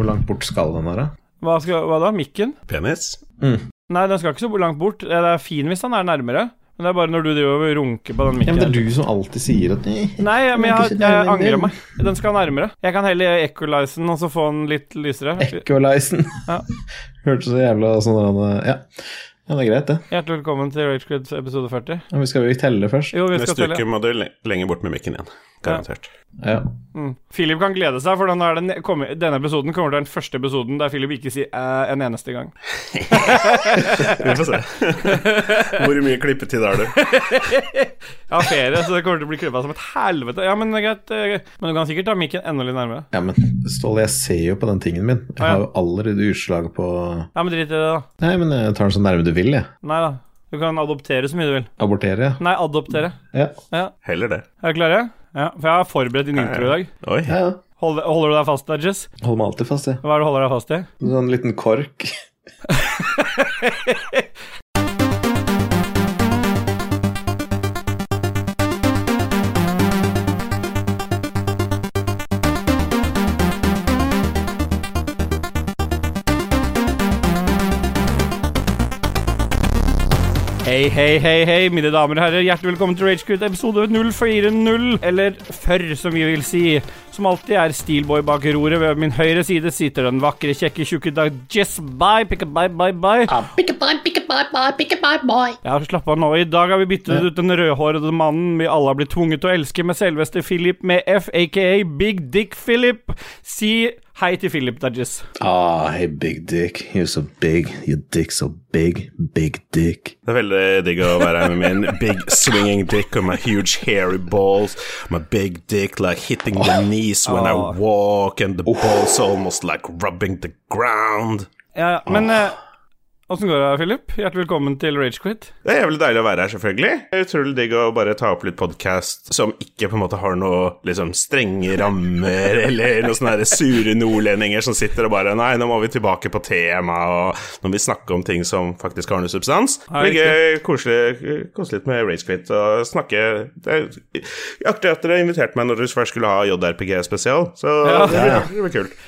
Hvor langt bort skal den være? Hva, skal, hva da? Mikken? Penis? Nei, den skal ikke så langt bort. Det er fin hvis den er nærmere. Men det er bare når du driver og runker på den Ja, mikken. men det er du som alltid sier at Nei, Nei, men jeg, jeg, jeg angrer meg. Den skal nærmere. Jeg kan heller equalize den og så få den litt lysere. Equalizen. Ja. Hørtes så jævla sånn der, ja. ja, det er greit, det. Hjertelig velkommen til Ragequid episode 40. Men vi skal jo telle først. Jo, vi skal Neste uke må du le lenger bort med mikken igjen. Garantert. Ja. Mm. Philip kan glede seg, for den er den, kommer- denne episoden kommer til den første episoden der Philip ikke sier æ en eneste gang. Vi får se. Hvor mye klippetid har du? Jeg har ferie, så det kommer til å bli klippa som et helvete. Ja, men det er greit. eh, Men du kan sikkert ta mikken enda litt nærmere. ja, men Ståle, jeg ser jo på den tingen min. Jeg har jo allerede utslag på Ja, men drit i det, da. Nei, men jeg tar den så nærme du vil, jeg. Nei da. Du kan adoptere så mye du vil. Abortere. Nei, adoptere. Ja, Ja. Heller det. Er du klare? Ja, for jeg har forberedt din intro i dag. Oi. ja. ja. Holder, holder du deg fast, Dudges? Holder meg alltid fast, jeg. Hva er det du holder deg fast i? En sånn liten kork. Hei, hei, hei, hei, mine damer og herrer. Hjertelig velkommen til Ragequit episode 040, eller førr, som vi vil si. Som alltid er Steelboy bak roret. Ved min høyre side sitter den vakre, kjekke, tjukke dag Jess Bye, pick up, bye, bye, bye. Pick a boy, pick a boy, bye, pick a boy, boy. Ja, slapp av nå. I dag har vi byttet ut den rødhårede mannen vi alle har blitt tvunget til å elske, med selveste Philip med F, aka Big Dick Philip. Si hei til Philip, Dudges. Ah, hey, big dick. You're so big. Your dick so big. Big dick. Det er veldig digg å være her med min big swinging dick and my huge hairy balls. My big dick like hitting the knees when I walk, and the balls almost like rubbing the ground. Ja, men eh, Åssen går det, Philip? Hjertelig velkommen til Ragequit. Det er jævlig deilig å være her, selvfølgelig. Utrolig digg å bare ta opp litt podkast som ikke på en måte har noe liksom strenge rammer, eller noen sånne sure nordlendinger som sitter og bare Nei, nå må vi tilbake på temaet, og nå må vi snakke om ting som faktisk har noe substans. Det blir gøy, koselig, koselig litt med Ragequit og snakke Det er artig at dere inviterte meg når dere først skulle ha JRPG-spesial, så Ja. det, blir, det blir kult.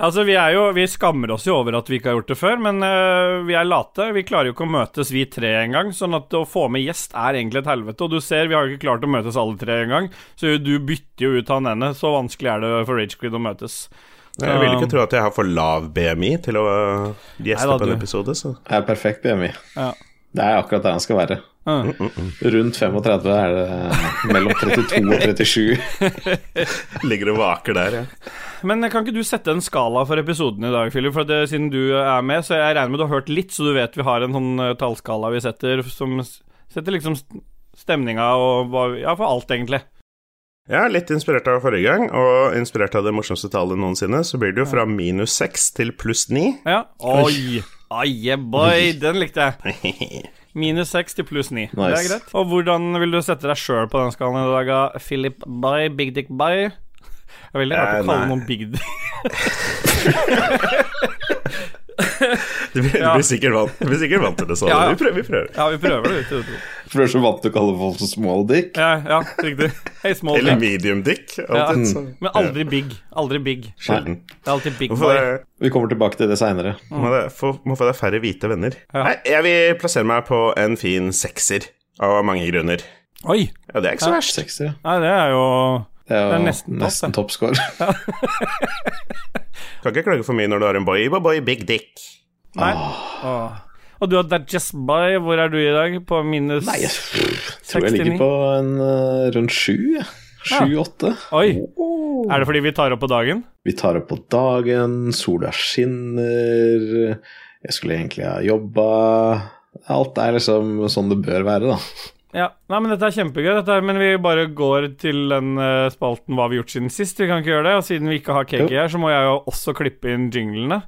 Altså, vi er jo Vi skammer oss jo over at vi ikke har gjort det før, men uh, vi er late. Vi klarer jo ikke å møtes, vi tre, engang. Sånn at å få med gjest er egentlig et helvete. Og du ser, vi har jo ikke klart å møtes alle tre engang. Så du bytter jo ut han ene. Så vanskelig er det for Ragequid å møtes. Jeg vil ikke tro at jeg har for lav BMI til å gjeste Neida, på en episode, så Jeg er perfekt BMI. Ja. Det er akkurat der han skal være. Mm. Rundt 35 er det mellom 32 og 37. ligger og vaker der, ja. Men kan ikke du sette en skala for episoden i dag, Philip? For det, siden du er med, så jeg regner med du har hørt litt, så du vet vi har en sånn eh, tallskala vi setter som setter liksom st- stemninga og Ja, for alt, egentlig. Ja, litt inspirert av forrige gang, og inspirert av det morsomste tallet noensinne, så blir det jo fra minus seks til pluss ni. Ja. Oi! Oi, boy! Den likte jeg. Minus seks til pluss ni. Det er greit. Og hvordan vil du sette deg sjøl på den skalaen i dag. Philip Bye, Big Dick By? Det er veldig rart Eh, å kalle nei. noen Big Dick. Du blir, Ja. du blir, sikkert, vant, du blir sikkert vant til det, så Ja, ja. vi prøver. Vi prøver. Ja, vi prøver det. For du er så vant til å kalle folk for small dick. Ja, ja, riktig. Hey, small Eller dick. medium dick. Alltid, så. Men aldri big. Aldri big. Sjelden. Det er alltid big boy. det, Vi kommer tilbake til det seinere. må, få, må få deg færre hvite venner. Ja. Nei, jeg vil plassere meg på en fin sekser, av mange grunner. Oi! Ja, det er ikke så verst. Sekser, ja. Nei, det er jo Det er jo Det er nesten nesten det. toppscore. Kan ikke klage for mye når du har en boy, boy, boy big dick. Nei. Åh. Og du har That Just By. Hvor er du i dag? På minus Nei, jeg tror jeg 69? ligger på en eh, rundt sju. Sju-åtte. Oi. Er det fordi vi tar opp på dagen? Vi tar opp på dagen, sola skinner, jeg skulle egentlig ha jobba Alt er liksom sånn det bør være, da. Ja. Nei, men dette er kjempegøy, dette her, men vi bare går til den uh, spalten Hva har vi gjort siden sist? Vi kan ikke gjøre det. Og siden vi ikke har KK her, så må jeg jo også klippe inn jinglene.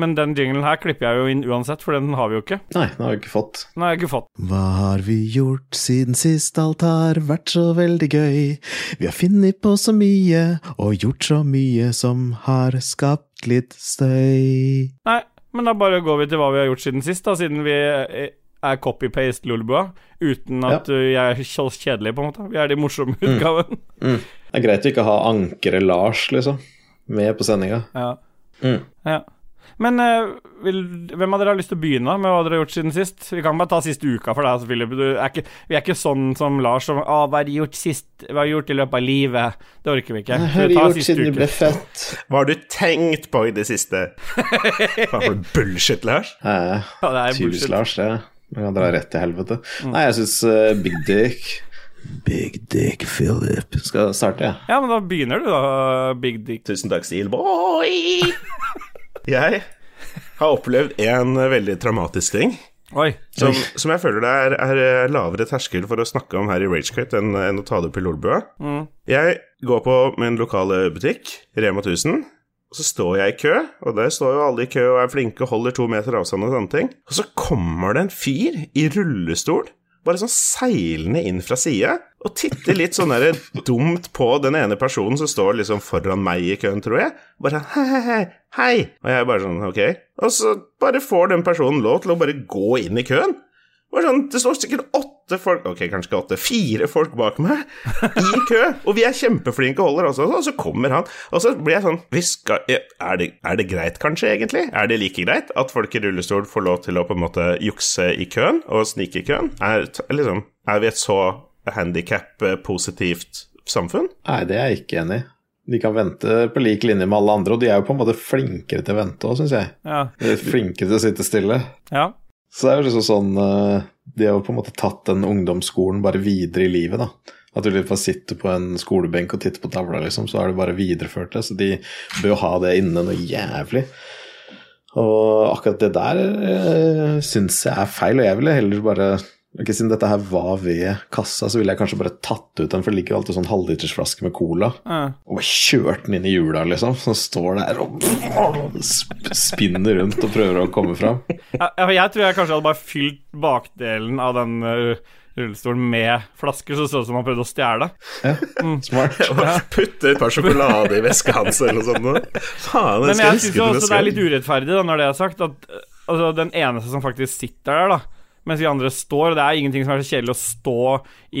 Men den jinglen her klipper jeg jo inn uansett, for den har vi jo ikke. Nei, den har vi ikke fått. Har jeg ikke fått. Hva har vi gjort siden sist alt har vært så veldig gøy? Vi har funnet på så mye og gjort så mye som har skapt litt støy. Nei, men da bare går vi til hva vi har gjort siden sist, da, siden vi eh, er copy-paste Lolbua, uten at ja. jeg er så kjedelig, på en måte. Vi er de morsomme utgaven. Det er greit å ikke ha ankeret Lars, liksom, med på sendinga. Ja. Ja. Men eh, vil, hvem av dere har lyst til å begynne med hva dere har gjort siden sist? Vi kan bare ta siste uka for deg, Philip. Du er ikke, vi er ikke sånn som Lars som Å, hva har du gjort sist? Hva har du gjort i løpet av livet? Det orker vi ikke. Hva har vi du gjort siden du ble født? Hva har du tenkt på i det siste? Hva for bullshit, Lars? Eh, Ja, det er bullshit. Mm. Lars, det. Man kan dra rett til helvete. Nei, jeg syns Big Dick Big Dick Philip skal starte, jeg. Ja, men da begynner du, da, Big Dick. Tusen takk, Steelboy. Jeg har opplevd en veldig traumatisk ting. Oi. Som, som jeg føler det er, er lavere terskel for å snakke om her i Ragequit enn, enn å ta det opp i Lolbua. Jeg går på min lokale butikk, Rema 1000, og så står jeg i kø, og der står jo alle i kø og er flinke og holder to meter avstand og sånne ting. Og så kommer det en fyr i rullestol, bare sånn seilende inn fra sida, og titter litt sånn der dumt på den ene personen som står liksom foran meg i køen, tror jeg. Bare sånn hei, hei, hei, hei. Og jeg er bare sånn, ok. Og så bare får den personen lov til å bare gå inn i køen. Sånn, Det står sikkert åtte folk Ok, kanskje ikke åtte, fire folk bak meg i kø, og vi er kjempeflinke og holder også, og så kommer han, og så blir jeg sånn vi skal, er, det, er det greit, kanskje, egentlig? Er det like greit at folk i rullestol får lov til å på en måte jukse i køen og snike i køen? Er, liksom, er vi et så handikap-positivt samfunn? Nei, det er jeg ikke enig i. De kan vente på lik linje med alle andre, og de er jo på en måte flinkere til å vente òg, syns jeg. Ja. De er flinkere til å sitte stille. ja. Så det er jo liksom sånn eh, De har jo på en måte tatt den ungdomsskolen bare videre i livet, da. At du liksom bare sitter på en skolebenk og titter på tavla, liksom, så har du bare videreført det. Så de bør jo ha det inne noe jævlig. Og akkurat det der uh, syns jeg er feil, og jeg ville heller bare Ok, Siden dette her var ved kassa, så ville jeg kanskje bare tatt ut den, for det ligger jo alltid sånn halvlitersflaske med cola, Ja. og bare kjørt den inn i hjula, liksom. Så står der og spinner rundt og prøver å komme fram. Ja, jeg tror jeg kanskje hadde bare fylt bakdelen av den uh, rullestolen med flasker, så det så ut som han prøvde å stjele. Ja, smart. Putte et par sjokolade i veska hans eller noe sånt. Faen, Men jeg syns også det er litt urettferdig, da, når det er sagt, at uh, altså, den eneste som faktisk sitter der, da mens de andre står, og det er ingenting som er så kjedelig å stå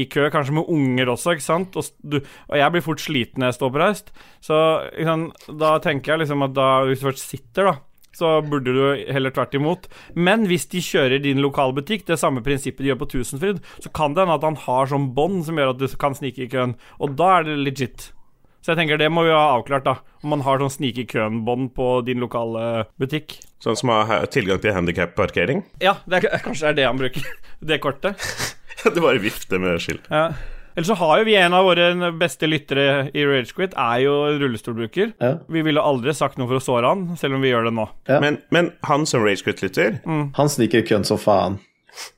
i kø, kanskje med unger også, ikke sant, og, du, og jeg blir fort sliten når jeg står oppreist, så sant, da tenker jeg liksom at da, hvis du først sitter, da, så burde du heller tvert imot. Men hvis de kjører din lokalbutikk, det samme prinsippet de gjør på Tusenfryd, så kan det hende at han har sånn bånd som gjør at du kan snike i køen, og da er det legit. Så jeg tenker det må vi ha avklart, da. Om man har sånn snike køen-bånd på din lokale butikk. Sånn som har tilgang til handikap-parkering. Ja, det er, kanskje det er det han bruker. Det kortet. Du bare vifter med skilt. Ja. Ellers så har jo vi en av våre beste lyttere i Ragequit, er jo rullestolbruker. Ja. Vi ville aldri sagt noe for å såre han, selv om vi gjør det nå. Ja. Men, men han som Ragequit-lytter, Han sniker køen som faen.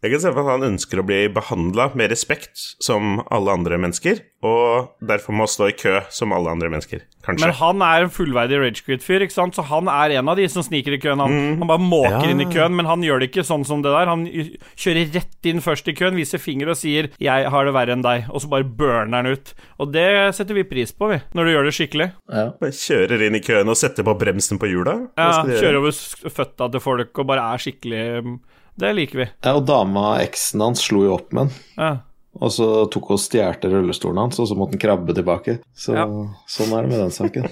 Jeg kan se for at han ønsker å bli behandla med respekt som alle andre mennesker, og derfor må stå i kø som alle andre mennesker. Kanskje. Men han er en fullverdig Ragequit-fyr, ikke sant? så han er en av de som sniker i køen. Han, han bare måker Ja. inn i køen, men han gjør det ikke sånn som det der. Han kjører rett inn først i køen, viser finger og sier 'jeg har det verre enn deg', og så bare burner han ut. Og det setter vi pris på, vi, når du gjør det skikkelig. Ja. Bare Kjører inn i køen og setter på bremsen på hjula. Ja? Kjører over føtta til folk og bare er skikkelig mm, Det liker vi. Ja, og dama, eksen hans, slo jo opp med han. Ja. Og så tok hun og stjal rullestolen hans, og så måtte han krabbe tilbake. Så Ja. sånn er det med den saken.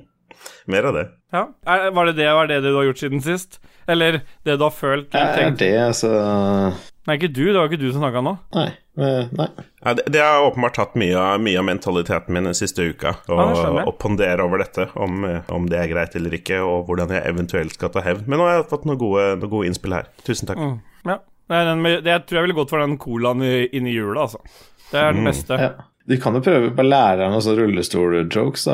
Mer av det. ja. Er, var, det det, var det det du har gjort siden sist? Eller det du har følt? Er tenkt? det, så Nei, ikke du. Det var ikke du som snakka nå. Nei. nei. Ja, det, det har åpenbart tatt mye, av- mye av mentaliteten min den siste uka. Å Ja, pondere over dette, om, eh, om det er greit eller ikke, og hvordan jeg eventuelt skal ta hevn. Men nå har jeg fått noen gode, noen gode innspill her. Tusen takk. Mm. Ja. Nei, den, det, jeg tror jeg ville gått for den colaen i- inni hjulet, altså. Det er den beste. Ja. De kan jo prøve bare lære deg noen sånne rullestol-jokes.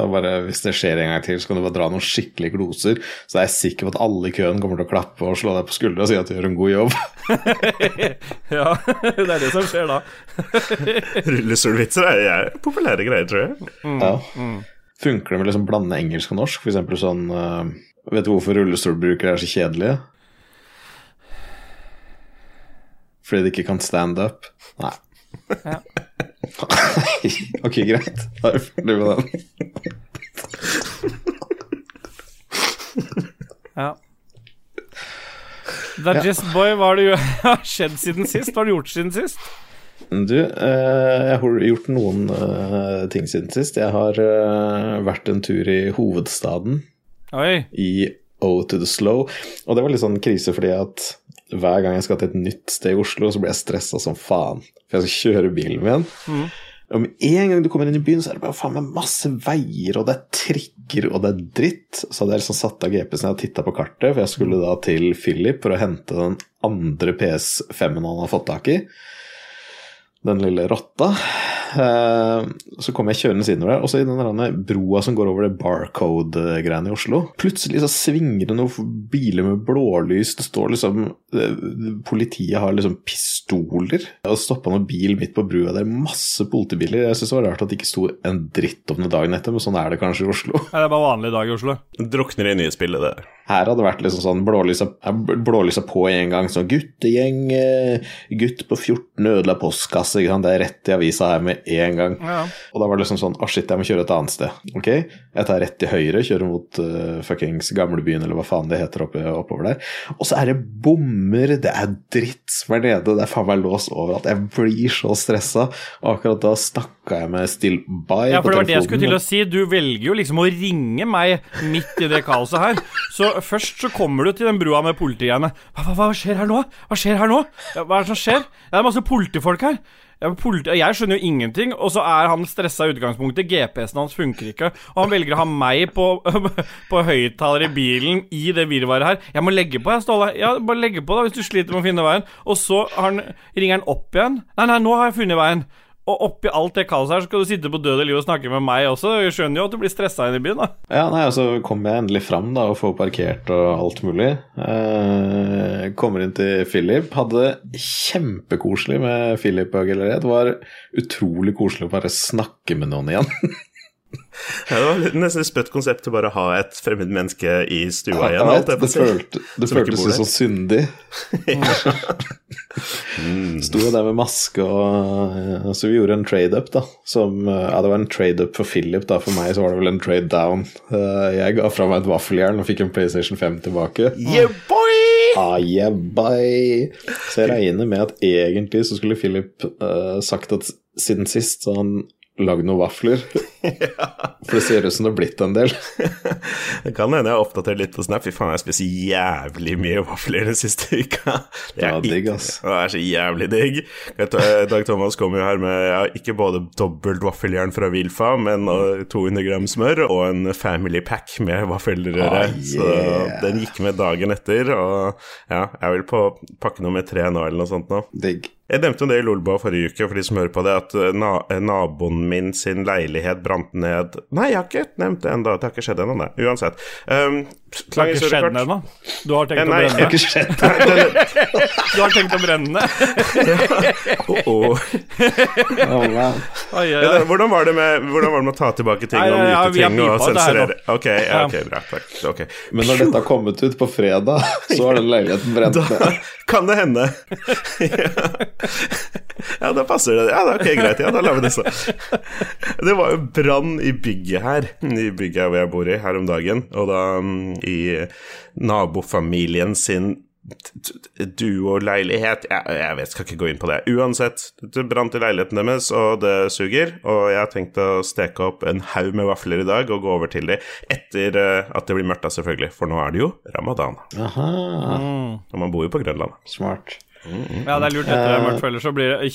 Hvis det skjer en gang til, så kan du bare dra noen skikkelige gloser. Så er jeg sikker på at alle i køen kommer til å klappe og slå deg på skuldra og si at du gjør en god jobb. Ja, det er det som skjer da. Rullestolvitser er, er populære greier, tror jeg. Ja. Funker det med liksom blande engelsk og norsk? Eksempel sånn eh, Vet du hvorfor rullestolbrukere er så kjedelige? Fordi de ikke kan stand up? Nei. Ja. ok, greit. Da er vi ferdig med den. Ja. Dajist Boy, hva har du har skjedd siden sist? Hva har du gjort siden sist? Du, eh, jeg har gjort noen eh, ting siden sist. Jeg har eh, vært en tur i hovedstaden. Oi. i O to the Slow. Og det var litt sånn krise fordi at hver gang jeg skal til et nytt sted i Oslo, så blir jeg stressa som faen. For jeg skal kjøre bilen min. Og med en gang du kommer inn i byen, så er det bare faen meg masse veier, og det er trikker, og det er dritt. Så hadde jeg liksom satt av GPS-en og titta på kartet, for jeg skulle da til Philip for å hente den andre PS5-en han har fått tak i. Den lille rotta. Eh, Så kom jeg kjørende innover der, og så i den broa som går over det barcode-greiene i Oslo. Plutselig så svinger det noen biler med blålys, det står liksom eh, Politiet har liksom pistoler. Og stoppa noen bil midt på brua, det er masse politibiler. Jeg syns det var rart at det ikke sto en dritt om det dagen etter, men sånn er det kanskje i Oslo. Ja, det er bare vanlig dag i Oslo. Drukner i nye spillet, det. Her hadde det vært liksom sånn blålysa, eh, blålysa på en gang. Sånn guttegjeng, eh, gutt på 14 ødela postkasse. Det er rett i avisa her med en gang. Ja. Og da var det liksom sånn Å, shit, jeg må kjøre et annet sted. Ok, jeg tar rett til høyre, kjører mot uh, fuckings gamlebyen, eller hva faen det heter oppe, oppover der. Og så er det bommer, det er dritt som er nede, det er faen meg lås overalt. Jeg blir så stressa. Og akkurat da snakka jeg med Still By Ja, for det var det jeg skulle til å si. Du velger jo liksom å ringe meg midt i det kaoset her. Så først så kommer du til den brua med politigreiene. Hva, hva, hva skjer her nå? Hva skjer her nå? Hva er det som skjer? Det er masse politifolk her. Jeg skjønner jo ingenting, og så er han stressa i utgangspunktet. GPS-en hans funker ikke, og han velger å ha meg på, på høyttaler i bilen i det virvaret her. Jeg må legge på, jeg, Ståle. Ja, bare legge på, da, hvis du sliter med å finne veien. Og så han, ringer han opp igjen. Nei, nei, nå har jeg funnet veien. Og oppi alt det kaoset her, skal du sitte på død og liv og snakke med meg også. Jeg skjønner jo at du blir stressa inn i byen, da. Ja, nei, og så kommer jeg endelig fram da, og får parkert og alt mulig. Eh, kommer inn til Philip. Hadde det kjempekoselig med Philip og Gillered. Det var utrolig koselig å bare snakke med noen igjen. Ja, det var nesten et sprøtt konsept til bare å ha et fremmed menneske i stua igjen. Vet, det følte, det føltes jo så syndig. Sto jo der med maske og ja, Så vi gjorde en trade-up, da. Som eh, Ja, det var en trade-up for Philip, da. For meg så var det vel en trade down. Eh, Jeg ga fra meg et vaffeljern og fikk en PlayStation 5 tilbake. Yeah, boy! Ah, yeah, bye. Så jeg regner med at egentlig så skulle Philip uh, sagt at siden sist så han lagd noen vafler. For det ser ut som det har blitt en del. Det kan hende jeg har oppdatert litt på Snap. Fy faen, jeg spist jævlig mye vafler den siste uka. Det Ja, er, digg, ass. det er så jævlig digg. Dag Thomas kom jo her med ja, ikke både dobbelt vaffeljern fra Wilfa, men 200 gram smør og en family pack med vaffelrøre. Ah, Så den gikk med dagen etter, og ja, jeg vil på pakke nummer tre nå, eller noe sånt nå. Digg. Jeg nevnte jo det i Lolbua forrige uke, for de som hører på det, at eh, na naboen min sin leilighet brant ned Nei, jeg har ikke nevnt det ennå. Det har ikke skjedd ennå, nei. Uansett. Um, Det har ikke skjedd ennå. Du har tenkt Eh, å brenne har skjedd. Du har tenkt å brenne oh, oh. Oh. Oi, Ja, Hvordan, var det med, hvordan var det med å ta tilbake ting Nei, og nyte ja, myte ting og nå. sensurere? Ok, ja, Ja. ok, bra. Takk. Okay. Men når dette har kommet ut på fredag, så har den leiligheten brent ned. Kan det hende. ja, da passer det. Ja, da, ok, greit. Ja, da lar vi det så. Det var jo brann i bygget her, i bygget hvor jeg bor i, her om dagen. Og da mm, i nabofamilien sin duoleilighet jeg, jeg vet, skal ikke gå inn på det. Uansett, det brant i leiligheten deres, og det suger. Og jeg har tenkt å steke opp en haug med vafler i dag og gå over til dem etter eh, at det blir mørkt, selvfølgelig. For nå er det jo ramadan. Aha, Og man bor jo på Grønland. smart. Ja, det er lurt etter det er mørkt, for ellers så blir det.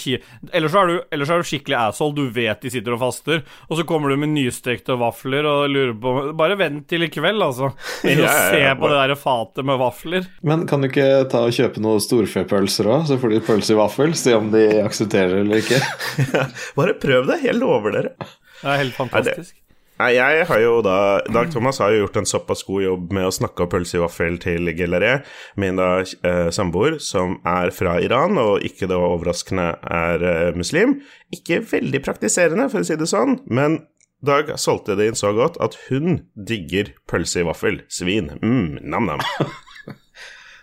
Ellers så er du, ellers så er du skikkelig asshole. Du vet de sitter og faster, og så kommer du med nystekte vafler og lurer på Bare vent til i kveld, altså. Ikke og Ja, ja, se ja, på det der fatet med vafler. Men kan du ikke ta og kjøpe noen storfepølser òg, så får de pølse i vaffel? Se om de aksepterer eller ikke. Bare prøv det, jeg lover dere. Det er helt fantastisk. Nei, jeg har jo da Dag Thomas har jo gjort en såpass god jobb med å snakke opp pølse i vaffel til Gelleré, min da eh, samboer, som er fra Iran, og ikke det overraskende er eh, muslim. Ikke veldig praktiserende, for å si det sånn, men Dag solgte det inn så godt at hun digger pølse i vaffel. Svin. Mm, nam-nam.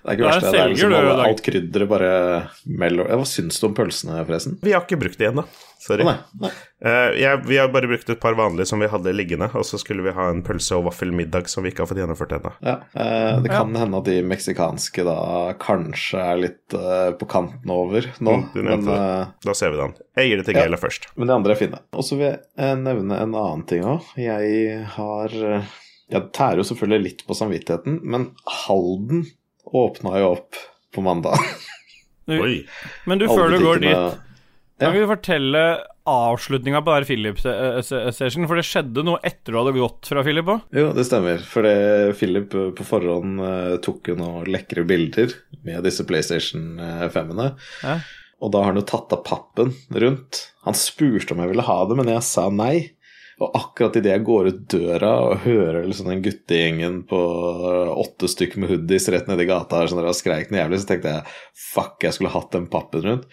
Det er ikke verst, det. det er liksom alle, alt krydderet bare mellom Hva syns du om pølsene, forresten? Vi har ikke brukt det ennå. Sorry. Nei, nei. Uh, jeg, vi har bare brukt et par vanlige som vi hadde liggende, og så skulle vi ha en pølse- og vaffelmiddag som vi ikke har fått gjennomført ennå. Ja, uh, det kan hende at de meksikanske da kanskje er litt uh, på kanten over nå, Mm, du men, det. Da ser vi den. Jeg gir det til Ja. Gela først. men de andre er fine. Og så vil jeg nevne en annen ting òg. Jeg har Jeg tærer jo selvfølgelig litt på samvittigheten, men Halden åpna jo opp på mandag. Oi. men du, før du går dit, Ja. kan du fortelle avslutninga på der Philip-session? For det skjedde noe etter du hadde gått fra Philip òg. Jo, det stemmer. For Philip eh, på forhånd eh, tok jo noen lekre bilder med disse PlayStation 5-ene. Ja. Og da har han jo tatt av pappen rundt. Han spurte om jeg ville ha det, men jeg sa nei. Og akkurat idet jeg går ut døra og hører liksom den guttegjengen på åtte stykker med hoodies rett nedi gata her, sånn der, og skreik noe jævlig, så tenkte jeg fuck, jeg skulle hatt den pappen rundt.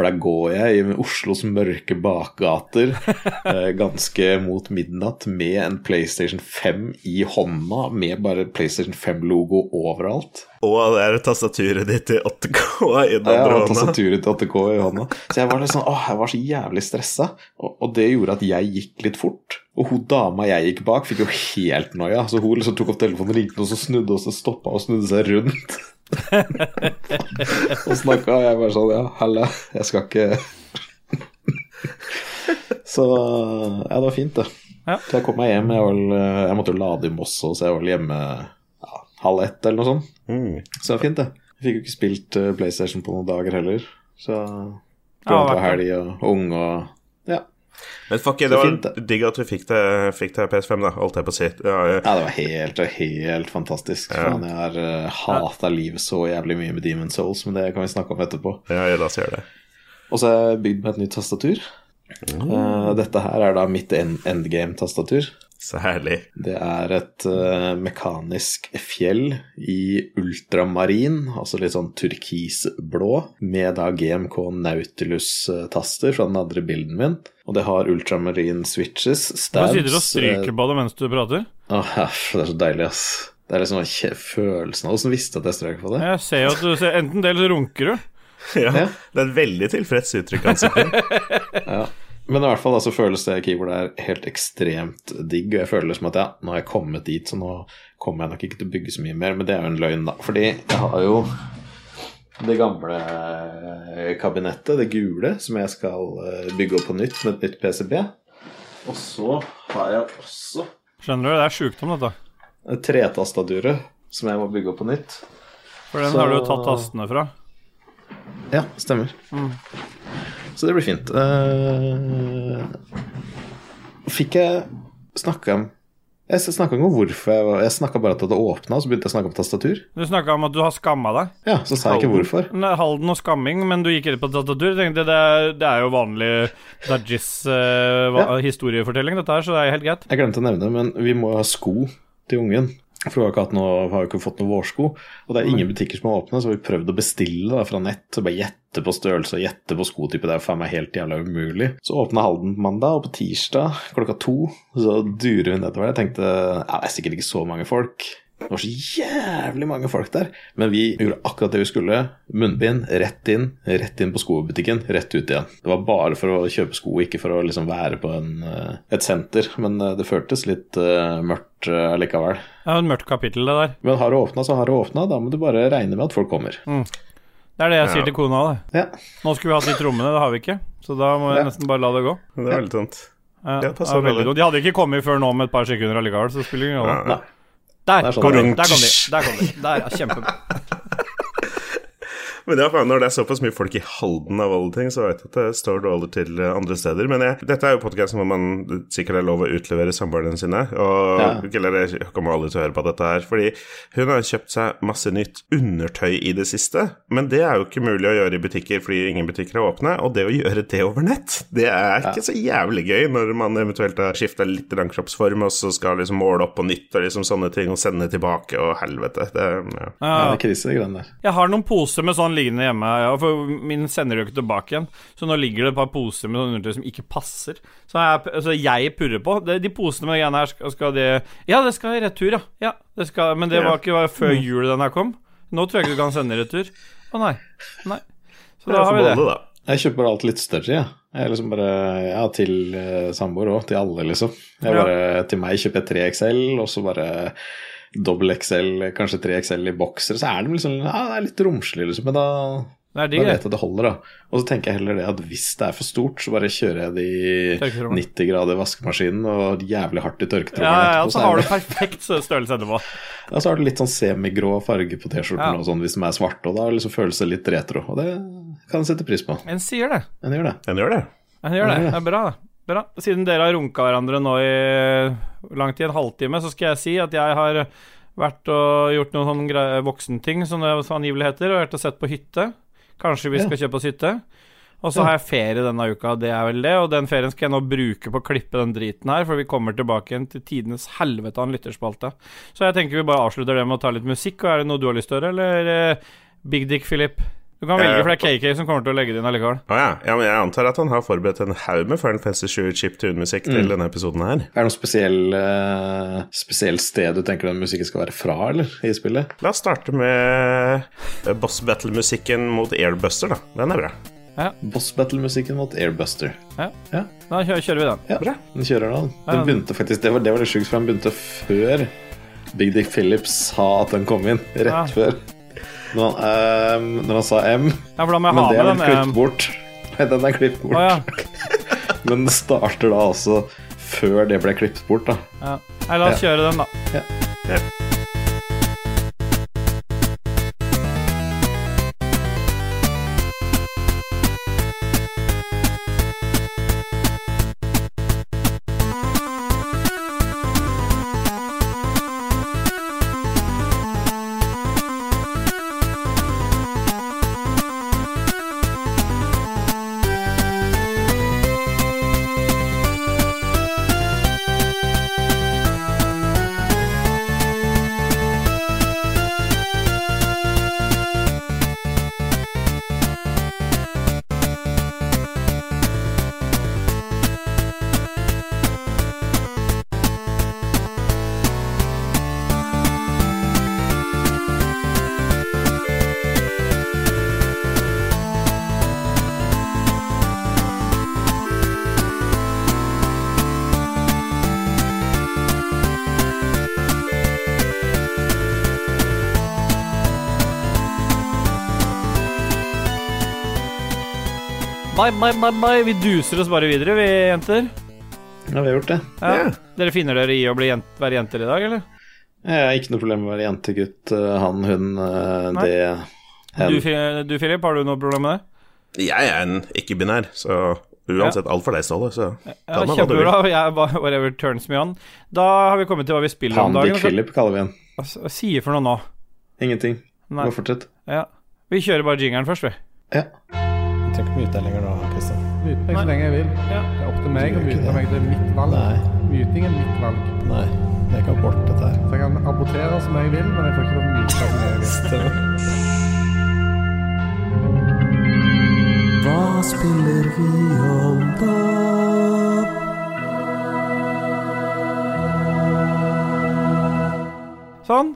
For der går jeg i Oslos mørke bakgater eh, ganske mot midnatt med en PlayStation 5 i hånda, med bare PlayStation 5-logo overalt. Og det er tastaturet ditt i 8K i den Ja, andre hånda. tastaturet til 8K i hånda. Så jeg var sånn, åh, jeg var så jævlig stressa, og, og det gjorde at jeg gikk litt fort. Og hun dama jeg gikk bak, fikk jo helt noia. Så hun liksom tok opp telefonen, ringte, og så snudde og så stoppa og snudde seg rundt. og snakka, og jeg bare sånn, ja, helle, jeg skal ikke Så ja, det var fint, det. Ja. Så jeg kom meg hjem. Jeg, var, jeg måtte jo lade i Moss, så jeg var vel hjemme ja, halv ett eller noe sånt. Mm. Så det var fint, det. Jeg fikk jo ikke spilt eh, PlayStation på noen dager heller. Så Ja, på helg og ung og. Men fuck it, det var digg at vi fikk det, fikk det PS5, da, holdt jeg på å si. Ja, ja. Ja, det var helt, helt fantastisk. Ja. Faen, jeg har uh, hata livet så jævlig mye med Demon Souls, men det kan vi snakke om etterpå. ja, la oss gjøre det. Og så har jeg bygd meg et nytt tastatur. Eh, dette her er da mitt endgame-tastatur. Så herlig. Det er et uh, mekanisk fjell i ultramarin, altså litt sånn turkisblå, med da GMK Nautilus-taster fra den andre bilden min. Og det har ultramarin switches, stabs Hva sier sitter og stryker på det mens du prater. Åh, det er så deilig, ass. Det er liksom følelsen av Åssen visste du at jeg strøk på det? Jeg ser jo at du ser Enten det, eller så runker du. Ja, Ja. Det er et veldig tilfreds uttrykk, Ansippen. Ja. Men i hvert fall så føles det keyboardet er helt ekstremt digg, og jeg føler liksom at ja, nå har jeg kommet dit, så nå kommer jeg nok ikke til å bygge så mye mer, men det er jo en løgn, da. Fordi jeg har jo det gamle eh, kabinettet, det gule, som jeg skal eh, bygge opp på nytt med et nytt PCB. Og så har jeg også Skjønner du? Det er sjukdom, dette. tretastaturet som jeg må bygge opp på nytt. For den Så- har du jo tatt tastene fra. Ja, stemmer. Så det blir fint. Uh, fikk jeg snakka om Jeg snakka ikke om hvorfor jeg var Jeg snakka bare at det åpna, og så begynte jeg å snakke om tastatur. Du snakka om at du har skamma deg. Ja, Så sa jeg ikke hvorfor. Nei, Halden og skamming, men du gikk rett på tastatur. Jeg tenkte det er, det er jo vanlig Dajis uh, Ja. historiefortelling, dette her, så det er helt greit. Jeg glemte å nevne det, men vi må ha sko til ungen. For vi har ikke, noe, vi har ikke fått noen vårsko. Og det er ingen butikker som er åpne, så vi har prøvd å bestille da, fra nett. Så bare gjette på størrelse og gjette på skotype. Det er faen meg helt jævla umulig. Så åpna Halden på mandag, og på tirsdag klokka to så durer vi nedover. Jeg tenkte ja, det er sikkert ikke så mange folk. Det var så jævlig mange folk der. Men vi gjorde akkurat det vi skulle. Munnbind, rett inn, rett inn på skobutikken, rett ut igjen. Det var bare for å kjøpe sko, ikke for å liksom være på en, eh, et senter. Men eh, det føltes litt uh, mørkt uh, allikevel. Det er jo et mørkt kapittel, det der. Men har du åpna, så har du åpna. Da må du bare regne med at folk kommer. Det er det jeg sier Ja. til kona. det Ja. Nå skulle vi hatt de trommene, det har vi ikke. Så da må jeg Ja. nesten bare la det gå. Det er veldig tomt. Ja, Ja, det passer veldig bra, dumt. De hadde ikke kommet før nå med et par sekunder allikevel, så det spiller ingen rolle. Ja. Der, Det er sånn kom det de, er. der kom de. Der kom de. Der, ja, Kjempebra. Men ja, faen, når det er såpass mye folk i Halden av alle ting, så vet jeg at det står dårlig til eh, andre steder. Men jeg, dette er jo podkasten hvor man sikkert er lov å utlevere samboerne sine. Og Ja. eller jeg kommer aldri til å høre på dette her. Fordi hun har kjøpt seg masse nytt undertøy i det siste. Men det er jo ikke mulig å gjøre i butikker fordi ingen butikker er åpne. Og det å gjøre det over nett, det er ikke så jævlig gøy når man eventuelt har skifta litt kroppsform, og så skal liksom måle opp på nytt og liksom sånne ting, og sende tilbake og helvete. Det, ja. Ja, Ja. det er krise, de greiene der. Jeg har noen poser med sånn liggende hjemme, ja, for min sender jo ikke tilbake igjen. Så nå ligger det et par poser med sånn undertøy som ikke passer. Så jeg, så jeg purrer på. Det, de posene med greiene her, skal, skal de Ja, det skal i retur, ja. ja det skal, men det var ikke var før jul den her kom. Nå tror jeg ikke du kan sende i retur. Å nei. Nei. Så da har vi det. Jeg kjøper alt litt større, jeg. Jeg er liksom bare Ja, til uh, samboer òg. Til alle, liksom. Jeg bare, Til meg kjøper jeg 3XL, og så bare dobbel XL, kanskje 3XL i bokser. Så er de liksom Ja, det er litt romslig, liksom. Men da Det er Da vet jeg at det holder, da. Og så tenker jeg heller det at hvis det er for stort, så bare kjører jeg det i 90 grader vaskemaskinen og jævlig hardt i Ja, tørketrommelen ja, ja, etterpå. så så har du perfekt størrelse etterpå. Ja, så har du litt sånn semigrå farge på T-skjorten Ja. og sånn hvis de er svarte, og da liksom føles det litt retro. Og det kan en sette pris på. En sier det. En gjør det. En gjør det. En gjør det. Det er bra, det. Bra. Siden dere har runka hverandre nå i lang tid, en halvtime, så skal jeg si at jeg har vært og gjort noen sånne voksenting, som det angivelig heter, og vært og sett på hytte. Kanskje vi Ja. skal kjøpe oss hytte. Og så Ja. har jeg ferie denne uka, det er vel det. Og den ferien skal jeg nå bruke på å klippe den driten her, for vi kommer tilbake igjen til tidenes helvete av en lytterspalte. Så jeg tenker vi bare avslutter det med å ta litt musikk. Og er det noe du har lyst til å gjøre, eller eh, Big Dick Philip? Du kan velge, Eh, for det er KK som kommer til å legge det inn allikevel. Ah, ja. ja, men jeg antar at han har forberedt en haug med Final Fantasy 7 chiptune-musikk til denne episoden her. Er det noe spesiell, uh, spesiell sted du tenker den musikken skal være fra, eller? I spillet? La oss starte med eh, boss battle-musikken mot Airbuster, da. Den er bra. Boss Battle-musikken mot Airbuster. Ja. Ja. Da kjører, vi den. Ja, Bra. den kjører. Ja. Den begynte faktisk, det var, det var litt sjukt, for den begynte før Big Dick Phillips sa at den kom inn. Rett Ja. før. Når han, um, når han sa M. Ja, for da må jeg Men ha det er med vel den. klippet eh, bort. Nei, den er klippet bort. Oh, ja. Men det starter da altså før det ble klippet bort, da. ja. Nei, la oss kjøre den, da. Bye, bye, bye, bye. Vi duser oss bare videre, vi jenter. Ja, vi har gjort det. Ja. Ja. Dere finner dere i å bli jent, være jenter i dag, eller? Jeg har ikke noe problem med å være jente, gutt, eh, han, hun, eh, Nei. det, hen. Du, du, Philip, har du noe problem med det? Jeg er en ikke-binær, så uansett alt for deg, Ståle, så Ja, kall meg hva du vil. Kjempebra. Jeg, bare- whatever turns me on. Da har vi kommet til hva vi spiller om Han dagen. Dick Philip kaller vi han. Hva sier for noe nå? Ingenting. Nei. Bare fortsett. Ja. Vi kjører bare jingeren først, vi. Ja. Jeg trenger ikke mye lenger nå. Myte meg så lenge jeg vil. Ja. Det er opp til meg å myte det. meg. Det er mitt valg. Nei. Myting er mitt valg. Nei, jeg kan abort dette her. Så jeg kan abortere som jeg vil, men jeg får ikke lov å myte som jeg vil. Hva spiller vi om da? Sånn.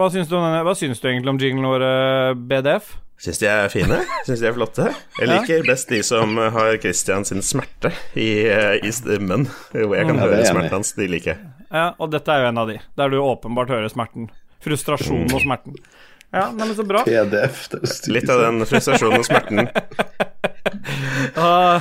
Hva syns du, hva syns du egentlig om jinglen vår, BDF? Syns de er fine? Syns de er flotte? Jeg liker best de som har Christian sin smerte i, eh, i stemmen. Hvor jeg kan Ja, høre smerten hans. De liker jeg. Ja, og dette er jo en av de, der du åpenbart hører smerten. Frustrasjonen og smerten. Ja, nei, men så bra. PDF. Litt av den frustrasjonen og smerten. Uh,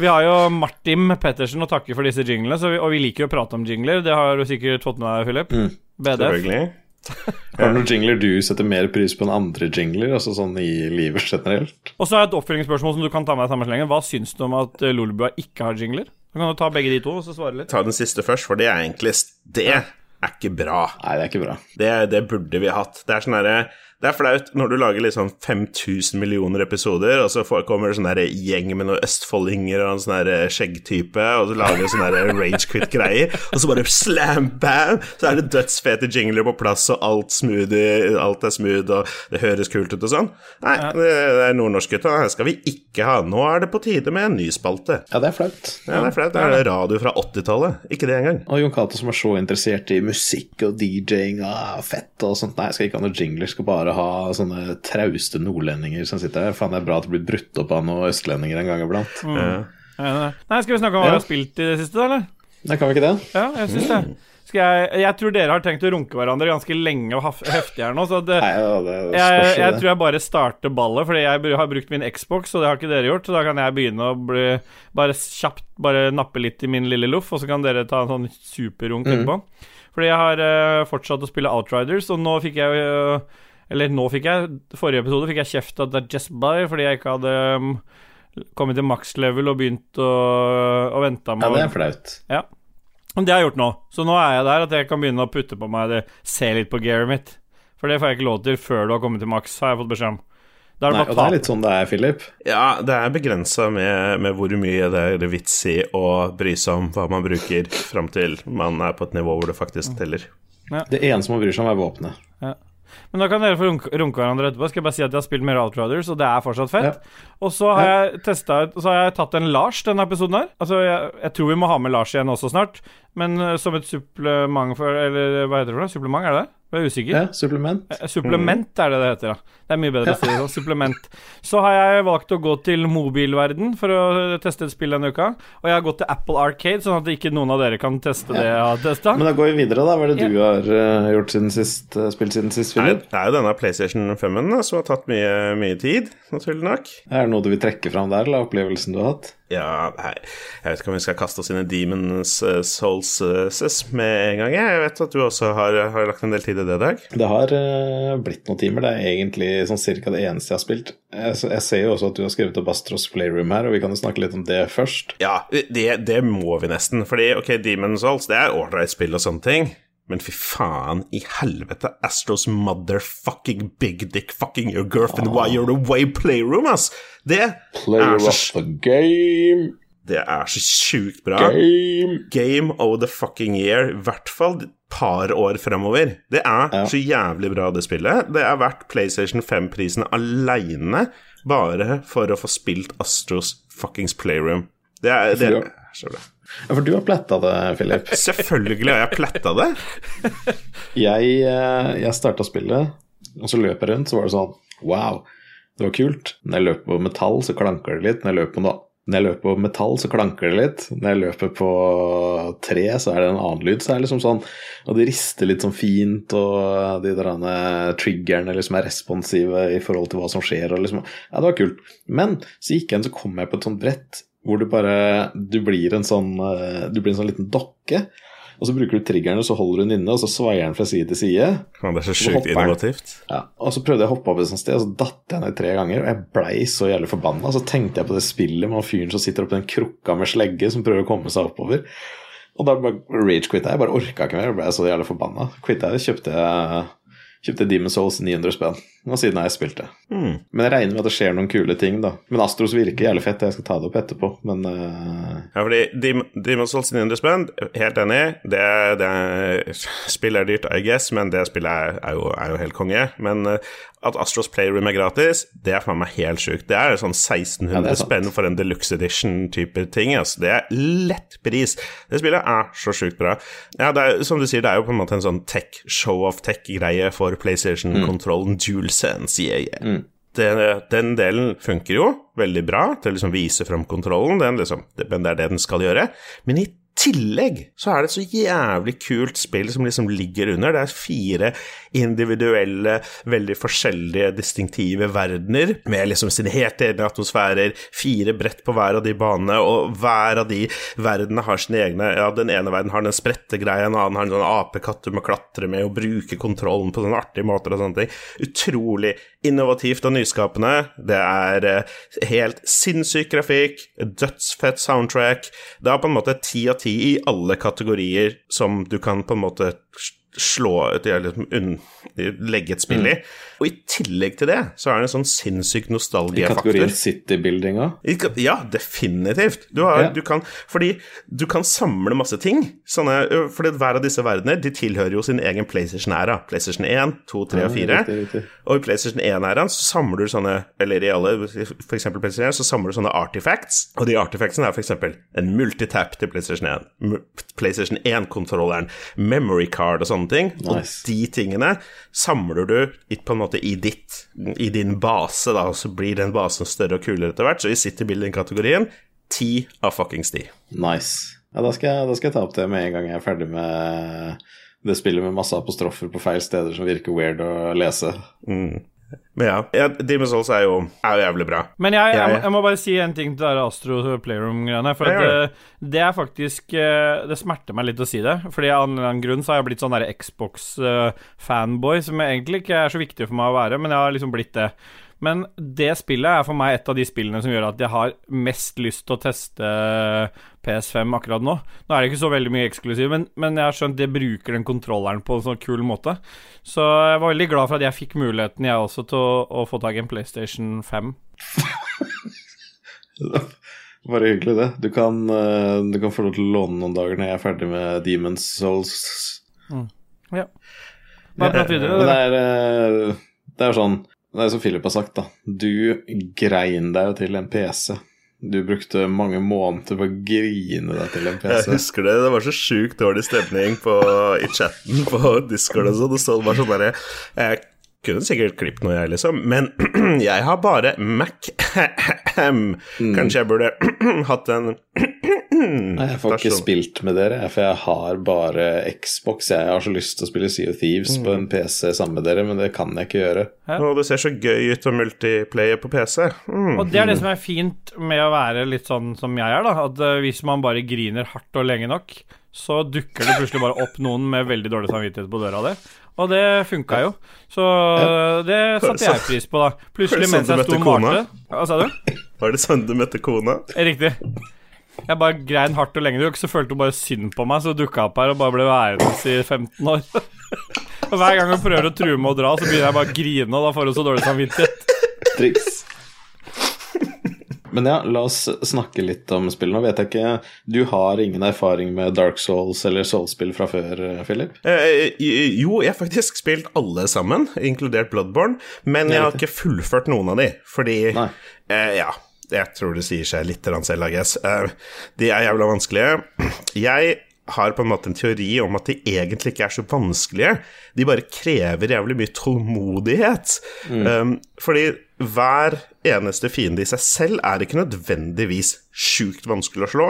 vi har jo Martin Pettersen å takke for disse jinglene, så vi, og vi liker jo å prate om jingler. Det har du sikkert fått med deg, Philip. Mm. BDF. Selvfølgelig. Har du noen jingler du setter mer pris på enn andre jingler? Altså sånn i livet generelt? Og så har jeg et oppfølgingsspørsmål som du kan ta med deg samme slengen. Hva syns du om at Lolebua ikke har jingler? Så kan du ta begge de to og så svare litt. Ta den siste først, for det er egentlig Det er ikke bra. Nei, det er ikke bra. Det, det burde vi hatt. Det er sånn derre det er flaut når du lager liksom 5000 millioner episoder, og så kommer det sånn gjeng med noen østfoldinger og en sånn der skjeggtype, og så lager du sånne der ragequit-greier, og så bare slam bam, så er det dødsfete jingler på plass, og alt, smoothie, alt er smooth, og det høres kult ut og sånn. Nei, det, er nordnorskgutta. Det skal vi ikke ha. Nå er det på tide med en ny spalte. Ja, det er flaut. Ja, det er flaut. Det er radio fra 80-tallet. Ikke det engang. Og Jon Cato som er så interessert i musikk og DJ-ing og fett og sånt. Nei, jeg skal ikke ha noen jingler, skal bare ha sånne trauste nordlendinger som sitter her. Faen, det er bra at det blir brutt opp av noen østlendinger en gang iblant. Ja. Nei, Skal vi snakke om hva vi har spilt i det siste, da, eller? Nei, kan vi ikke det? Ja, jeg syns det. Skal jeg Jeg tror dere har tenkt å runke hverandre ganske lenge og heftig her nå, så det, Nei, ja, det jeg, jeg tror jeg bare starter ballet, fordi jeg har brukt min Xbox, og det har ikke dere gjort, så da kan jeg begynne å bli Bare kjapt bare nappe litt i min lille loff, og så kan dere ta en sånn superrunk Mm. etterpå. Fordi jeg har uh, fortsatt å spille Outriders, og nå fikk jeg eh, Eller nå fikk jeg Forrige episode fikk jeg kjeft av Buy fordi jeg ikke hadde um, kommet til maks level og begynt å, å vente Ja, det er flaut. ja. Men det har jeg gjort nå. Så nå er jeg der at jeg kan begynne å putte på meg det, se litt på gearet mitt. For det får jeg ikke lov til før du har kommet til maks, har jeg fått beskjed om. Da er det Nei, og det er litt sånn det er, Philip. Ja, det er begrensa med, med hvor mye det er vits i å bry seg om hva man bruker, fram til man er på et nivå hvor det faktisk teller. Det eneste man bryr seg om, er våpenet. Men da kan dere få runke, runke hverandre etterpå. Skal jeg bare si at jeg har spilt mer Outriders, og det er fortsatt fett. Og så har jeg testet, Så har jeg tatt en Lars denne episoden her. Altså, jeg, jeg tror vi må ha med Lars igjen også snart. Men eh, som et supplement for Eller hva heter det for noe? Supplement, er det det? Jeg er usikker. Ja, supplement. Eh, Supplement er det det heter, ja. Det er mye bedre å si det sånn. Supplement. Så har jeg valgt å gå til mobilverden for å teste et spill denne uka. Og jeg har gått til Apple Arcade, sånn at ikke noen av dere kan teste det jeg har testa. Men da går vi videre, da. Hva er det du har eh, gjort siden sist, eh, spilt siden sist, Philip? det er jo denne PlayStation 5-en da, som har tatt mye, mye tid, naturlig nok. Er det noe du vil trekke fram der, eller opplevelsen du har hatt? Ja, nei, jeg vet ikke om vi skal kaste oss inn i Demons eh, Souls eh, med en gang. Jeg vet at du også har, har lagt en del tid i det, Dag. Det har eh, blitt noen timer. Det er egentlig sånn cirka det eneste jeg har spilt. Jeg, jeg ser jo også at du har skrevet opp Astros Playroom her, og vi kan jo snakke litt om det først. Ja, det, det må vi nesten. Fordi, ok, Demons Souls, det er ålreit spill og sånne ting. Men fy faen i helvete, Astros motherfucking big dick fucking your girlfriend while you're away playroom, ass! Det Player er så, of the game, det er så sjukt bra. game. Game of the fucking year, i hvert fall et par år fremover. Det er Ja. så jævlig bra, det spillet. Det er verdt PlayStation 5-prisen aleine bare for å få spilt Astros fuckings Playroom. Det er, det er så bra. Ja, for du har pletta det, Philip. Selvfølgelig har jeg pletta det. Jeg, eh, jeg starta spillet, og så løp jeg rundt, så var det sånn Wow, det var kult. Når jeg løper på metall, så klanker det litt. Når jeg løper på, noe, når jeg løper på metall, så klanker det litt. Når jeg løper på tre, så er det en annen lyd. Så er det liksom sånn Og de rister litt sånn fint, og de der eh, triggerne liksom er responsive i forhold til hva som skjer. Og liksom, ja, det var kult. Men så gikk jeg inn, så kom jeg på et sånt brett hvor du bare Du blir en sånn eh, Du blir en sånn liten dokke. Og så bruker du triggeren, og så holder du den inne, og så svaier den fra side til side. Ja, det er så sjukt innovativt. Ja, og så prøvde jeg å hoppe opp et sånt sted, og så datt jeg ned tre ganger. Og jeg blei så jævlig forbanna. Så tenkte jeg på det spillet med han fyren som sitter oppi den krukka med slegge, som prøver å komme seg oppover. Og da bare rage-quitta jeg. Jeg bare orka ikke mer. Jeg ble så jævlig forbanna. Quitta jeg, kjøpte Kjøpte Demon's Souls 900 spenn. Og siden har jeg spilt det. Hmm. Men jeg regner med at det skjer noen kule ting, da. Men Astros virker jævlig fett. Jeg skal ta det opp etterpå, men uh... Ja, fordi Demon's Souls 900 spenn, helt enig. Det, det er, er dyrt, I guess, men det spillet er, er, jo, er jo helt konge. Men uh, at Astros Playroom er gratis, det er faen meg helt sjukt. Det er sånn 1600 Ja, spenn for en deluxe edition-type ting. Altså. Det er lett pris. Det spillet er så sjukt bra. Ja, er, som du sier, det er jo på en måte en sånn tech, show of tech-greie for PlayStation-kontrollen DualSense. enn CIA. Mm. den delen funker jo veldig bra til å liksom vise fram kontrollen, den liksom, men det er det den skal gjøre. Men i tillegg så er det et så jævlig kult spill som liksom ligger under. Det er fire individuelle, veldig forskjellige, distinktive verdener med liksom sine helt egne atmosfærer, fire brett på hver av de banene, og hver av de verdenene har sine egne Ja, den ene verden har den spredte greia, en annen har en sånn apekatt du må klatre med og bruke kontrollen på sånne artige måter og sånne ting. Utrolig innovativt og nyskapende. Det er eh, helt sinnssyk grafikk, dødsfett soundtrack. Det har på en måte ti av ti i alle kategorier som du kan på en måte slå eller liksom legge et spill i. Og i tillegg til det så er det en sånn sinnssyk i kategorien City-buildinga Ja, definitivt. Du har, Ja. du kan, fordi du kan samle masse ting. Sånne, fordi hver av disse verdener de tilhører jo sin egen PlayStation-æra. PlayStation 1, 2, 3 og 4. riktig, riktig. Og i PlayStation 1-æraen så samler du sånne Eller i alle, for eksempel PlayStation 1, så samler du sånne artifacts. Og de artifactsene er eksempel en multitap til PlayStation 1, PlayStation 1-kontrolleren, memory card og sånne ting. Nice. Og de tingene samler du på en måte i ditt I din base, da, og så blir den basen større og kulere etter hvert. Så i City Building-kategorien ti av fuckings ti. Nice. Ja, da skal, da skal jeg ta opp det med en gang jeg er ferdig med det spillet med masse apostrofer på feil steder som virker weird å lese. Mm. Men ja, ja Demon's Souls er jo, er jo jævlig bra. Men jeg, jeg, Jeg- må- bare si en ting til det Astro Playroom-greiene. For at det, det er faktisk eh, Det smerter meg litt å si det. Fordi av en eller annen grunn så har jeg blitt sånn Xbox-fanboy, som egentlig ikke er så viktig for meg å være, men jeg har liksom blitt det. Men det spillet er for meg et av de spillene som gjør at jeg har mest lyst til å teste PS5 akkurat nå. Nå er det ikke så veldig mye eksklusiv, men, men jeg har skjønt det bruker den kontrolleren på en sånn kul måte. Så jeg var veldig glad for at jeg fikk muligheten, jeg også, til å, å få tak i en PlayStation 5. Bare hyggelig, det. Du kan, eh, du kan få lov til å låne noen dager når jeg er ferdig med Demon's Souls. Ja. Bare prat videre. Det, det er, eh, det er sånn Det er som Philip har sagt, da. Du grein deg jo til en PC. Du brukte mange måneder på å grine deg til en Jeg husker det, det var så sjukt dårlig stemning på, i chatten på Discord og sånn. Det stod bare sånn derre Jeg kunne sikkert klippet noe, jeg, liksom, men jeg har bare Mac. Kanskje jeg burde hatt en Nei, jeg får ikke sånn. spilt med dere, for jeg har bare Xbox. Jeg har så lyst til å spille Sea of Thieves på en PC sammen med dere, men det kan jeg ikke gjøre. Å, det ser så gøy ut å multiplayer på PC. Mm. Og det er det som er fint med å være litt sånn som jeg er, da. At eh, hvis man bare griner hardt og lenge nok, så dukker det plutselig bare opp noen med veldig dårlig samvittighet på døra di. Og det funka jo. Så det satte jeg pris på, da. Plutselig mens jeg sto og malte Hva sa du? Var det sånn du møtte kona? Riktig. Jeg bare grein hardt og lenge nok, så følte hun bare synd på meg, så dukka opp her og bare ble værende i 15 år. og hver gang hun prøver å true med å dra, så begynner jeg bare å grine, og da får hun så dårlig samvittighet. Triks. Men ja, la oss snakke litt om spillet. Nå vet jeg ikke Du har ingen erfaring med Dark Souls eller Souls-spill fra før, Philip? Eh, jo, jeg har faktisk spilt alle sammen, inkludert Bloodborne, men jeg har ikke fullført noen av de, fordi Nei. eh, Ja, jeg tror det sier seg litt selv, I guess. Eh, de er jævla vanskelige. Jeg har på en måte en teori om at de egentlig ikke er så vanskelige. De bare krever jævlig mye tålmodighet. Um, fordi hver eneste fiende i seg selv er ikke nødvendigvis sjukt vanskelig å slå,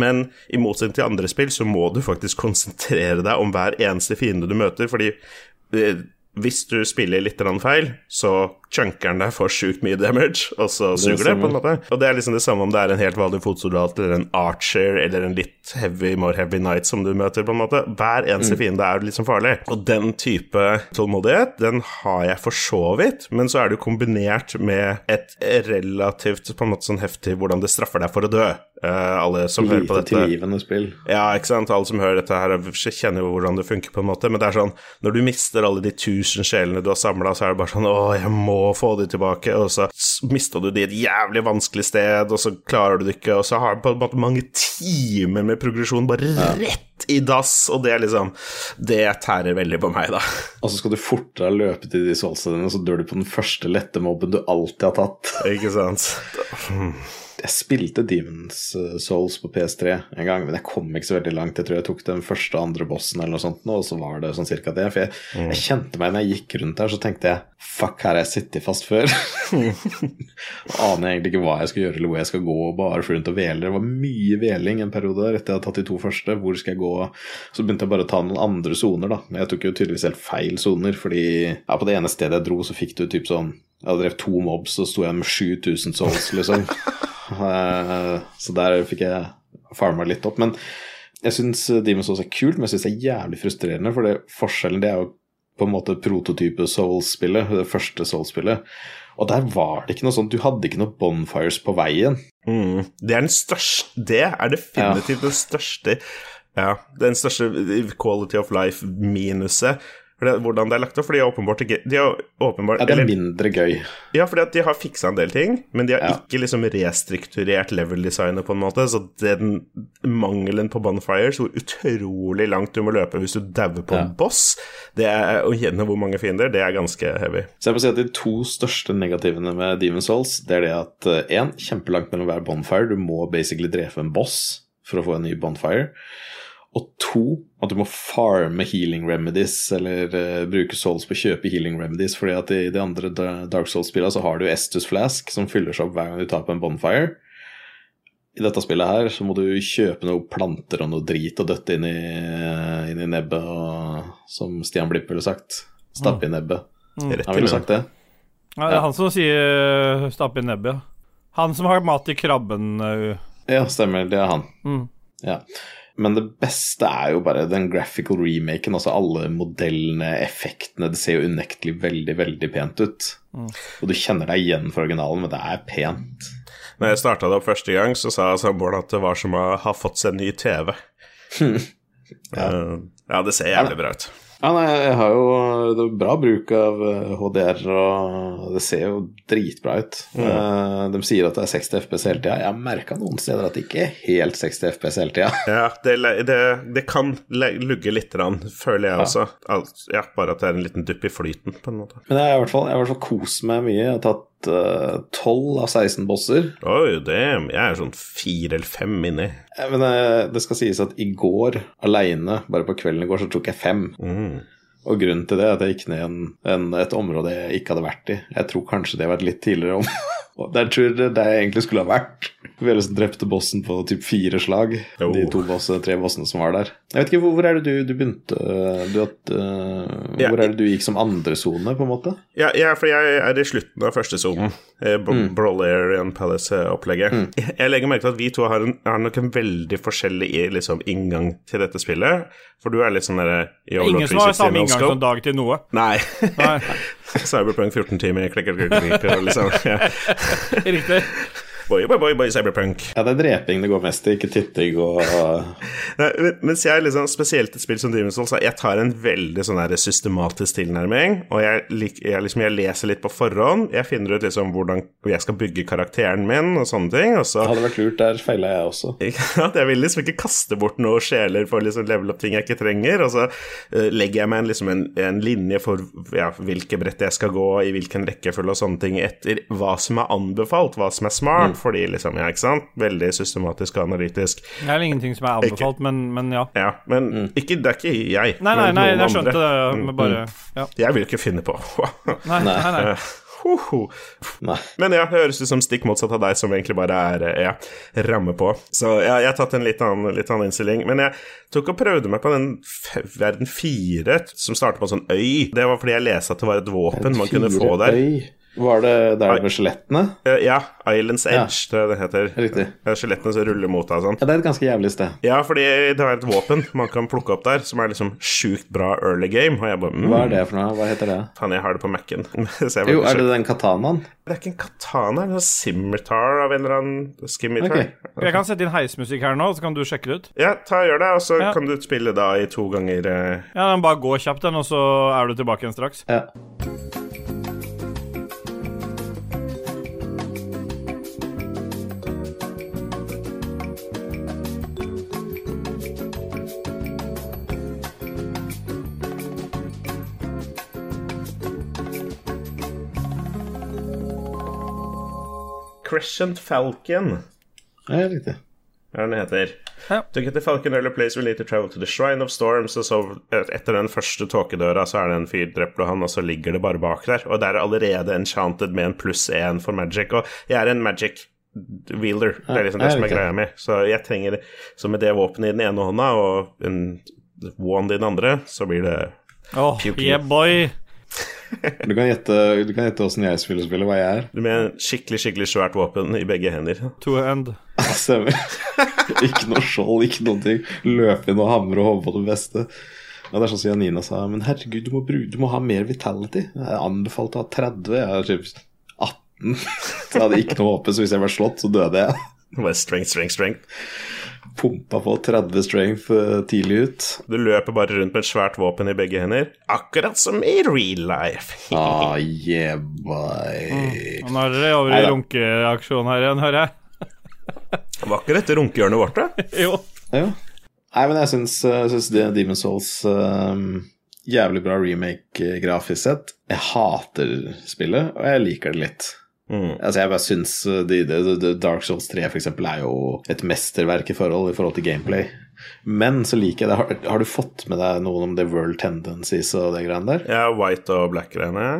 men i motsetning til andre spill så må du faktisk konsentrere deg om hver eneste fiende du møter, fordi uh, hvis du spiller litt feil, så chunker den deg for sjukt mye damage, og så suger det, på en måte. Og det er liksom det samme om det er en helt vanlig fotsoldat eller en archer eller en litt heavy, more heavy knight som du møter, på en måte. Hver eneste fiende er liksom farlig. Og den type tålmodighet, den har jeg for så vidt, men så er det jo kombinert med et relativt på en måte sånn heftig hvordan det straffer deg for å dø. Uh, alle som hører på dette tilgivende spill. ja, ikke sant. Alle som hører dette her, kjenner jo hvordan det funker, på en måte. Men det er sånn, når du mister alle de tusen sjelene du har samla, så er det bare sånn Å, jeg må få de tilbake. Og så mister du de et jævlig vanskelig sted, og så klarer du det ikke, og så har du på en måte mange timer med progresjon bare rett i dass, og det er liksom Det tærer veldig på meg, da. Og så skal du fortere løpe til de solstedene, og så dør du på den første lette mobben du alltid har tatt. Ikke sant? Jeg spilte Demons eh, Souls på PS3 en gang, men jeg kom ikke så veldig langt. Jeg tror jeg tok den første og andre bossen eller noe sånt, nå, og så var det sånn cirka det. For jeg, jeg kjente meg når jeg gikk rundt her, så tenkte jeg fuck, her har jeg sittet fast før. Aner egentlig ikke hva jeg skal gjøre eller hvor jeg skal gå, og bare fly rundt og hvele. Det var mye hveling en periode der etter jeg hadde tatt de to første. Hvor skal jeg gå? Så begynte jeg bare å ta noen andre soner, da. Jeg tok jo tydeligvis helt feil soner, fordi ja, på det ene stedet jeg dro, så fikk du typ sånn Jeg hadde drevet to mobs, så sto jeg med 7000 souls, liksom. Eh, Så der fikk jeg farma litt opp. Men jeg syns Demon's Souls er kult, men jeg syns det er jævlig frustrerende. For det, forskjellen det er jo på en måte prototype Souls-spillet, det første Souls-spillet. Og der var det ikke noe sånt, du hadde ikke noe bonfires på veien. Mm. Det er den største Det er definitivt den største Ja, den største quality of life-minuset. Det- Hvordan det er lagt opp. For de er åpenbart ikke De er åpenbart Ja, det er eller- mindre gøy. Ja, fordi at de har fiksa en del ting, men de har Ja. ikke liksom restrukturert level-designet på en måte. Så den mangelen på bonfires, hvor utrolig langt du må løpe hvis du dauer på en boss, det er, og gjennom hvor mange fiender, det er ganske heavy. Så jeg må si at De to største negativene med Demon's Souls Det er det at én, kjempelangt mellom hver bonfire. Du må basically drepe en boss for å få en ny bonfire. Og to, at du må farme healing remedies, eller uh, bruke souls på å kjøpe healing remedies. fordi at i de andre Dark Souls-spillene så har du Estus Flask, som fyller seg opp hver gang du tar på en bonfire. i dette spillet her så må du kjøpe noen planter og noe drit og døtte inn i, inn i nebbet, og, som Stian Blipp ville sagt. Stappe i nebbet. Mm. Han ville sagt det. Ja, det er han som sier uh, 'stappe i nebbet'. Han som har mat i krabben. eh, Ja, stemmer. Det er han. Mm. Ja. Men det beste er jo bare den graphical remaken. Altså alle modellene, effektene. Det ser jo unektelig veldig, veldig pent ut. Og du kjenner deg igjen for originalen, men det er pent. Når jeg starta det opp første gang, så sa samboeren at det var som å ha fått seg en ny TV. Eh, ja, det ser jævlig bra ut. Ja, nei, jeg har jo det er bra bruk av eh, HDR, og det ser jo dritbra ut. Mm. De sier at det er 60 FPS hele tida. Jeg har merka noen steder at det ikke er helt 60 FPS hele tida. Ja, det, det, det kan lugge litt, føler jeg også. Alt, ja, bare at det er en liten dupp i flyten, på en måte. Men jeg har i hvert fall, jeg har i hvert fall kost meg mye. Jeg har tatt eh, 12 av 16 bosser. Oi, damn. Jeg er sånn fire eller fem inni. Eh, Men eh, det skal sies at i går, aleine, bare på kvelden i går, så tok jeg fem. Mm. Og grunnen til det er at jeg gikk ned en, en, et område jeg ikke hadde vært i. Jeg tror kanskje det var litt tidligere om. Der tror jeg det egentlig skulle ha vært. Vi liksom drepte bossen på typ fire slag. Oh. De to boss, tre bossene som var der. Jeg vet ikke, Hvor, hvor er det du, du begynte du, at, eh, Ja. Hvor er det du gikk som andre sone, på en måte? Ja, ja, for jeg er i slutten av første sonen. Eh, mm. Brolarian Palace-opplegget. Jeg, jeg legger merke til at vi to har, en, har nok en veldig forskjellig liksom, inngang til dette spillet. For du er litt sånn derre er ingen som har samme inngang som Dag til noe. Nei. Nei, Cyberpunk 14 timer, klikker, klikker, klikker, og liksom. Ja. riktig. Boy, boy, boy, boy, Cyberpunk. Ja, det er dreping det går mest i, ikke titting og Nei, mens jeg liksom, spesielt et spill som Demon's Souls, jeg tar en veldig sånn her systematisk tilnærming, og jeg, lik- jeg, liksom, jeg leser litt på forhånd. Jeg finner ut liksom hvordan jeg skal bygge karakteren min og sånne ting, og så Hadde vært lurt, der feila jeg også. Ja. Jeg vil liksom ikke kaste bort noen sjeler for å liksom level opp ting jeg ikke trenger. Og så uh, legger jeg meg en, liksom en, en linje for ja, hvilke brett jeg skal gå, i hvilken rekkefølge og sånne ting, etter hva som er anbefalt, hva som er smart. Fordi liksom, ja, ikke sant? Veldig systematisk og analytisk. Det er ingenting som er anbefalt, men, men ja. Ja, men ikke, det er ikke jeg. Nei, nei, nei, jeg skjønte andre. det, bare Ja. Jeg vil ikke finne på Nei, nei, nei. Uh. Nei. Men ja, det høres ut som stikk motsatt av deg, som egentlig bare er eh, ja, ramme på. Så ja, jeg har tatt en litt annen, litt annen innstilling. Men jeg tok og prøvde meg på den verden 4, som starter på en sånn øy. Det var fordi jeg leste at det var et våpen man kunne få der. Øy. Var det der med skjelettene? Eh, Ja, Islands Edge, det det heter. Riktig. Skjelettene som ruller mot deg og sånn. Ja, det er et ganske jævlig sted. Ja, fordi det er et våpen man kan plukke opp der, som er liksom sjukt bra early game. Og jeg bare mm, Hva er det for noe? Hva heter det? Faen, jeg har det på Mac-en. Jo, er det den katanaen? Det er ikke en katana, det er en scimitar av en eller annen Skimitar. Ok. Jeg kan sette inn heismusikk her nå, så kan du sjekke det ut. Ja, ta og gjør det, og så Ja. kan du spille da i to ganger eh, Ja, den Bare gå kjapt, den, og så er du tilbake igjen straks. Ja. Crescent Falcon. ja, riktig. Hva den heter? Ja. To get the Falcon early place, we need to travel to the Shrine of Storms. Og så etter den første tåkedøra så er det en fyr drept og han, og så ligger det bare bak der. Og det er allerede enchanted med en pluss én for magic. Og jeg er en magic wielder. Det er liksom det som er greia mi. Så jeg trenger Så med det våpenet i den ene hånda og en wand i den andre, så blir det Pew, pew. yeah, boy. Du kan gjette du kan gjette åssen jeg spiller spillet, hva jeg er. med en skikkelig, skikkelig svært våpen i begge hender. To end. Stemmer. ikke noe skjold, ikke noen ting. Løpe inn og hamre og håpe på det beste. Ja, det er sånn som Janina sa, men herregud, du må, bruke, du må ha mer vitality. Jeg anbefalte å ha 30, jeg har typ 18. Så jeg hadde ikke noe håp, så hvis jeg ble slått, så døde jeg. Bare strength, strength, strength. Pumpa på 30 strength eh, tidlig ut. Du løper bare rundt med et svært våpen i begge hender. Akkurat som i real life. Ah, yeah, boy. Og Nå er dere over i runkeaksjon her igjen, hører jeg. Var ikke dette runkehjørnet vårt, da? Jo. Ja. Nei, men jeg syns, jeg syns det Demon's Souls um, Jævlig bra remake eh, grafisk sett. Jeg hater spillet, og jeg liker det litt. Mm. Altså, jeg bare syns uh, de, de, de, Dark Souls 3 for eksempel er jo et mesterverk i forhold, i forhold til gameplay. Men så liker jeg det. Har, har du fått med deg noen om The World Tendencies og det greiene der? Ja, white og black-greiene.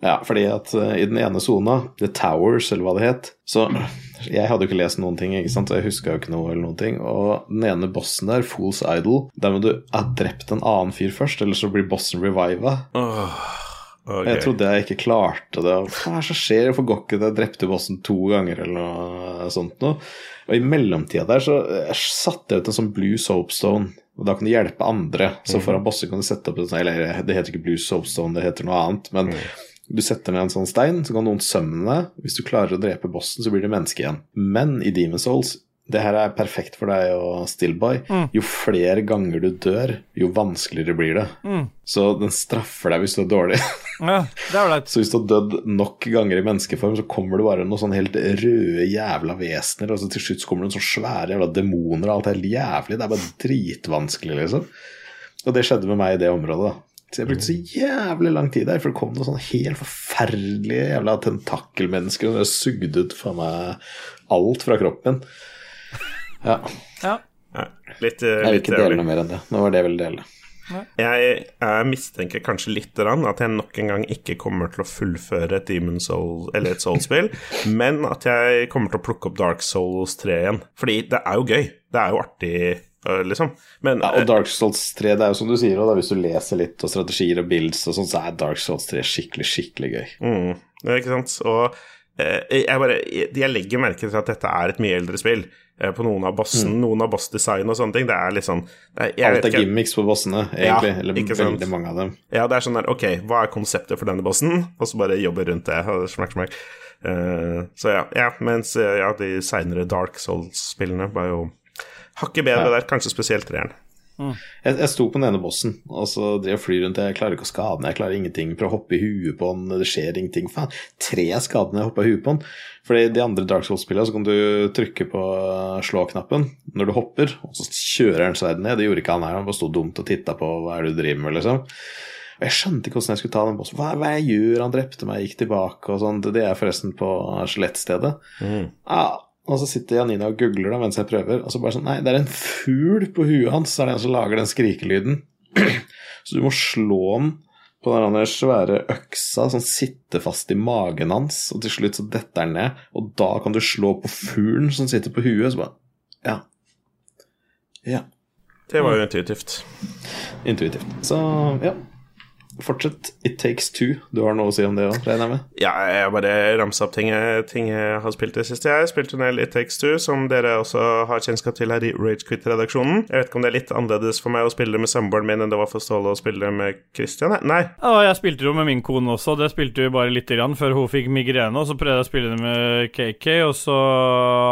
Ja, fordi at uh, i den ene sona, The Towers, eller hva det het, så Jeg hadde jo ikke lest noen ting, ikke sant, jeg huska jo ikke noe eller noen ting. Og den ene bossen der, Fools Idol, der må du ha drept en annen fyr først, eller så blir bossen reviva. Åh, ok. Jeg trodde jeg ikke klarte det. Hva er det som skjer? Hvorfor går ikke det? Jeg drepte bossen to ganger, eller noe sånt noe. Og i mellomtida der så eh, satte jeg ut en sånn blue soapstone. Og da kan du hjelpe andre. Så foran bosser kan du sette opp en sånn Eller det heter ikke blue soapstone, det heter noe annet. Men du setter ned en sånn stein, så kan noen sømme deg. Hvis du klarer å drepe bossen, så blir det menneske igjen. Men i Demon's Souls det her er perfekt for deg og Stillboy. Jo flere ganger du dør, jo vanskeligere blir det. Så den straffer deg hvis du er dårlig. Ja, det er. Så hvis du har dødd nok ganger i menneskeform, så kommer det bare noen sånn helt røde jævla vesener, og så til slutt kommer det noen sånne svære jævla demoner, og alt helt jævlig. Det er bare dritvanskelig, liksom. Og det skjedde med meg i det området, da. Så jeg brukte så jævlig lang tid der, for det kom noen sånne helt forferdelige jævla tentakelmennesker, og sugde ut faen meg alt fra kroppen. Ja. Ja. Ja, litt, eh, Jeg vil ikke dele noe mer enn det. Nå var det jeg ville dele. Jeg, jeg mistenker kanskje litt at jeg nok en gang ikke kommer til å fullføre et Demon Soul eller et Soul-spill, men at jeg kommer til å plukke opp Dark Souls 3 igjen. Fordi det er jo gøy. Det er jo artig, øh, liksom. Men Ja, og Dark Souls 3, det er jo som du sier, da, hvis du leser litt og strategier og builds og sånn, så er Dark Souls 3 skikkelig, skikkelig gøy. Mm, ikke sant? Og eh, jeg, bare, jeg legger merke til at dette er et mye eldre spill. Eh, på noen av bossen, noen av bossdesign og sånne ting. Det er litt sånn det er- jeg Alt er ikke- gimmicks på bossene, egentlig. Ja, eller veldig mange av dem. Ja, det er sånn der Ok, hva er konseptet for denne bossen? Og så bare jobbe rundt det. Smak, Smakk, smakk. Eh, så ja, ja. Mens eh, ja, de seinere Dark Souls-spillene var jo hakket bedre der, kanskje spesielt treeren. Jeg, jeg sto på den ene bossen, og så drev jeg fly rundt. Jeg klarer ikke å skade den, jeg klarer ingenting. Prøver å hoppe i huet på den, det skjer ingenting. Faen, tre skader når jeg hoppa i huet på den. Fordi de andre Dark Souls-spillene så kan du trykke på slå-knappen når du hopper, og så kjører han sverdet ned. Det gjorde ikke han her, han bare sto dumt og titta på hva er det du driver med, liksom. Og jeg skjønte ikke hvordan jeg skulle ta den bossen. Hva hva jeg gjør? Han drepte meg, gikk tilbake og sånn. Det er forresten på skjelettstedet. Ja, og så sitter Janina og googler det mens jeg prøver, og så bare sånn Nei, det er en fugl på huet hans, så er det en som lager den skrikelyden. så du må slå den på den svære øksa som sitter fast i magen hans, og til slutt så detter den ned, og da kan du slå på fuglen som sitter på huet, så bare Ja. Ja. Det var jo intuitivt. Intuitivt. Så ja. Fortsett. It takes two. Du har noe å si om det òg, regner jeg med? Ja, jeg bare ramsa opp ting jeg, ting jeg har spilt i det siste. Jeg spilte en del It Takes Two, som dere også har kjennskap til her i Ragequit-redaksjonen. Jeg vet ikke om det er litt annerledes for meg å spille det med samboeren min enn det var for Ståle å spille det med Christian. Nei. Ja, jeg spilte jo med min kone også, det spilte vi bare lite grann før hun fikk migrene. Og så prøvde jeg å spille det med KK, og så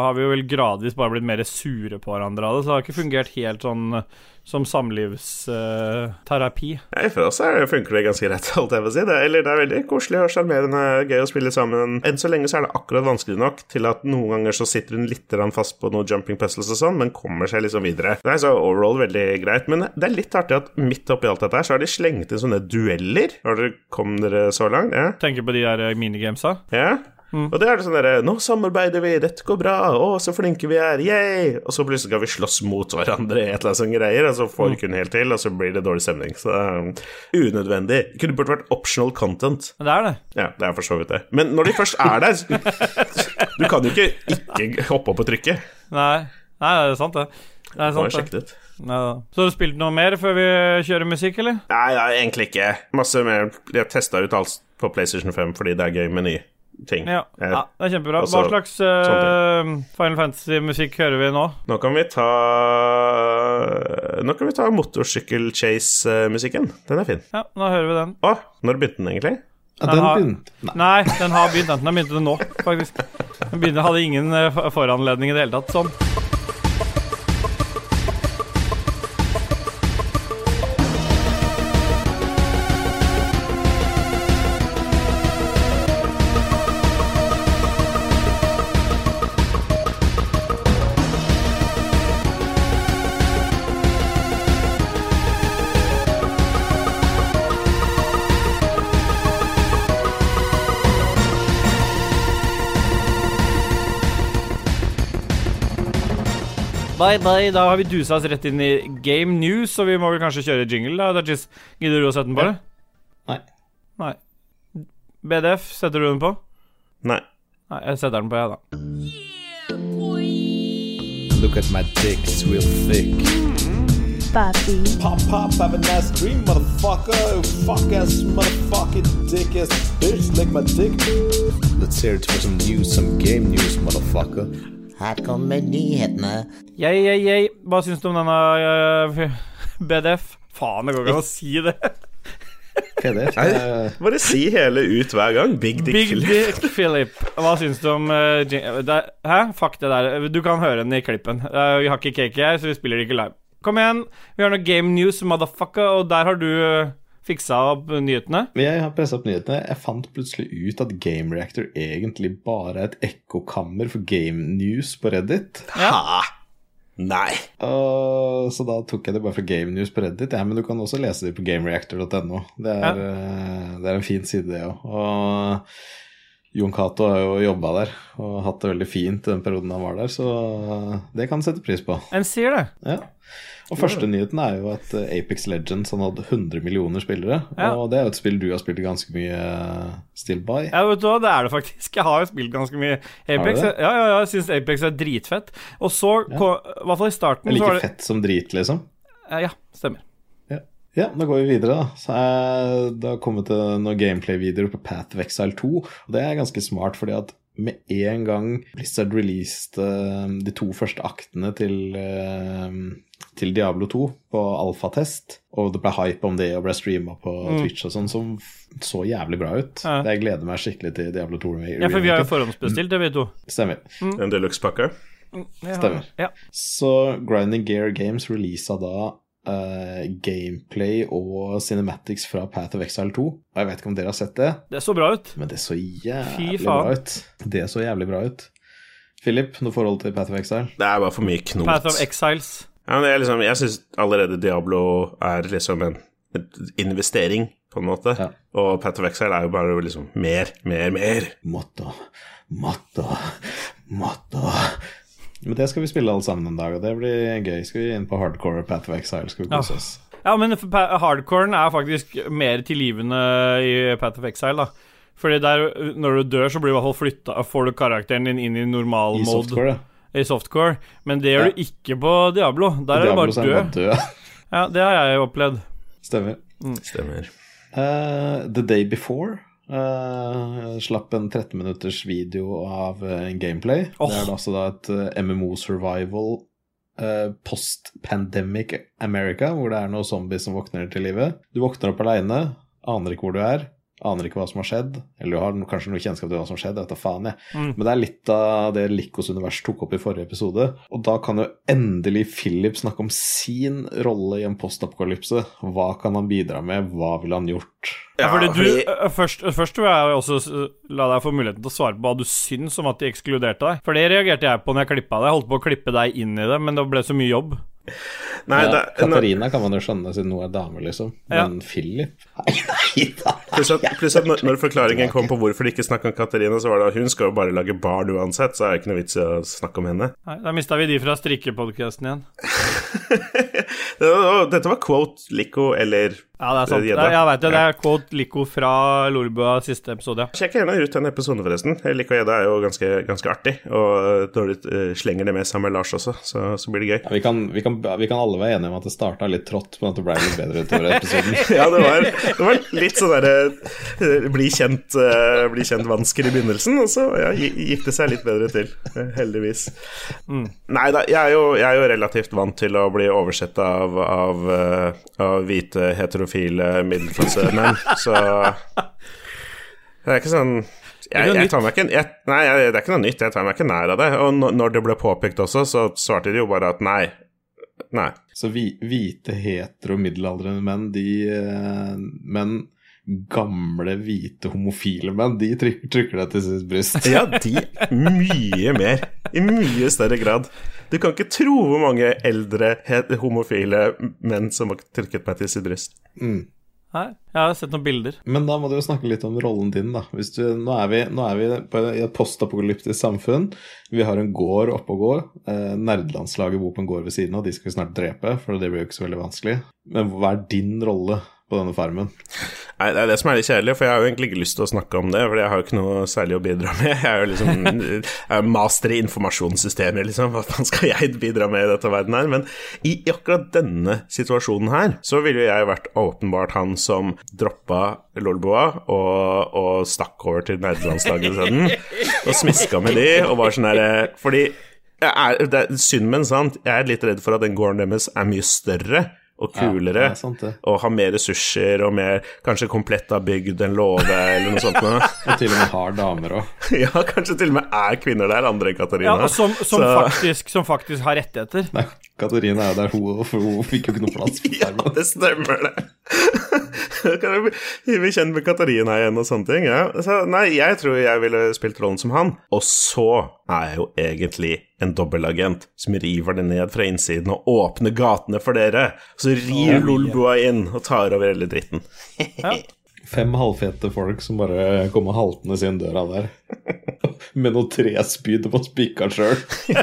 har vi jo vel gradvis bare blitt mer sure på hverandre av det. Så det har ikke fungert helt sånn eh, som samlivsterapi. Ja, For oss er, funker det ganske greit, holdt jeg på å si. Det, eller det er veldig koselig og sjarmerende, gøy å spille sammen. Enn så lenge så er det akkurat vanskelig nok til at noen ganger så sitter hun litt fast på noen jumping puzzles og sånn, men kommer seg liksom videre. Det er så overall veldig greit. Men det er litt artig at midt oppi alt dette her, så har de slengt inn sånne dueller. Har dere, kom dere så langt? Ja? Tenker på de der minigamesa. Ja. Og det er det sånn derre Nå samarbeider vi, dette går bra, å, så flinke vi er, yay! Og så plutselig skal vi slåss mot hverandre i et eller annet sånt greier, og så får vi ikke helt til, og så blir det dårlig stemning. Så um, unødvendig. Det kunne burde vært optional content. Men det er det. Ja, det er for så vidt det. Men når de først er der Du kan jo ikke ikke hoppe opp og trykke. Nei, Nei det er sant, det. Det er sant, det. ut. Ja. Så har du spilt noe mer før vi kjører musikk, eller? Nei, nei, egentlig ikke. Masse mer Jeg testa ut alt på PlayStation 5 fordi det er gøy med nye ting. Ja, ja det er kjempebra. altså, Hva slags uh, Final Fantasy-musikk hører vi nå? Nå kan vi ta Nå kan vi ta motorsykkel-chase-musikken. Den er fin. Ja, nå hører vi den. Å, når begynte den egentlig? Den den har- begynt Nei. Nei, den har begynt. Den har begynt nå, faktisk. Den begynte, hadde ingen eh, foranledning i det hele tatt. Sånn. Bye, bye. Da har vi dusa oss rett inn i Game News, så vi må vel kanskje kjøre jingle, da. Dajis, gidder du å sette den på? Ja. det? Nei. Nei. BDF, setter du den på? Nei. Nei, jeg setter den på, jeg, da. Look at my dick, it's real thick. Papi. Pop, pop, have a nice dream, motherfucker. Fuck ass, motherfucking dick ass bitch, lick my dick. Let's hear it for some news, some game news, motherfucker. Her kommer nyhetene. Yay, yay, yay. Hva syns du om denne øh, BDF? Faen, det går ikke an å si det. PDF. Nei, eh, bare si hele ut hver gang. Big Dick Big Philip. Dick Philip. Hva syns du om uh, Jing- det, Hæ? Fuck det der. Du kan høre den i klippen. Uh, vi har ikke cake her, så vi spiller det ikke live. Kom igjen. Vi har noe Game News, motherfucker, og der har du øh, fiksa opp nyhetene. Jeg har pressa opp nyhetene. Jeg fant plutselig ut at Game Reactor egentlig bare er et ekkokammer for game news på Reddit. Ha! Nei. Uh, så da tok jeg det bare fra Game News på Reddit. Ja, men du kan også lese det på gamereactor.no. Det, er, eh, det er en fin side, det òg. Og Jon Cato har jo jobba der og hatt det veldig fint den perioden han var der, så det kan sette pris på. En sier det. Ja. Og første nyheten er jo at eh, Apex Legends han hadde 100 millioner spillere. Ja. Og det er jo et spill du har spilt ganske mye eh, still by. Ja, vet du hva, det er det faktisk. Jeg har jo spilt ganske mye Apex. Ja, ja, ja, jeg syns Apex er dritfett. Og så, i hvert fall i starten, like det fett som drit, liksom. Eh, Ja, stemmer. Ja. ja, da går vi videre, da. Så jeg, det har kommet noen gameplay-videoer på Path of Exile 2. Og det er ganske smart, fordi at med en gang Blizzard releaste eh, de to første aktene til, eh, til Diablo 2 på alfatest, og det ble hype om det og ble streama på Twitch og sånn, som så jævlig bra ut. Ja. Jeg gleder meg skikkelig til Diablo 2. Ja, for vi har jo forhåndsbestilt det, vi to. Stemmer. En deluxe-pakke. Stemmer. Ja. Så Grinding Gear Games releasa da eh, gameplay og cinematics fra Path of Exile 2. Og jeg vet ikke om dere har sett det, Det så bra ut. men det så jævlig bra ut. Det så jævlig bra ut. Philip, noe forhold til Path of Exile? Det er bare for mye knot. Path of Exiles. Ja, men jeg, liksom, jeg syns allerede Diablo er liksom en, en investering, på en måte. Ja. Og Path of Exile er jo bare liksom mer, mer, mer. Motto, motto, motto. Men det skal vi spille alle sammen en dag, og det blir gøy. Skal vi inn på hardcore Path of Exile, skal vi kose Ja. oss. Ja, men f- hardcoren er faktisk mer tilgivende i Path of Exile, da. Fordi der, når du dør, så blir du i hvert fall flytta Får du karakteren din inn i normal I mode softcore, ja. i softcore. Men det gjør Ja. du ikke på Diablo. Der er Diablo du bare død. død. Ja, det har jeg opplevd. Stemmer. Stemmer. Uh, the Day Before eh, slapp en 13 minutters video av uh, gameplay. Oh. Det er altså da et uh, MMO survival eh, post-pandemic America, hvor det er noen zombies som våkner til live. Du våkner opp aleine, aner ikke hvor du er. Aner ikke hva som har skjedd, eller du har kanskje noe kjennskap til hva som har skjedd. Jeg vet da faen, jeg. Mm. Men det er litt av det Likos univers tok opp i forrige episode. Og da kan jo endelig Philip snakke om sin rolle i en postapokalypse. Hva kan han bidra med, hva ville han gjort? Ja, fordi du først, først vil jeg også la deg få muligheten til å svare på hva du syns om at de ekskluderte deg. For det reagerte jeg på når jeg klippa deg. Jeg holdt på å klippe deg inn i det, men det ble så mye jobb. Nei, Ja, det, Katarina kan man jo skjønne siden hun er dame, liksom. Ja. Men Philip Nei, nei da. Pluss at, pluss at når, når forklaringen kom på hvorfor de ikke snakka om Katarina, så var det at hun skal jo bare lage barn uansett, så er det ikke noe vits i å snakke om henne. Nei, Da mista vi de fra strikkepodkasten igjen. Dette var quote Lico eller Ja, det er sant. Eh, gjedda. Det, jeg vet det. Det er quote Lico fra Lolbua siste episode. ja. Sjekk gjerne ut den episoden, forresten. Lico og Gjedda er jo ganske, ganske artig, og når du eh, slenger det med sammen med Lars også, så, så blir det gøy. Ja, vi, kan, vi, kan, vi kan alle være enige om at det starta litt trått, men at det ble litt bedre utover episoden. Ja, det var, det var litt sånn derre eh, bli kjent, eh, bli kjent vansker i begynnelsen, og så ja, gikk det seg litt bedre til, Heldigvis. heldigvis. Nei da, jeg jo, jeg er jo relativt vant til å bli oversett av, av, eh, av hvite, heterofile middelklassemenn, så det er ikke sånn jeg, jeg tar meg ikke, jeg, Nei, jeg, det er ikke noe nytt. Jeg tar meg ikke nær av det. Og når- det ble påpekt også, så svarte de jo bare at nei. Nei. Så vi, hvite, hetero, middelaldrende menn, de eh, Men gamle, hvite, homofile menn, de trykker, trykker deg til sitt bryst. Ja, de mye mer. I mye større grad. Du kan ikke tro hvor mange eldre homofile menn som har trykket meg til sitt bryst. Nei, jeg har sett noen bilder. Men da må du jo snakke litt om rollen din, da. Hvis du, nå er vi, nå er vi på, i et postapokalyptisk samfunn. Vi har en gård oppe og gå. Eh, nerdelandslaget bor på en gård ved siden av, de skal vi snart drepe, for det blir jo ikke så veldig vanskelig. Men hva er din rolle på denne farmen. Nei, det er det som er litt kjedelig, for jeg har jo egentlig ikke lyst til å snakke om det, for jeg har jo ikke noe særlig å bidra med. Jeg er jo liksom jeg er master i informasjonssystemer, liksom. Hva faen skal jeg bidra med i dette verden her? Men i, i akkurat denne situasjonen her, så ville jo jeg vært åpenbart han som droppa Lolboa og, og stakk over til nerdelandslaget isteden, og smiska med de, og var sånn herre Fordi jeg er, det er synd, men sant, jeg er litt redd for at den gården deres er mye større og kulere, Ja, sant og ha mer ressurser og mer kanskje komplett av bygd enn låve, eller noe sånt. Og til og med har damer òg. ja, kanskje til og med er kvinner der, andre enn Katarina. Ja, som, som, faktisk, som faktisk har rettigheter. Nei, Katarina er der, hun, for hun fikk jo ikke noe plass Ja, det stemmer, det. kan vi bli- bli kjent med Katarina igjen og sånne ting? Ja. Så, nei, jeg tror jeg ville spilt rollen som han. Og så er jeg jo egentlig en dobbelagent som river det ned fra innsiden og åpner gatene for dere. Så rir Lolbua inn og tar over hele dritten. Fem halvfete folk som bare kommer haltende sin døra der. Med noe trespyd på spikka sjøl.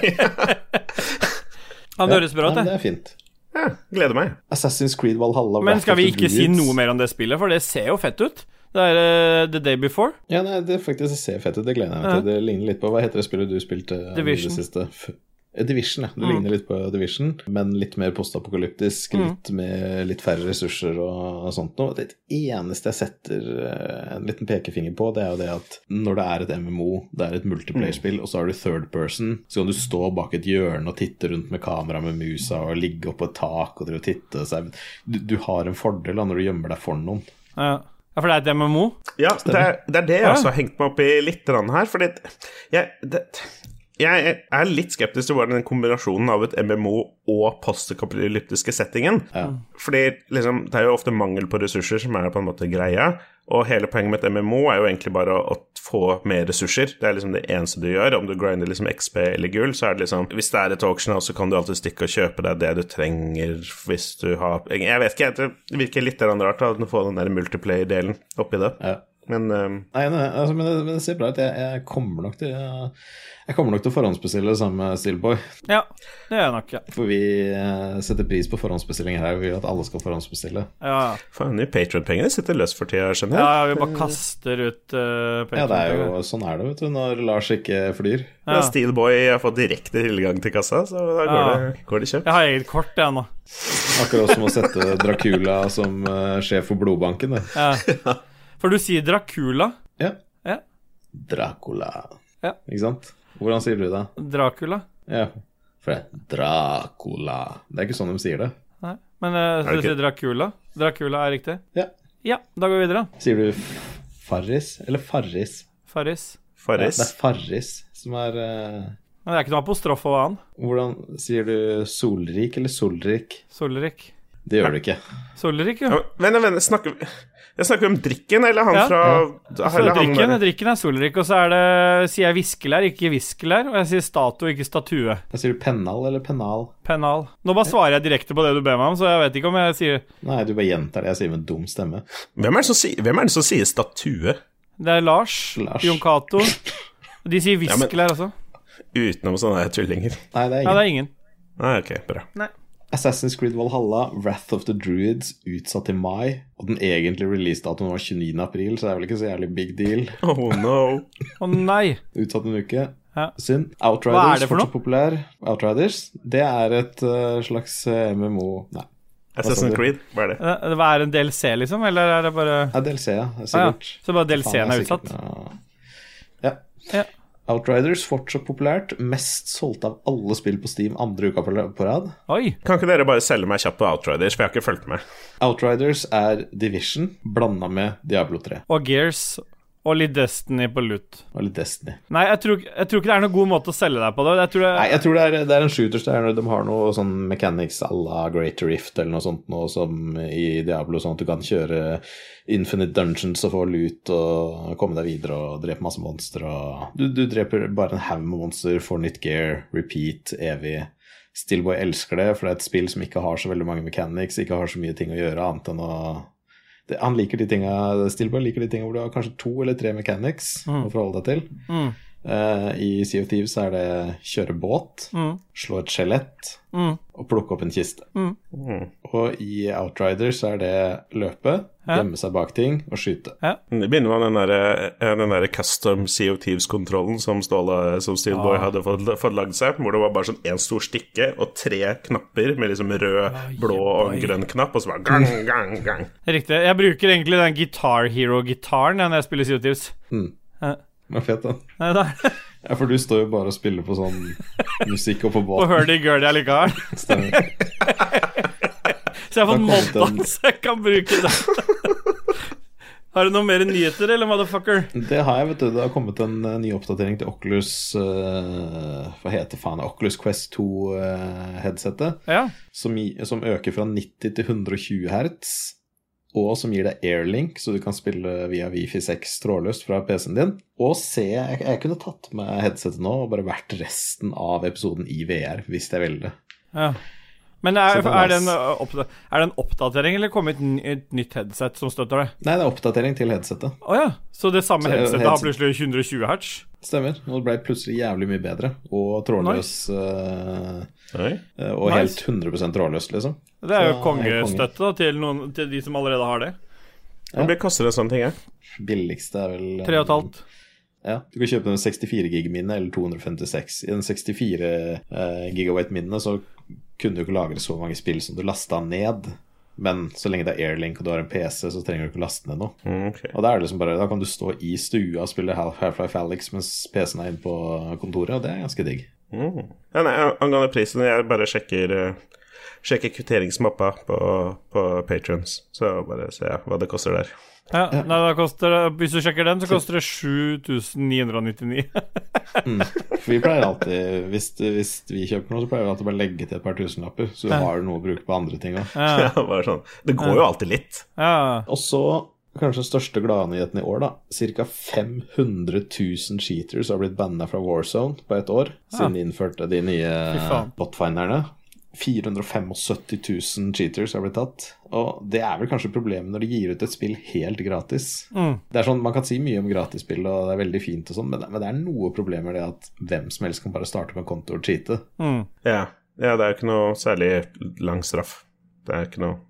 Han høres bra ut, Det det. er fint. Ja, gleder meg. Assassin's Creed Valhalla Men skal vi ikke si noe mer om det spillet, for det ser jo fett ut. Det er uh, The Day Before. Ja, nei, det faktisk ser fett ut. Det gleder jeg meg til. Det ligner litt på Hva heter det spillet du spilte i Division. det siste? Eh, Division, ja. Det Mm. ligner litt på Division, men litt mer postapokalyptisk. Litt, med litt færre ressurser og, sånt noe. Det eneste jeg setter eh, en liten pekefinger på, det er jo det at når det er et MMO, det er et multiplayer-spill, og så har du third person, så kan du stå bak et hjørne og titte rundt med kamera med musa og ligge oppå et tak og drive og titte. Så du, du har en fordel da når du gjemmer deg for noen. Ja, Ja, for det er et MMO. Ja, det er, det er jeg også har hengt meg opp i litt her. Fordi jeg, det, jeg er litt skeptisk til hvordan den kombinasjonen av et MMO og postakapolyptiske settingen Fordi liksom, det er jo ofte mangel på ressurser som er på en måte greia. Og hele poenget med et MMO er jo egentlig bare å, å få mer ressurser. Det er liksom det eneste du gjør. Om du grinder liksom XP eller gull, så er det liksom Hvis det er et auction så kan du alltid stikke og kjøpe deg det du trenger hvis du har Jeg vet ikke, det virker litt rart å få den der multiplayer-delen oppi det. Ja. Men ehm, Nei, nei altså, men, det, men det ser bra ut. Jeg, jeg kommer nok til jeg, jeg kommer nok til å forhåndsbestille det sammen med Steelboy. Ja, det gjør jeg nok, ja. For vi uh, setter pris på forhåndsbestilling her. Vi vil at alle skal forhåndsbestille. Ja, faen, de Patrion-pengene sitter løst for tida, skjønner ja vi bare kaster ut uh, Ja, det er jo sånn er det, vet du, når Lars ikke flyr. Ja. Steelboy har fått direkte tilgang til kassa, så da går, Ja. det, går det kjøpt. Jeg har eget kort, jeg nå. Akkurat som å sette Dracula som uh, sjef for blodbanken. Det. Ja. For du sier Dracula. Ja. Ja. Dracula. Ja. Ikke sant? Hvordan sier du det? Dracula. Ja. For det er Dracula. Det er ikke sånn de sier det. Nei, men uh, så du sier Dracula. Dracula er riktig. Ja. Ja, da går vi videre. Sier du Farris eller Farris? Farris. Ja, det er Farris som er uh... Men det er ikke noe apostrof over han. Hvordan sier du Solrik eller Solrik? Solrik. Det gjør du ikke. Solrik, ikke. Ja, men, men snakker vi jeg snakker om drikken, eller han Ja. fra ja. eller han- drikken, drikken er Solrik, og så er det Sier jeg viskelær, ikke viskelær, og jeg sier statue, ikke statue. Da sier du pennal eller pennal? Pennal. Nå bare svarer jeg direkte på det du ber meg om, så jeg vet ikke om jeg sier Nei, du bare gjentar det jeg sier med en dum stemme. Hvem, er det som sier, hvem er det som sier statue? Det er Lars, Lars. Jon Cato. De sier Ja, men- også. Utenom sånne tullinger. Nei, det er ingen. Nei, det er ingen. Nei, ok, bra. Nei. Assassin's Creed Valhalla, Wrath of the Druids, utsatt til mai. Og den egentlige releasedatoen var 29. april, så det er vel ikke så jævlig big deal. Oh no. Å nei. Utsatt en uke. Ja. Synd. Hva er Outriders, det for fortsatt populær. Outriders, det er et uh, slags eh, MMO Nei, Assassin's? Creed, hva er det? Er det er en DLC, liksom, eller er det bare det er DLC, ja. Sikkert. er ah, ja. Så bare DLC-en det er utsatt? Ja. Ja. Outriders, fortsatt populært. Mest solgt av alle spill på Steam andre uka på rad. Oi. Kan ikke dere bare selge meg kjapt på Outriders, for jeg har ikke fulgt med. Outriders er Division blanda med Diablo 3 Og Gears. Og litt Destiny på loot. og litt Destiny. Nei, jeg tror, jeg tror ikke det er noen god måte å selge deg på det. Jeg tror det, Nei, jeg tror det er, det er en shooters der de har noe sånn mechanics à la Great Rift eller noe sånt noe som i Diablo, sånn at du kan kjøre infinite dungeons og få loot og komme deg videre og drepe masse monstre og Du, du dreper bare en haug med monstre, får nytt gear, repeat, evig. Stillboy elsker det, for det er et spill som ikke har så veldig mange mechanics, ikke har så mye ting å gjøre annet enn å det, Han liker de tinga Stillboy liker de tinga hvor du har kanskje to eller tre mechanics å forholde deg til. Mm. Eh, I Sea of Thieves er det kjøre båt, Mm. slå et skjelett og plukke opp en kiste. Og i Outriders er det løpe, Ja. gjemme seg bak ting og skyte. Det begynner med den der, eh, den der custom Sea of Thieves-kontrollen som, Ståle- som Steelboy hadde fått, fått lagd seg, hvor det var bare sånn én stor stikke og tre knapper med liksom rød, blå og grønn knapp, og så bare gang, gang, gang. Riktig. Jeg bruker egentlig den Guitar Hero-gitaren når jeg spiller Sea of Thieves. Det er fett, den. Nei, det er- Ja, for du står jo bare og spiller på sånn musikk og på Og På hurdy-gurdy allikevel. Stemmer. Så jeg har fått Da modda, den. så jeg kan bruke det. Har du noe mer nyheter, eller motherfucker? Det har jeg, vet du. Det har kommet en uh, ny oppdatering til Oculus uh, Hva heter faen Oculus Quest 2-headsetet. Ja. som, som øker fra 90 til 120 hertz, og som gir deg airlink, så du kan spille via Wifi 6 trådløst fra PC-en din. Og se Jeg, jeg kunne tatt med headsetet nå og bare vært resten av episoden i VR, hvis jeg ville det. ja. Men er, er det en, uh, er det en oppdatering, eller kommer et, nytt headset som støtter det? Nei, det er oppdatering til headsetet. Å ja. Så det samme Så headsetet har plutselig 120 hertz? Stemmer. Og det ble plutselig jævlig mye bedre. Og trådløs nice. Eh, Og Nice. helt 100% trådløst, liksom. Det er jo kongestøtte da, til, noen, til de som allerede har det. Hvor mye koster det sånne ting? Ja? Billigste er vel eh, Tre og et halvt. Ja, Du kan kjøpe den 64 gig-minne eller 256. I den 64 eh, gigawatt-minnet så kunne du ikke lagre så mange spill som du lasta ned. Men så lenge det er airlink og du har en PC, så trenger du ikke laste ned noe. Mm, okay. Og Da er det liksom bare, da kan du stå i stua og spille Half- Half-Life Alyx mens PC-en er inne på kontoret, og det er ganske digg. Mm. Ja, nei, angående prisen, jeg bare sjekker uh, Sjekker kvitteringsmappa på, på Patrons, så bare se hva det koster der. Ja, Nei, da koster det, Hvis du sjekker den, så koster det 7999. mm. vi pleier alltid, hvis, hvis vi kjøper noe, så pleier vi alltid bare legge til et par tusenlapper, så du har noe å bruke på andre ting òg. Ja, Ja, sånn. Det går jo alltid litt. ja. Og så kanskje den største gladnyheten i år, da. Ca. 500 000 cheaters har blitt banna fra Warzone på et år, siden de innførte de nye botfinderne. 475 000 cheaters har blitt tatt. Og det er vel kanskje problemet når de gir ut et spill helt gratis. Mm. Det er sånn, Man kan si mye om gratisspill, og det er veldig fint, og sånn, men, men det er noe problem med det at hvem som helst kan bare starte med en konto og cheate. Mm. Ja. ja, det er jo ikke noe særlig lang straff. Det er ikke noe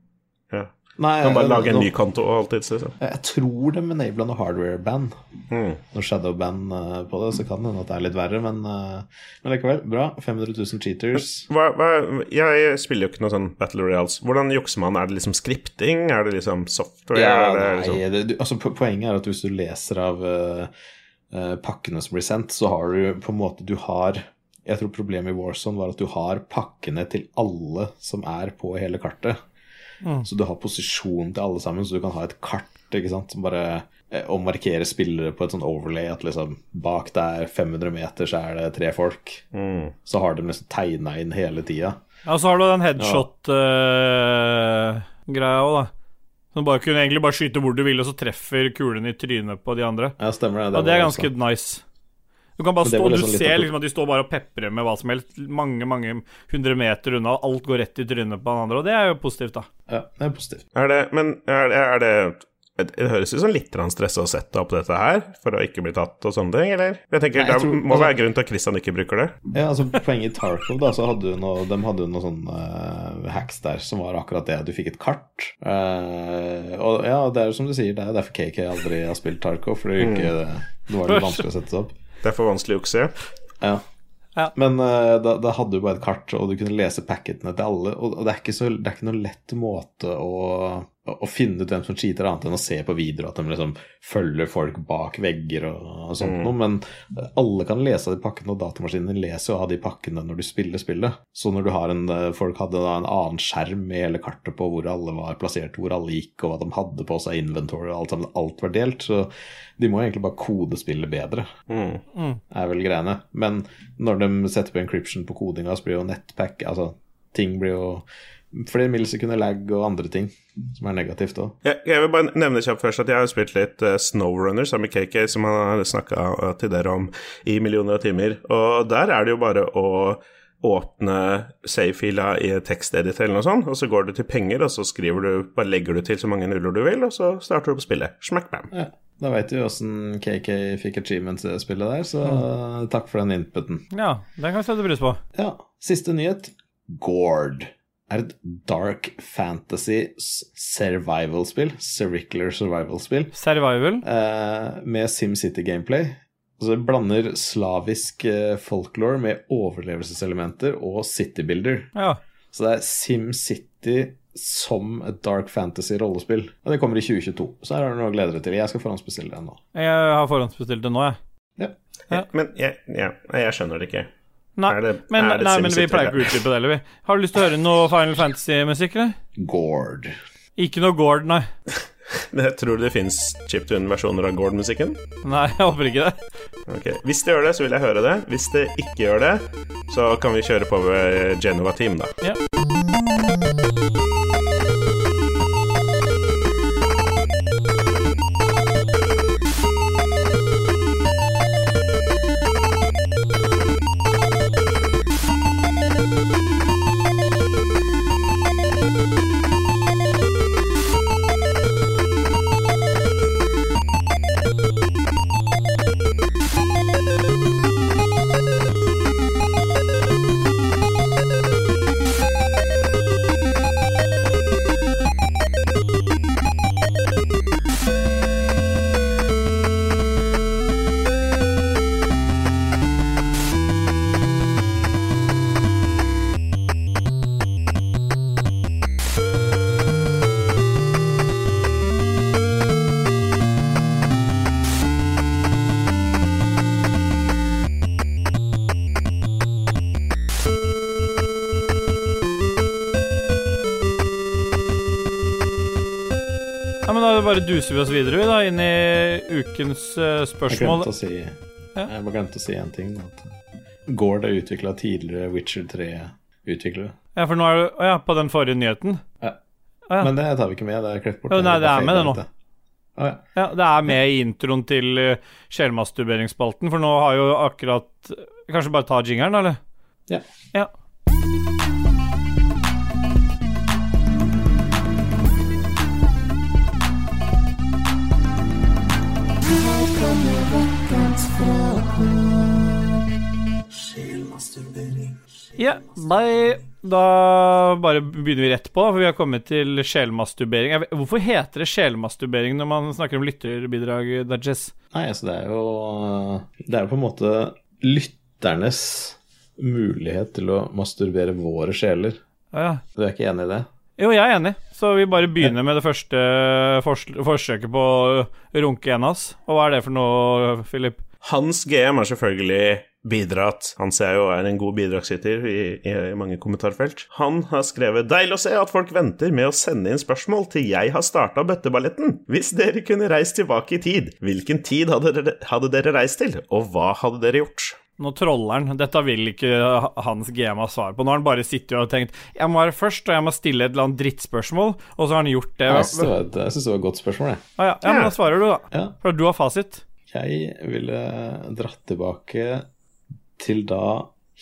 Ja. Nei, Kan bare lage en ny konto alltid, liksom. Jeg tror de enabla noe hardware-ban. Mm. Noe shadow-ban eh, på det, så kan det hende at det er litt verre, men, eh, men likevel, bra. 500 000 cheaters. Hva, hva, jeg spiller jo ikke noe sånn Battle Royals. Hvordan jukser man? Er det liksom skripting? Er det liksom software? Ja, det nei, liksom... det, altså, poenget er at hvis du leser av uh, pakkene som blir sendt, så har du på en måte Du har Jeg tror problemet i Warzone var at du har pakkene til alle som er på hele kartet. Så du har posisjon til alle sammen, så du kan ha et kart ikke sant, som bare å markere spillere på et sånn overlay at liksom bak der 500 meter så er det tre folk. Mm. Så har de liksom tegna inn hele tida. Ja, så har du den headshot-greia òg, da. Som bare kunne egentlig bare skyte hvor du vil, og så treffer kulene i trynet på de andre. Ja, stemmer det. Og det er ganske også- nice. Du kan bare stå, du liksom ser liksom at de står bare og peprer med hva som helst, mange, mange hundre meter unna, og alt går rett i trynet på den andre, og det er jo positivt, da. Ja, det er positivt. Er det Men er det, er det det høres ut som litt stressa å sette opp dette her, for å ikke bli tatt og sånne ting, eller? Jeg tenker Nei, jeg Det må altså- være grunn til at Christian ikke bruker det. Ja, altså Poenget i Tarkov, da, så hadde jo noe, de hadde jo noen sånne hacks der som var akkurat det. Du fikk et kart. Uh, og ja, det er jo som du sier, det er derfor KK aldri har spilt Tarkov, fordi det ikke det var litt vanskelig å sette seg opp. Det er for vanskelig å jukse. Ja. Ja. Men uh, da, da hadde du bare et kart, og du kunne lese packetene til alle. Og, og det, er ikke så, det er ikke noe lett måte å, å, å finne ut hvem som cheater, annet enn å se på videoer at de liksom følger folk bak vegger og, og sånt noe. Men eh, alle kan lese av de pakkene, og datamaskinen leser jo av de pakkene når du spiller spillet. Så når du har en eh, Folk hadde da en annen skjerm med hele kartet på hvor alle var plassert, hvor alle gikk, og hva de hadde på seg, inventory og alt sammen. Alt var delt. Så de må egentlig bare kode spillet bedre Mm. er vel greiene. Men når de setter på encryption på kodinga, så blir jo nettpack Altså, ting blir jo flere millisekunder lag og andre ting som er negativt òg. Jeg, jeg vil bare nevne kjapt først at jeg har spilt litt uh, Snowrunner sammen med KK, som han har snakka til dere om i millioner av timer. Og der er det jo bare å åpne save-fila i tekstedit eller noe sånt, og så går du til penger, og så skriver du, bare legger du til så mange nuller du vil, og så starter du på spillet. Smack bam. Da veit du åssen KK fikk achievements i det spillet der, så takk for den inputen. Ja, den kan vi sette pris på. Ja, siste nyhet. Gord er et dark fantasy survival-spill. Sericular survival-spill. Survival. eh, med SimCity-gameplay. Altså det blander slavisk eh, folklore med overlevelseselementer og citybuilder. Ja. Så det er SimCity som et dark fantasy-rollespill. Og det kommer i 2022, så her har du noe å glede deg til. Jeg skal forhåndsbestille det nå. Jeg har forhåndsbestilt det nå, jeg. Ja. Men jeg, ja, jeg skjønner det ikke. Nei, det- men, nei, men vi pleier ikke å utdype det heller, vi. Har du lyst til å høre noe Final Fantasy-musikk, eller? Gord. Ikke noe Gord, nei. Men jeg tror det fins chiptune-versjoner av Gord-musikken. Nei, jeg håper ikke det. Ok, Hvis det gjør det, så vil jeg høre det. Hvis det ikke gjør det, så kan vi kjøre på ved Genova Team, da. Ja, Bare vi oss videre vi da, inn i ukens spørsmål. Jeg glemte å si Jeg glemte å si en ting. At Gord er utvikla tidligere Witcher 3-utviklere. Ja, for nå er du ja, på den forrige nyheten. Ja. Ja. Men det tar vi ikke med. Det er klippet bort. Ja, nei, det er med det nå. Ah, ja. Ja, Det er med i introen til uh, sjelmasturberingsspalten, for nå har jo akkurat Kanskje bare ta jingeren, eller? Ja. Ja. Ja, nei Da bare begynner vi rett på, for vi har kommet til sjelmasturbering. Hvorfor heter det sjelmasturbering når man snakker om lytterbidrag, Dudges? Nei, altså det er jo Det er jo på en måte lytternes mulighet til å masturbere våre sjeler. Å ja. Du er ikke enig i det? Jo, jeg er enig, så vi bare begynner med det første fors forsøket på å runke en av oss. Og hva er det for noe, Philip? Hans GM har selvfølgelig bidratt. Han ser jo er en god bidragsyter i, i mange kommentarfelt. Han har skrevet 'Deilig å se at folk venter med å sende inn spørsmål til jeg har starta bøtteballetten'. Hvis dere kunne reist tilbake i tid, hvilken tid hadde dere, hadde dere reist til, og hva hadde dere gjort? Nå troller han. Dette vil ikke hans GM ha svar på. Nå har han bare sittet og tenkt Jeg må være først, og jeg må stille et eller annet drittspørsmål, og så har han gjort det. Jeg syns det, det var et godt spørsmål, jeg. Ah, ja. ja, men da svarer du, da. Ja. For du har fasit. Jeg ville dratt tilbake til da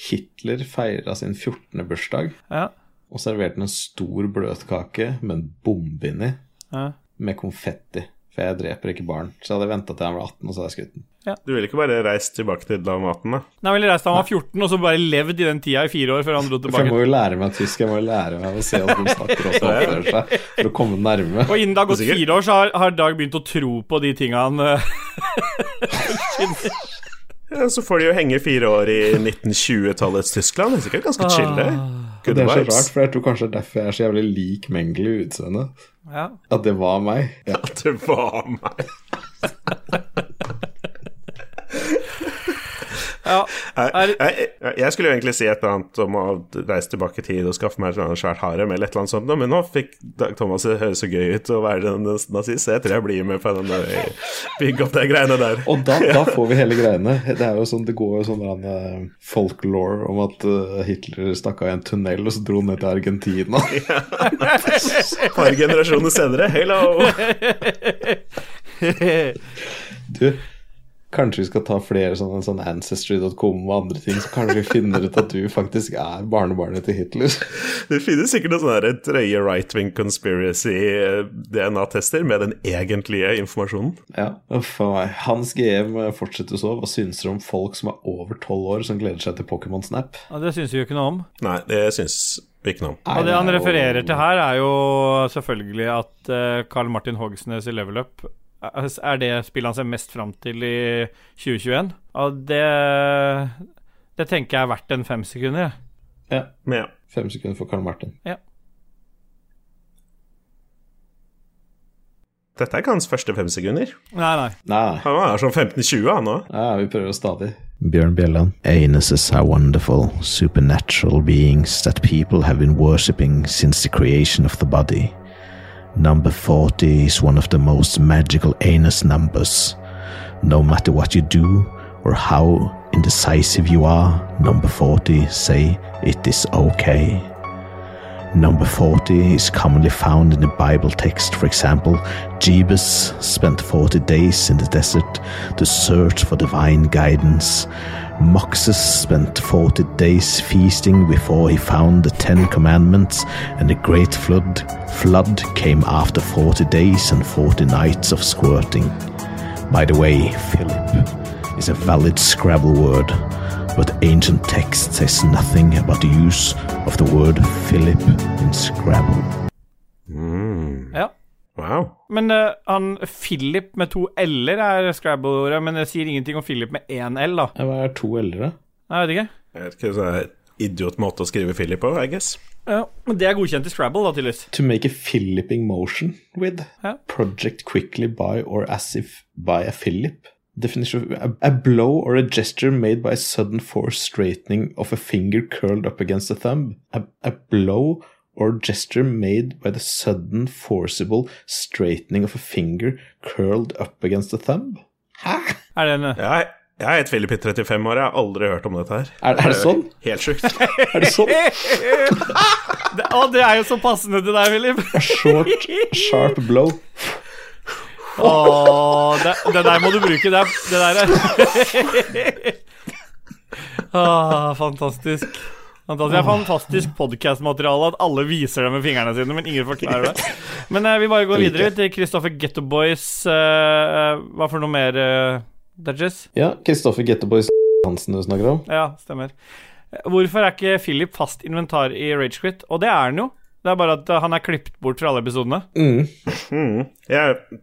Hitler feira sin 14. bursdag Ja. og serverte en stor bløtkake med en bombe inni, Ja. med konfetti. For jeg dreper ikke barn. Så jeg hadde venta til han var 18, og så hadde jeg skutt den. Du ville ikke bare reist tilbake til da maten, da? Nei, jeg ville reist da han var 14, og så bare levd i den tida i fire år før han dro tilbake. For jeg må jo lære meg tysk, jeg må jo lære meg å se at de snakker også oppfører seg, for å komme nærme. Og innen det har gått fire år, så har, har Dag begynt å tro på de tinga han eh, Ja, så får de jo henge fire år i 1920-tallets Tyskland. Det er sikkert ganske chill, det. Good Det er så rart, for jeg tror kanskje er derfor jeg er så jævlig lik Mengele i utseendet. Ja. At det var meg. Ja. At det var meg. ja. Jeg, jeg, jeg skulle jo egentlig si et eller annet om å reise tilbake i tid og skaffe meg et eller annet svært harem, eller et eller annet sånt, men nå fikk Dag Thomas det høres så gøy ut å være en nazist, så jeg tror jeg blir med på den der bygge opp de greiene der. Og da, da får vi hele greiene. Det er jo sånn, det går jo sånn eh, folklore om at eh, Hitler stakk av i en tunnel og så dro ned til Argentina. Et par generasjoner senere, hello! Du, Kanskje vi skal ta flere sånne, sånn ancestry.com og andre ting, så kanskje vi finner ut at du faktisk er barnebarnet til Hitler. Det finnes sikkert noen sånne drøye right-wing conspiracy eh, DNA-tester med den egentlige informasjonen. Ja, uff a meg. Hans GM fortsetter så. Hva syns dere om folk som er over tolv år, som gleder seg til Pokémon Snap? Ja, det syns vi jo ikke noe om. Nei, det syns vi ikke noe om. Og det han er refererer til her, er jo selvfølgelig at eh, Carl Martin Hogsnes i Level Up er det spillet han ser mest fram til i 2021. Og det Det tenker jeg er verdt en fem sekunder. jeg. Ja, Men ja. fem sekunder for Karl Martin. Ja. Dette er ikke hans første fem sekunder. Nei, nei. Nei, Han er sånn 15-20, han òg. ja, vi prøver stadig. Bjørn Bjelland. Anuses are wonderful, supernatural beings that people have been worshipping since the creation of the body. Number 40 is one of the most magical anus numbers. No matter what you do or how indecisive you are, number 40 say it is okay. Number 40 is commonly found in the Bible text. For example, Jebus spent 40 days in the desert to search for divine guidance. Moses spent 40 days feasting before he found the Ten Commandments, and the Great Flood, flood came after 40 days and 40 nights of squirting. By the way, Philip is a valid Scrabble word, but ancient text says nothing about the use of the word Philip in Scrabble. Hmm. Ja. Wow. Men uh, han Philip med to l-er er Scrabble-ordet, men det sier ingenting om Philip med én l, da. Hva er to l-er, Nei, Jeg vet ikke. Jeg vet ikke, idiott måte å skrive Philip på, I guess. Ja, men det er godkjent i Scrabble, da, tydeligvis. To make a Philipping motion with. Ja. Project quickly by or as if by a Philip. Definition of a, a blow or a gesture made by a sudden force straightening of a finger curled up against a thumb. A, a blow or gesture made by the sudden forcible straightening of a finger curled up against the thumb. Hæ? Er det en Jeg, jeg er et Philip i 35 år, jeg har aldri hørt om dette her. Er, er det sånn? Helt sjukt. Er det sånn? det, Å, det er jo så passende til deg, Philip. Short, sharp blow. Åh, det, det der må du bruke. Det, det der er Åh, Fantastisk. Fantastisk. Det er fantastisk podkastmateriale at alle viser det med fingrene sine, men ingen forklarer det. Men eh, vi bare går videre til Kristoffer Getto Boys. eh, hva for noe mer, eh, Dudges? Ja, Kristoffer Getteboys Hansen du snakker om. Ja, stemmer. Eh, Hvorfor er ikke Philip fast inventar i Ragequit? Og det er han jo. Det er bare at eh, han er klippet bort fra alle episodene. Mm. Mm. Jeg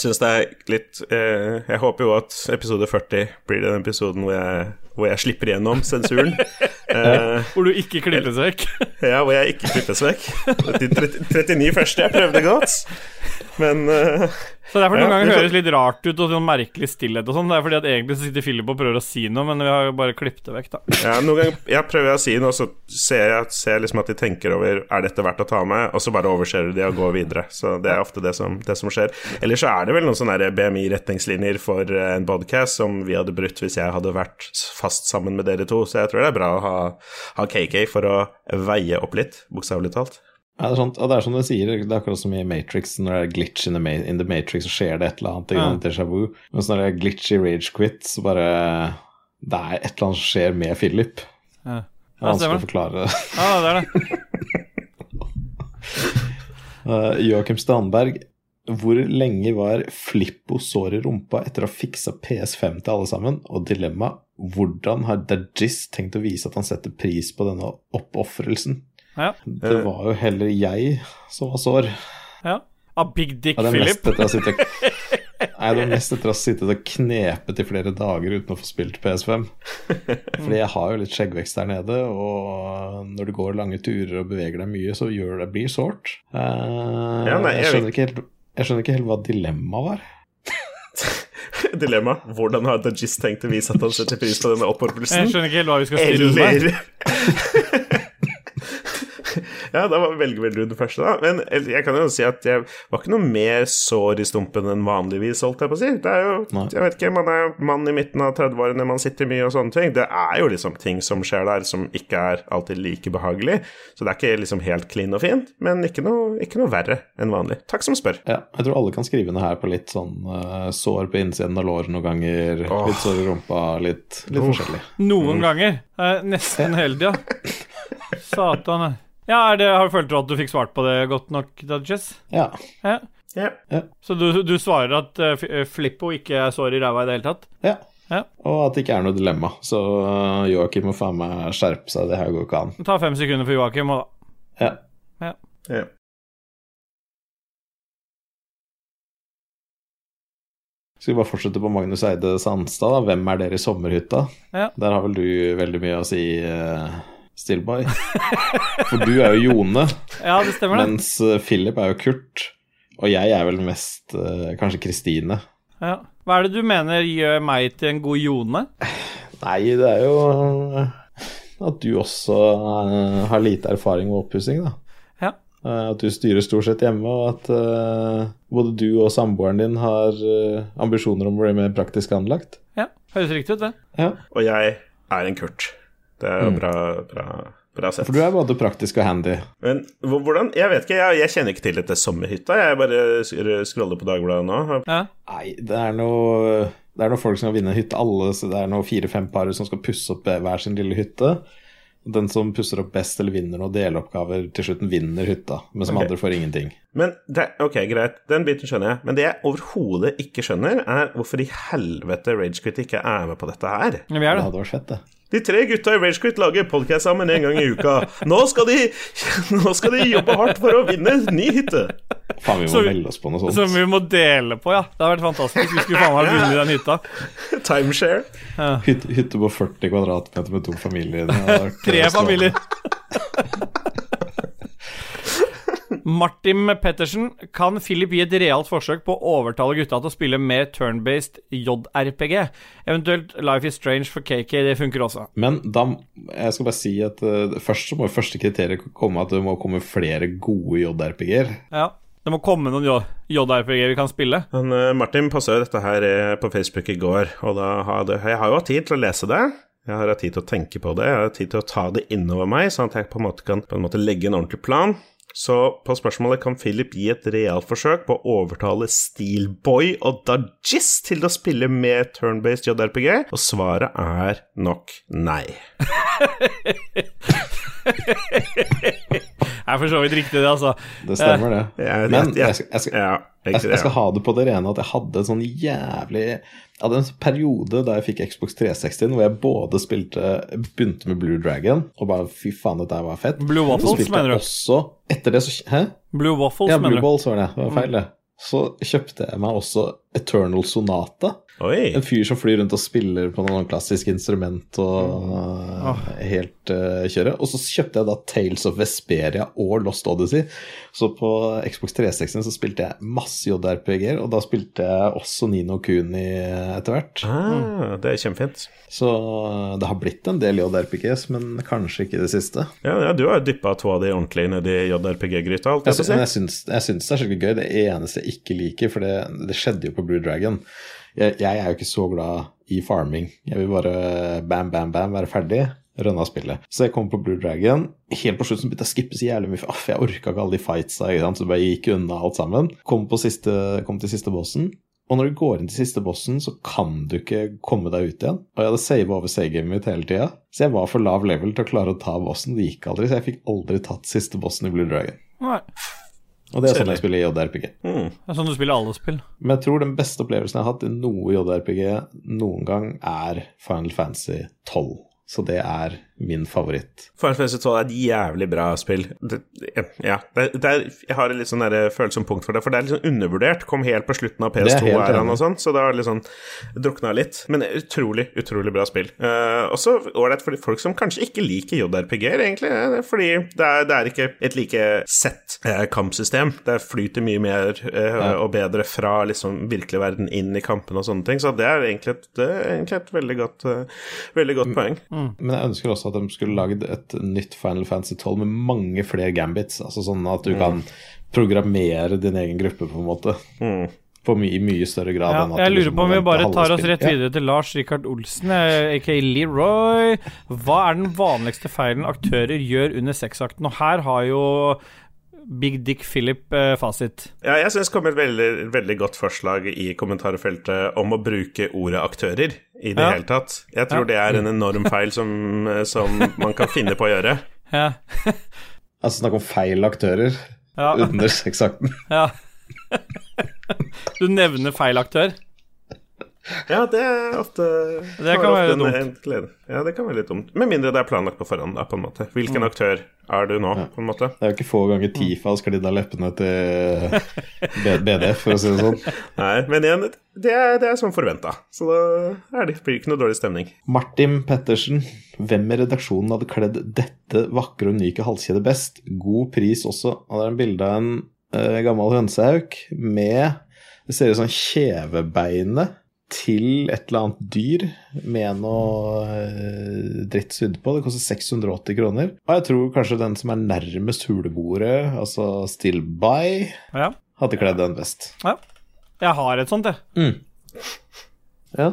syns det er litt eh, Jeg håper jo at episode 40 blir den episoden hvor jeg, hvor jeg slipper igjennom sensuren. eh, Hvor du ikke klippes vekk. ja, hvor jeg ikke klippes vekk. De 30 39 første jeg prøvde godt, men eh, Så derfor noen Ja, ganger vi høres litt rart ut og sånn merkelig stillhet og sånn. Det er fordi at egentlig så sitter Philip og prøver å si noe, men vi har jo bare klippet det vekk, da. ja, noen ganger jeg prøver å si noe, så ser jeg ser liksom at de tenker over Er dette verdt å ta med, og så bare overser de og går videre. Så det er ofte det som, det som skjer. Eller så er det vel noen sånne BMI-retningslinjer for eh, en podcast som vi hadde brutt hvis jeg hadde vært fast sammen med dere to, så jeg tror det er bra å ha, ha KK for å veie opp litt, bokstavelig talt. Ja, det er, sånt, det er som du sier, det er akkurat som i Matrix. Når det er glitch in the, ma in the Matrix, så skjer det et eller annet. Ja. Déjà vu. Mens når det er glitch i Rage Quit, så bare Det er et eller annet som skjer med Philip. Ja. Det er vanskelig å forklare. Ja, det er det. Uh, Joakim Stanberg, hvor lenge var Flippo sår i rumpa etter å ha fiksa PS5 til alle sammen? Og dilemma, hvordan har Dajis tenkt å vise at han setter pris på denne oppofrelsen? Ja. Det var jo heller jeg som var sår. ja. A big dick Ja, Philip. sittet Nei, det er mest etter å ha sittet og knepet i flere dager uten å få spilt PS5. Fordi jeg har jo litt skjeggvekst der nede, og når du går lange turer og beveger deg mye, så gjør det blir sårt. Uh, Ja, jeg, skjønner ikke helt, jeg skjønner ikke helt hva dilemmaet var. Dilemma. Hvordan har Dajis tenkt å vise at han setter pris på denne Jeg skjønner ikke helt hva vi skal stille. Eller Ja, da velger vel du den første, da. Men jeg kan jo si at jeg var ikke noe mer sår i stumpen enn vanligvis, holdt jeg på å si. Det er jo, Nei. jeg vet ikke, man er mann i midten av 30-årene, man sitter mye og sånne ting. Det er jo liksom ting som skjer der som ikke er alltid like behagelig. Så det er ikke liksom helt clean og fint, men ikke noe, ikke noe verre enn vanlig. Takk som spør. Ja, jeg tror alle kan skrive ned her på litt sånn uh, sår på innsiden av låret noen ganger, litt sår i rumpa, litt, litt forskjellig. Noen ganger. Uh, nesten hele tida. Satan. Ja, er det, har du følt at du fikk svart på det godt nok, Dudges? Ja. Ja. Ja. Så du, du svarer at uh, Flippo ikke er sår i ræva i det hele tatt? ja. Ja. Og at det ikke er noe dilemma. Så uh, Joakim må faen meg skjerpe seg, det her går ikke an. Ta fem sekunder for Joakim, og Ja. Ja. Skal vi bare fortsette på Magnus Eide Sandstad, da. Hvem er dere i sommerhytta? Ja. Der har vel du veldig mye å si, uh, Stillboy. For du er jo Jone, Ja, det stemmer, det. mens eh, Philip er jo Kurt. Og jeg er vel mest eh, kanskje Kristine. Ja. Hva er det du mener gjør meg til en god Jone? Nei, det er jo eh, at du også har lite erfaring med oppussing, da. Ja. Eh, At du styrer stort sett hjemme, og at både du og samboeren din har ambisjoner om å bli mer praktisk anlagt. Ja, høres riktig ut, det. Ja. Og jeg er en Kurt. Det er jo bra, bra, bra sett. For du er både praktisk og handy. Men hvordan Jeg vet ikke, jeg, jeg kjenner ikke til dette sommerhytta. Jeg bare scroller på Dagbladet nå. Ja. Nei, det er noe Det er noen folk som skal vinne hytte, alle. Så det er noen fire-fem par som skal pusse opp hver sin lille hytte. Den som pusser opp best eller vinner noen deloppgaver, til slutten vinner hytta. Men som Ok. andre får ingenting. Men det, Ok, greit, den biten skjønner jeg. Men det jeg overhodet ikke skjønner, er hvorfor i helvete Ragequit ikke er med på dette her. Vi er Det det. hadde vært fett, det. De tre gutta i Ragequit lager podcast sammen en gang i uka. Nå skal de, nå skal de jobbe hardt for å vinne ny hytte. Faen, vi må Så melde oss på noe sånt. Som vi må dele på, ja. Det har vært fantastisk. Vi skulle faen meg vunnet den hytta. Timeshare. Hytte, hytte på 40 kvadratmeter med to familier. Det Tre familier. Martin Pettersen, kan Philip gi et realt forsøk på å overtale gutta til å spille mer turn-based JRPG? Eventuelt Life is Strange for KK, det funker også. Men da Jeg skal bare si at uh, først så må første kriteriet komme at det må komme flere gode JRPG-er. Ja. Det må komme noen JRPG vi kan spille. Men uh, Martin posta jo dette her eh, på Facebook i går, og da hadde, jeg har jo hatt tid til å lese det. Jeg har hatt tid til å tenke på det, jeg har hatt tid til å ta det innover meg, sånn at jeg på en måte kan på en måte legge en ordentlig plan. Så på spørsmålet kan Philip gi et realt forsøk på å overtale Steelboy og Dajis til å spille med turn-based JRPG, og svaret er nok nei. Er for så vidt riktig, det, altså. Det stemmer, det. Men jeg- jeg skal, jeg, skal, jeg, det, ha det på det rene at jeg hadde en sånn jævlig Jeg hadde en periode da jeg fikk Xbox 360 hvor jeg både spilte begynte med Blue Dragon og bare fy faen, dette var fett. Blue Waffles, mener du? Også, etter det så Hæ? Blue Waffles, Ja, Blue mener du? Balls var det. Det var feil, det. Så kjøpte jeg meg også Eternal Sonata. Oi. En fyr som flyr rundt og spiller på noen klassisk instrument og Mm. uh, helt uh, kjøret. Og så kjøpte jeg da Tales of Vesperia og Lost Odyssey. Så på Xbox 360 så spilte jeg masse JRPG-er, og da spilte jeg også Nino Kuni etter hvert. Ah, det er kjempefint. Så uh, det har blitt en del JRPGs, men kanskje ikke det siste. Ja, ja du har dyppa to av de ordentlig nedi JRPG-gryta, alt Jeg, jeg si. jeg syns, jeg syns det er skikkelig gøy. Det eneste jeg ikke liker, for det, det skjedde jo på Blue Dragon jeg, jeg er jo ikke så glad i farming. Jeg vil bare bam, bam, bam, være ferdig. Rønna spillet. Så jeg kom på Blue Dragon. Helt på slutten begynte jeg å skippe så jævlig mye. For jeg orka ikke alle de fightsa, ikke sant? så bare gikk unna alt sammen. Kom, siste, kom til siste bossen. Og når du går inn til siste bossen, så kan du ikke komme deg ut igjen. Og jeg hadde sava over savegamet mitt hele tida, så jeg var for lav level til å klare å ta bossen. Det gikk aldri, så jeg fikk aldri tatt siste bossen i Blue Dragon. Nei. Og det er sånn jeg spiller i JRPG. Mm. Det er sånn du spiller alle spill. Men jeg tror den beste opplevelsen jeg har hatt i noe JRPG noen gang, er Final Fantasy 12. Så det er min favoritt. Final Fantasy 12 er et jævlig bra spill. Det, ja, det, det er, jeg har et litt sånn der følsomt punkt for det, for det er litt sånn undervurdert. Kom helt på slutten av Det er helt PS2-æraen og sånn, så det har liksom sånn drukna litt. Men utrolig, utrolig bra spill. Uh, også ålreit for folk som kanskje ikke liker JRPG-er, egentlig. eh, Fordi det er, det er ikke et like sett uh, kampsystem. Det flyter mye mer eh, og bedre fra liksom virkelig verden inn i kampene og sånne ting. Så det er egentlig et, det er egentlig et veldig godt, eh, veldig godt poeng. Men jeg ønsker også at de skulle lagd et nytt Final Fantasy 12 med mange flere gambits. Altså sånn at du kan programmere din egen gruppe, på en måte. På my mye større grad Ja, jeg lurer liksom på om vi bare tar oss rett videre til Lars Rikard Olsen, eh, aka Leroy. Hva er den vanligste feilen aktører gjør under sexakten? Og her har jo Big Dick Philip eh, fasit. Ja, jeg syns det kom et veldig, veldig godt forslag i kommentarfeltet om å bruke ordet aktører i det Ja. hele tatt. Jeg tror Ja. det er en enorm feil som, som man kan finne på å gjøre. Ja. Altså snakk om feil aktører Ja. under sexakten. ja. Du nevner feil aktør. Ja, det er ofte Det kan være dumt. en- en. Ja, det kan være litt dumt. Med mindre det er planlagt på forhånd, da, på en måte. Hvilken aktør er du nå, på en måte? Det er jo ikke få ganger Tifa har sklidd av leppene til BDF, for å si det sånn. Nei, men igjen, det er, det er som forventa. Så da er det, blir det ikke noe dårlig stemning. Martin Pettersen, hvem i redaksjonen hadde kledd dette vakre og unike halskjedet best? God pris også. Og det er en bilde av en uh, gammel hønsehauk med Det ser ut som kjevebeinet til et eller annet dyr med noe eh, dritt sydd på. Det koster 680 kroner. Og jeg tror kanskje den som er nærmest hulebordet, altså Still By, Ja. hadde kledd den best. ja. Jeg har et sånt, jeg. Ja.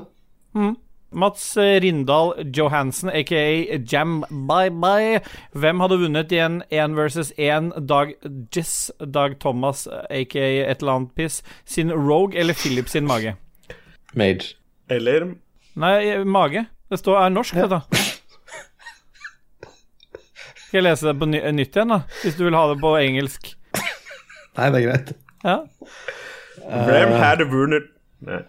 Mats eh, Rindal Johansen, aka Jam Bye Bye. Hvem hadde vunnet i en 1 versus 1 Dag Jess, Dag Thomas, aka et eller annet piss, sin Rogue eller Philip sin mage? Mage. Eller Nei, mage. Det står er norsk, dette. Skal jeg lese det på ny nytt igjen, da? Hvis du vil ha det på engelsk. Nei, det er greit. Ja. Ram vunnet Nei.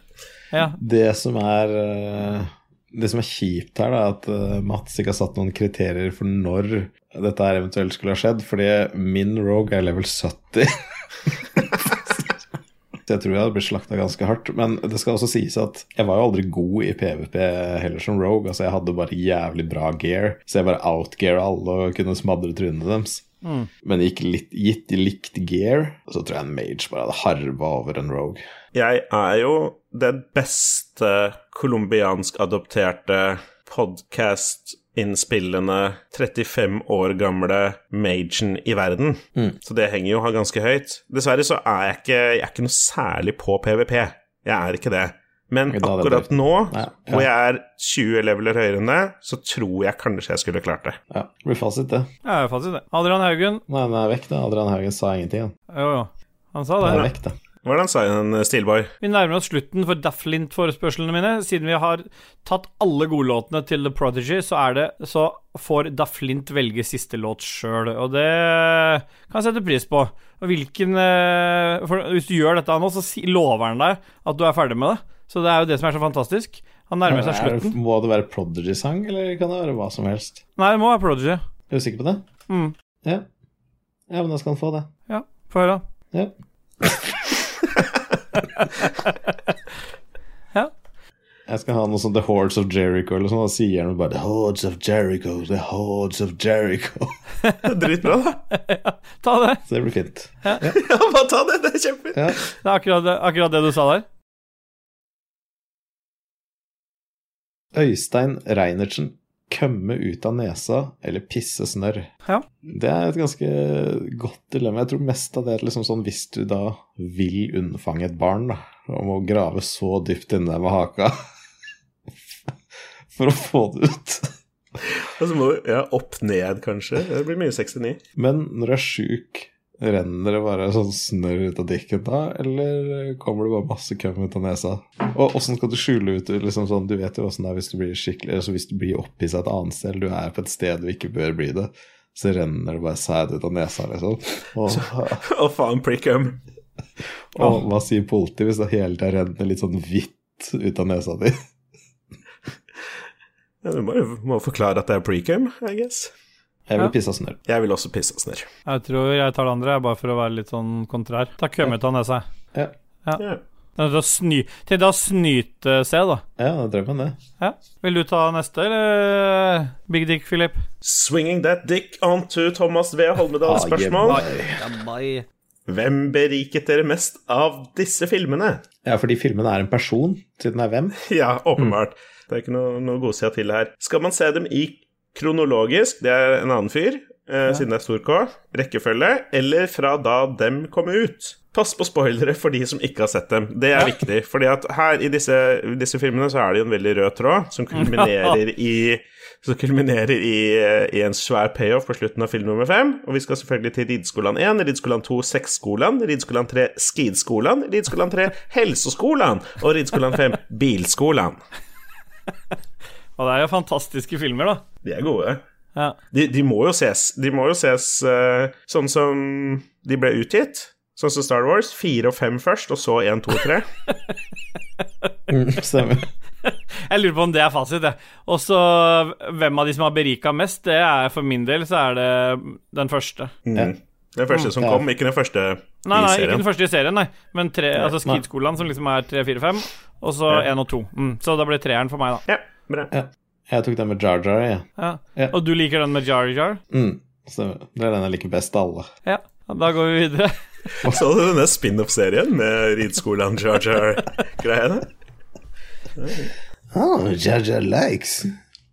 ja. Det som er eh, Det som er kjipt her, da, er at eh, Mats ikke har satt noen kriterier for når dette her eventuelt skulle ha skjedd, fordi min Rogue er level 70. Jeg tror jeg hadde blitt slakta ganske hardt. Men det skal også sies at jeg var jo aldri god i PVP heller som Rogue. Altså Jeg hadde bare jævlig bra gear, så jeg bare outgeara alle og kunne smadre trynene deres. Men gikk litt, gitt likt gear, så tror jeg en mage bare hadde harva over en Rogue. Jeg er jo den beste colombiansk-adopterte podkast-innspillende 35 år gamle magen i verden. Så det henger jo ganske høyt. Dessverre så er jeg ikke, jeg er ikke noe særlig på PVP. Jeg er ikke det. Men det akkurat nå, ja. hvor jeg er 20 leveler høyere enn det, så tror jeg kanskje jeg skulle klart det. Ja, det blir fasit, det. ja fasit, det. Adrian Haugen. Nei, den er vekk, da. Adrian Haugen sa ingenting. Han. Jo, jo. Han sa Den Han er vekk, da. Hvordan sa hun, Steelboy? Vi nærmer oss slutten for Dafflint-forespørslene mine. Siden vi har tatt alle godlåtene til The Prodigy, så, er det, så får Dafflint velge siste låt sjøl, og det kan jeg sette pris på. Og hvilken eh, for Hvis du gjør dette nå, så lover han deg at du er ferdig med det. Så det er jo det som er så fantastisk. Han nærmer seg slutten. det- Må det være Prodigy-sang, eller kan det være hva som helst? Nei, det må være Prodigy. Er du sikker på det? Mm. Ja. Ja, men da skal han få det. Ja, få høre. Ja. Ja. Jeg skal ha noe sånt The Hordes of Jericho eller sånn, da sier han bare The Hordes of Jericho, The Hordes of Jericho. Dritbra, da. Ta det. Så det blir fint. Ja, bare ta det. Det er kjempefint. Ja. Det er akkurat akkurat det du sa der. Øystein Reinertsen. Kømme ut av nesa eller pisse snørr. Ja. Det er et ganske godt dilemma. Jeg tror mest av det er liksom sånn hvis du da vil unnfange et barn, da, og må grave så dypt inne med haka for å få det ut. Og så må du ja, opp ned, kanskje. Det blir mye 69. Men når du er sjuk, renner det bare sånn snørr ut av dikken da, eller kommer det bare masse køm ut av nesa? Og åssen skal du skjule ut liksom sånn, Du vet jo åssen det er hvis du blir skikkelig altså Hvis du blir opphissa et annet sted, eller du er på et sted du ikke bør bli det, så renner det bare sæd ut av nesa, liksom. Og, Å, faen, prickum. og hva sier politiet hvis det hele tida renner litt sånn hvitt ut av nesa di? Ja, du må jo forklare at det er precum, I guess. Jeg vil Ja. pisse snørr. Jeg vil også pisse snørr. Jeg tror jeg tar det andre, bare for å være litt sånn kontrær. Ta kømme ut av nesa. Ja. Ja. Det er til å sny, til å snyte seg, da. ja, det man det. Ja. Vil du ta neste, eller Big Dick Philip? Swinging that dick onto Thomas V. Holmedals Ah, spørsmål. Hvem beriket dere mest av disse filmene? Ja, fordi filmene er en person, siden det er hvem. Ja, åpenbart. Det er ikke noe, noe godsida til her. Skal man se dem i kronologisk, det er en annen fyr, eh, siden det er stor K, rekkefølge, eller fra da dem kom ut? Pass på spoilere for de som ikke har sett dem. Det er viktig. fordi at her i disse, disse filmene så er det jo en veldig rød tråd som kulminerer i som kulminerer i, eh, i en svær payoff på slutten av film nummer fem. Og vi skal selvfølgelig til Ridskolan 1, Ridskolan 2 Sexskolan, Ridskolan 3 Skidskolan, Ridskolan 3 Helseskolan og Ridskolan 5 Bilskolan. Og det er jo fantastiske filmer, da. De er gode. Ja. De, de må jo ses, de må jo ses uh, sånn som de ble utgitt. Sånn som Star Wars. Fire og fem først, og så én, to og tre. Mm, Stemmer. Jeg lurer på om det er fasit, jeg. Og så hvem av de som har berika mest, det er for min del så er det den første. Mm. Den første som Ja. kom, ikke den første Nei, i nei, ikke den første i serien, nei. Men tre, altså Skidskolen, som liksom er tre, fire, fem. Og så Ja. og to. Mm. Så da blir treeren for meg, da. Ja, bra. Ja. Jeg tok den med Jar Jar, jeg. Ja. Ja. Og du liker den med Jar Jar? Mm, stemmer. Det er den jeg liker best av alle. Ja. Da går vi videre. Så du denne spin-off-serien med Ridskolen Jar Jar-greiene? Oh, Jar Jar likes.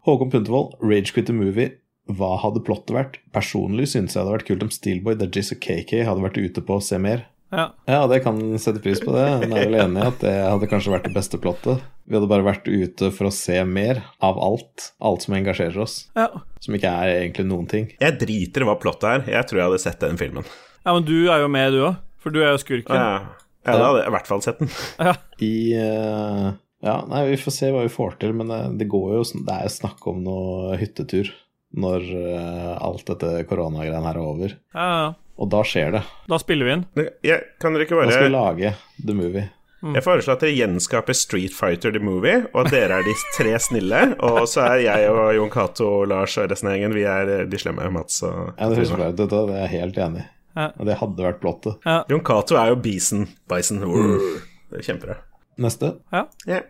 Håkon Puntervold, Rage Quit the Movie. Hva hadde plottet vært? Personlig syns jeg det hadde vært kult om Steelboy, Dajis og KK hadde vært ute på å se mer. Ja. Ja, det kan sette pris på det. Jeg er vel enig i at det hadde kanskje vært det beste plottet. Vi hadde bare vært ute for å se mer av alt. Alt som engasjerer oss. Ja. Som ikke er egentlig noen ting. Jeg driter i hva plottet er. Jeg tror jeg hadde sett den filmen. ja, men du er jo med, du òg. For du er jo skurken. Ja, ja da hadde jeg i hvert fall sett den. I uh... Ja, nei, vi får se hva vi får til, men det, det går jo sånn Det er jo snakk om noe hyttetur når eh, alt dette koronagreiene her er over. Ja, ja. Og da skjer det. Da spiller vi inn. Jeg, kan dere ikke Da skal vi lage The Movie. Jeg foreslår at dere gjenskaper Street Fighter The Movie, og at dere er de tre snille, og så er jeg og Jon Cato og Lars og resten av gjengen Vi er eh, de slemme, Mats og Ja, det husker ut. Det er jeg helt enig i. Ja. Og det hadde vært plottet. Jon Cato er jo Bison. Bison. Det er kjempebra. Neste. Ja. Yeah.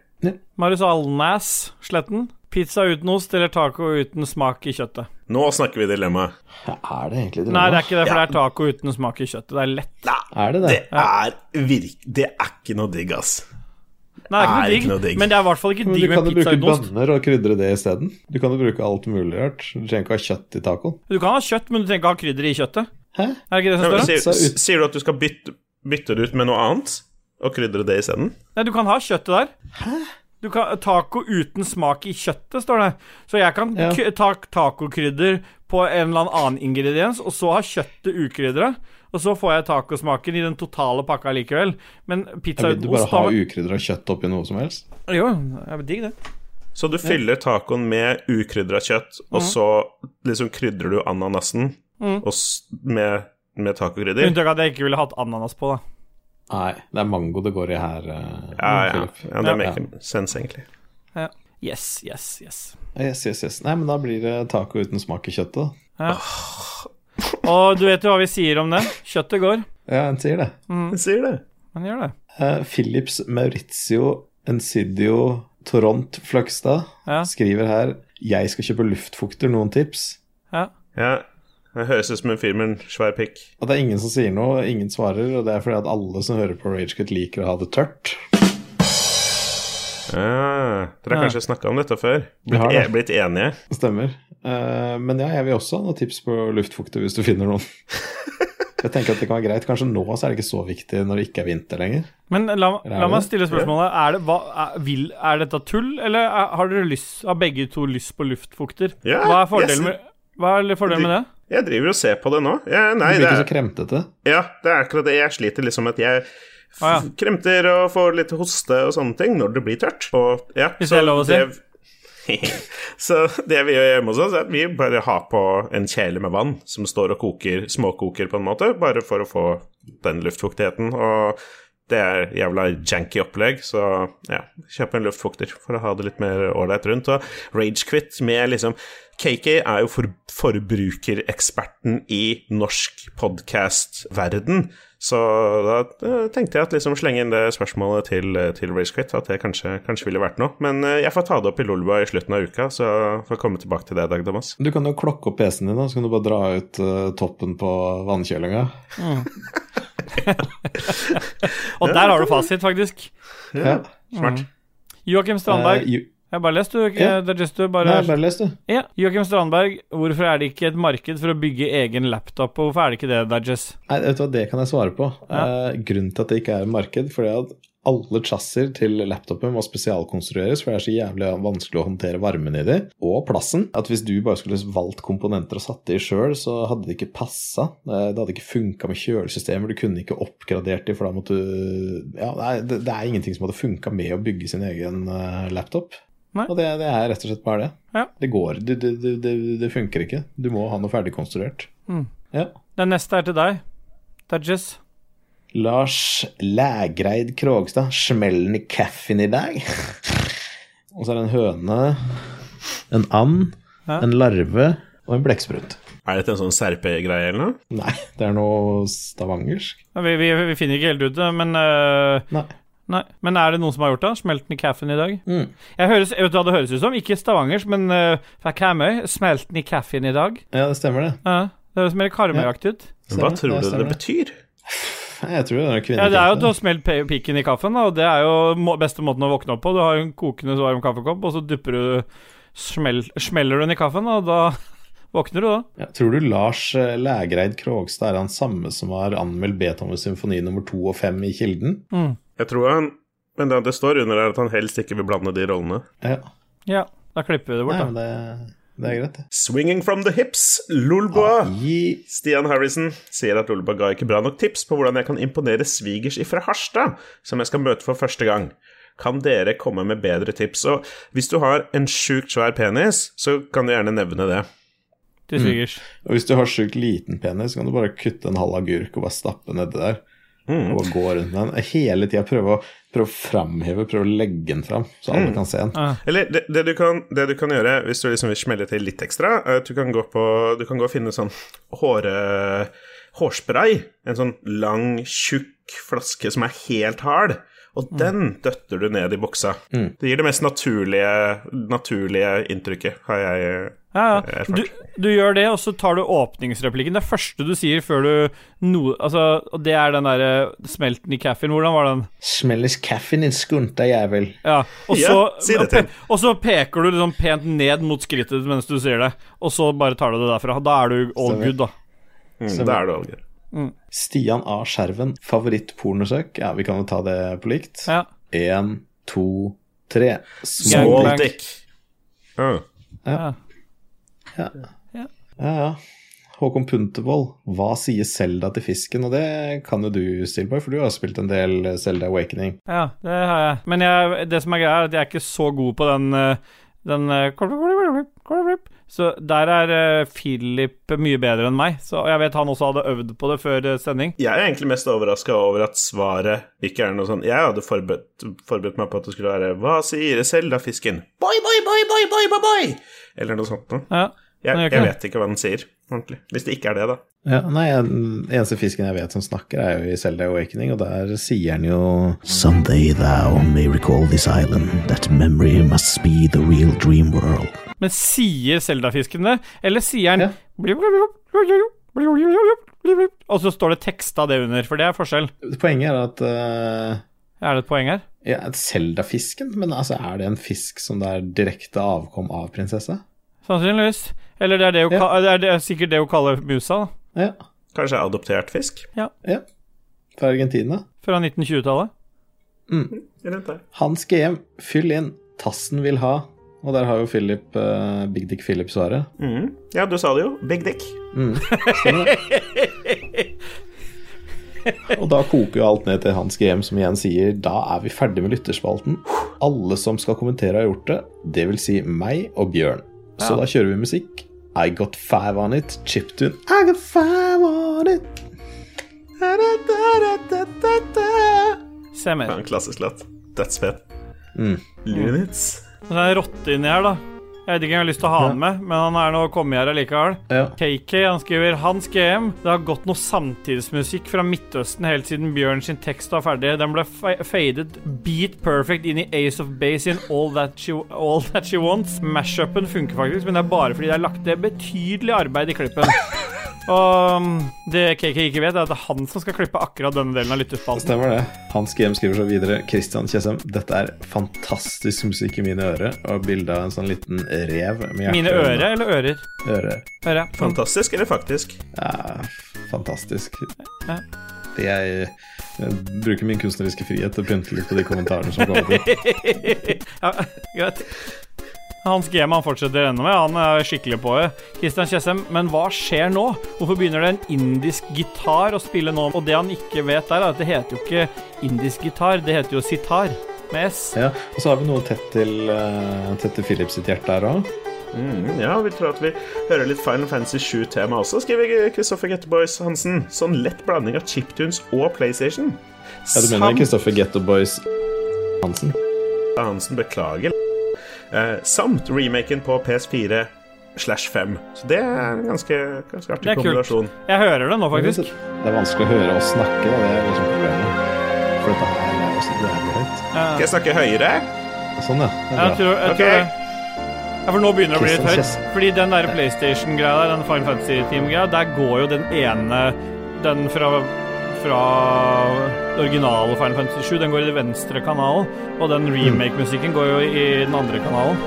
Marius Alnæs, Sletten. Pizza uten ost eller taco uten smak i kjøttet? Nå snakker vi dilemma. Er det egentlig Nei, det er ikke det, for Ja. det er taco uten smak i kjøttet. Det er lett. Er det det? Det er virk... Det er ikke noe digg, ass. Nei, det er ikke, er noe digg, ikke noe digg. men det er i hvert fall ikke digg du kan med jo pizza bruke uten ost. bønner og krydre det isteden. Du kan jo bruke alt mulig rart. Du trenger ikke ha kjøtt i tacoen. Du kan ha kjøtt, men du trenger ikke ha krydder i kjøttet. Hæ? Er det ikke det som står? der? sier, sier du at du skal bytte, bytte det ut med noe annet? Og krydre det isteden? Nei, du kan ha kjøttet der. Hæ? Du kan, taco uten smak i kjøttet, står det. Så jeg kan Ja. ta tacokrydder på en eller annen ingrediens, og så ha kjøttet ukrydra. Og så får jeg tacosmaken i den totale pakka likevel. Men pizza Jeg vil du bare ost ha ukrydra kjøtt oppi noe som helst? Jo, jeg digg, det. Så du fyller tacoen med ukrydra kjøtt, og så liksom krydrer du ananasen og s med, med tacokrydder? Unntatt at jeg ikke ville hatt ananas på, da. Nei, det er mango det går i her. Uh, Ja, ja. det ja det maker sense, egentlig. Ja. Yes, yes, yes. Yes, yes, yes. Nei, men da blir det taco uten smak i kjøttet. da. Og du vet jo hva vi sier om det. Kjøttet går. Ja, en sier det. Jeg sier det. Han gjør det. Uh, Philips Maurizio Encidio Toront Fløgstad Ja. skriver her Jeg skal kjøpe luftfukter, noen tips? Ja. Ja, det høres ut som en med en svær pikk. Og det er ingen som sier noe, ingen svarer, og det er fordi at alle som hører på Ragecut, liker å ha det tørt. Ja, dere har Ja. kanskje snakka om dette før? Blitt, har Blitt, det. e blitt enige? Stemmer. Uh, men ja, jeg vil også ha noen tips på luftfukter hvis du finner noen. Jeg tenker at det kan være greit. Kanskje nå så er det ikke så viktig når det ikke er vinter lenger. Men la, la meg stille spørsmålet. Er, det, hva, er, vil, er dette tull, eller er, har dere lyst, har begge to lyst på luftfukter? Ja, hva er fordelen yes. med, hva er fordelen med det? Jeg driver og ser på det nå. Jeg, nei, Du blir ikke så er, kremtete. ja, det er akkurat det. Jeg sliter liksom at jeg f Ah, ja. kremter og får litt hoste og sånne ting når det blir tørt. Og, ja, Hvis det er lov å si. så det vi gjør hjemme hos oss, er at vi bare har på en kjele med vann som står og koker, småkoker på en måte, bare for å få den luftfuktigheten. Og det er jævla janky opplegg, så ja, kjøp en luftfukter for å ha det litt mer ålreit rundt. Og Ragequit med liksom KK er jo for, forbrukereksperten i norsk podkast-verden. Så da eh, tenkte jeg at liksom slenge inn det spørsmålet til, til Ragequit, at det kanskje, kanskje ville vært noe. Men eh, jeg får ta det opp i Lolba i slutten av uka, så får jeg komme tilbake til det, Dag Damas. Du kan jo klokke opp PC-en din, da, så kan du bare dra ut uh, toppen på vannkjølinga. Og der har du fasit, faktisk. Ja. Smart. Joakim Strandberg. Jo- Jeg bare lest, du. Ja. Er just du bare, Nei, bare les, du. Ja. Joakim Strandberg, hvorfor er det ikke et marked for å bygge egen laptop, og hvorfor er det ikke det, Dudges? Nei, vet du hva, det kan jeg svare på. Ja. Eh, grunnen til at det ikke er et marked, fordi at alle chasser til laptopen må spesialkonstrueres, for det er så jævlig vanskelig å håndtere varmen i de, og plassen. At hvis du bare skulle valgt komponenter og satt det i sjøl, så hadde det ikke passa. Eh, Det hadde ikke funka med kjølesystemer, du kunne ikke oppgradert de, for da måtte du Ja, det det, det er ingenting som hadde funka med å bygge sin egen eh, laptop. Nei. Og det, det er rett og slett bare det. Ja. Det går. Det, det, det, funker ikke. Du må ha noe ferdigkonstruert. Mm. Ja. Den neste er til deg. Dudges. Lars Lægreid Krogstad, smellen i kaffen i dag. og så er det en høne, en and, Ja. en larve og en blekksprut. Er dette en sånn serpe-greie eller noe? Nei, det er noe stavangersk. Vi, vi, vi finner ikke helt ut det, men øh, Nei. Men er det noen som har gjort det? Smelten i kaffen i dag? Mm. Jeg høres, vet du hva det høres ut som? Ikke stavangers, men uh, fra Karmøy. Smelten i kaffen i dag. Ja, det stemmer, det. Ja, det høres mer Karmøyaktig ut. Hva tror du det det betyr? Jeg tror det er Ja, det er jo at du har smelt pikken i kaffen, da, og det er jo må beste måten å våkne opp på. Du har jo en kokende varm kaffekopp, og så dupper du smel, Smeller du den i kaffen, og da våkner du, da. Ja, tror du Lars eh, Lægreid Krogstad er han samme som har anmeldt Beethovens symfoni nummer to og fem i Kilden? Jeg tror han Men det, det står under her at han helst ikke vil blande de rollene. Ja. Ja, da klipper vi det bort, Nei, da. det, det er greit, det. Swinging from the hips, Lulboa. Gi Stian Harrison sier at Lulboa ga ikke bra nok tips på hvordan jeg kan imponere svigers ifra Harstad, som jeg skal møte for første gang. Kan dere komme med bedre tips? Og hvis du har en sjukt svær penis, så kan du gjerne nevne det. Til svigers. Og hvis du har sjukt liten penis, så kan du bare kutte en halv agurk og bare stappe nedi der. Mm. Og gå rundt med den. Hele tida prøve prøve å framheve, prøve å legge den fram, så alle kan se den. Eller det, det, du kan, det du kan gjøre hvis du liksom vil smelle til litt ekstra, er at du kan gå, på, du kan gå og finne sånn håre, hårspray. En sånn lang, tjukk flaske som er helt hard. Og den døtter du ned i buksa. Det gir det mest naturlige, naturlige inntrykket, har jeg Ja, ja. Du, du gjør det, og så tar du åpningsreplikken. Det første du sier før du no, Altså, og det er den derre smelten i kaffen. Hvordan var den? Smelles kaffen din, skunta jævel. Ja, og Ja, så, si det til. og så peker du liksom pent ned mot skrittet ditt mens du sier det, og så bare tar du det derfra. Da er du all Stemmer. good, da. Mm, da er det Olger. Stian A. Skjerven, favorittpornosøk? Ja, vi kan jo ta det på likt. Ja. Én, to, tre. Small dick. Uh. ja. Ja, ja. Håkon Puntervold, hva sier Selda til fisken? Og det kan jo du, Stilboy, for du har spilt en del Selda Awakening. Ja, det har jeg. Men jeg, det som er greia, er at jeg er ikke så god på den eh, Den eh, Så der er eh, Philip mye bedre enn meg. Så jeg vet han også hadde øvd på det før sending. Jeg er egentlig mest overraska over at svaret ikke er noe sånn Jeg hadde forberedt, forberedt meg på at det skulle være Hva sier Selda-fisken? Boy, boy, boy, boy, boy, boy, boy! Eller noe sånt noe. Ja, Jeg, jeg vet ikke hva den sier, ordentlig. Hvis det ikke er det, da. Ja, nei, Den eneste fisken jeg vet som snakker, er jo i Selda Awakening, og der sier han jo Someday thou may recall this island, that memory must be the real dream world. Men sier Selda-fisken det, eller sier han Ja. Og så står det teksta det under, for det er forskjell. Poenget er at uh... Er det et poeng her? ja, Selda-fisken, men altså, er det en fisk som det er direkte avkom av prinsesse? Sannsynligvis. Eller det er, det Ja. ka- det er det, sikkert det hun kaller musa, da. Ja. Kanskje adoptert fisk? ja. Fra Argentina. Fra 1920-tallet. Mm. der. Hans GM, fyll inn. Tassen vil ha. Og der har jo Philip, uh, Big Dick Philip svaret. Mm. Ja, du sa det jo. Big dick. Mm. Og da koker jo alt ned til Hans GM, som igjen sier da er vi ferdig med lytterspalten. Alle som skal kommentere, har gjort det. Det vil si meg og Bjørn. Så da kjører vi musikk. I got five on it. Chiptune. I got five on it. Se Det mer. en klassisk låt. Dødsfet. Mm. Lunits. Det er rotte inni her, da. Jeg vet ikke om jeg har lyst til å ha han med, men han er nå kommet her allikevel. Ja. KK han skriver Hans GM. Det har gått noe samtidsmusikk fra Midtøsten helt siden Bjørn sin tekst var ferdig. Den ble fadet faded beat perfect inn i Ace of Base in All That She, all that she Wants. Mashupen funker faktisk, men det er bare fordi det er lagt ned betydelig arbeid i klippen. Og um, det KK ikke vet, er at det er han som skal klippe akkurat denne delen av lyttespalten. Stemmer det. Hans GM skriver så videre. Kristian Tjessem, dette er fantastisk musikk i mine ører. Og bilde av en sånn liten rev med hjerte. Mine øre eller ører? Øre. Øre. Fantastisk eller faktisk? Ja, fantastisk. Ja. Jeg, jeg bruker min kunstneriske frihet til å pynte litt på de kommentarene som kommer. til. ja, greit. Hans GM han fortsetter ennå med, han er skikkelig på det. Kristian Tjessem, men hva skjer nå? Hvorfor begynner det en indisk gitar å spille nå? Og det han ikke vet der, er at det heter jo ikke indisk gitar, det heter jo sitar. Med S. Ja, og så har vi noe tett til, uh, tett til Philips sitt hjerte her òg. Mm, ja, vi tror at vi hører litt Final Fantasy 7-tema også, skriver Kristoffer Getteboys Hansen. Sånn lett blanding av chiptunes og PlayStation. Ja, du mener Kristoffer Getteboys Hansen? Hansen beklager. Eh, samt remaken på PS4 slash 5. Så det er en ganske, ganske artig Det er kult. Jeg hører det nå, faktisk. Det er vanskelig å høre oss snakke, da. Det er liksom problemet. For dette her er også jævlig høyt. Skal jeg snakke høyere? Sånn, ja. Det er Jeg tror, jeg okay. tror det. Ja, for nå begynner det å bli litt høyt. Fordi den der PlayStation-greia der, den Final Fantasy-team-greia, der går jo den ene Den fra, fra originale Final Fantasy 7, den går i den venstre kanalen. Og den remake-musikken går jo i den andre kanalen.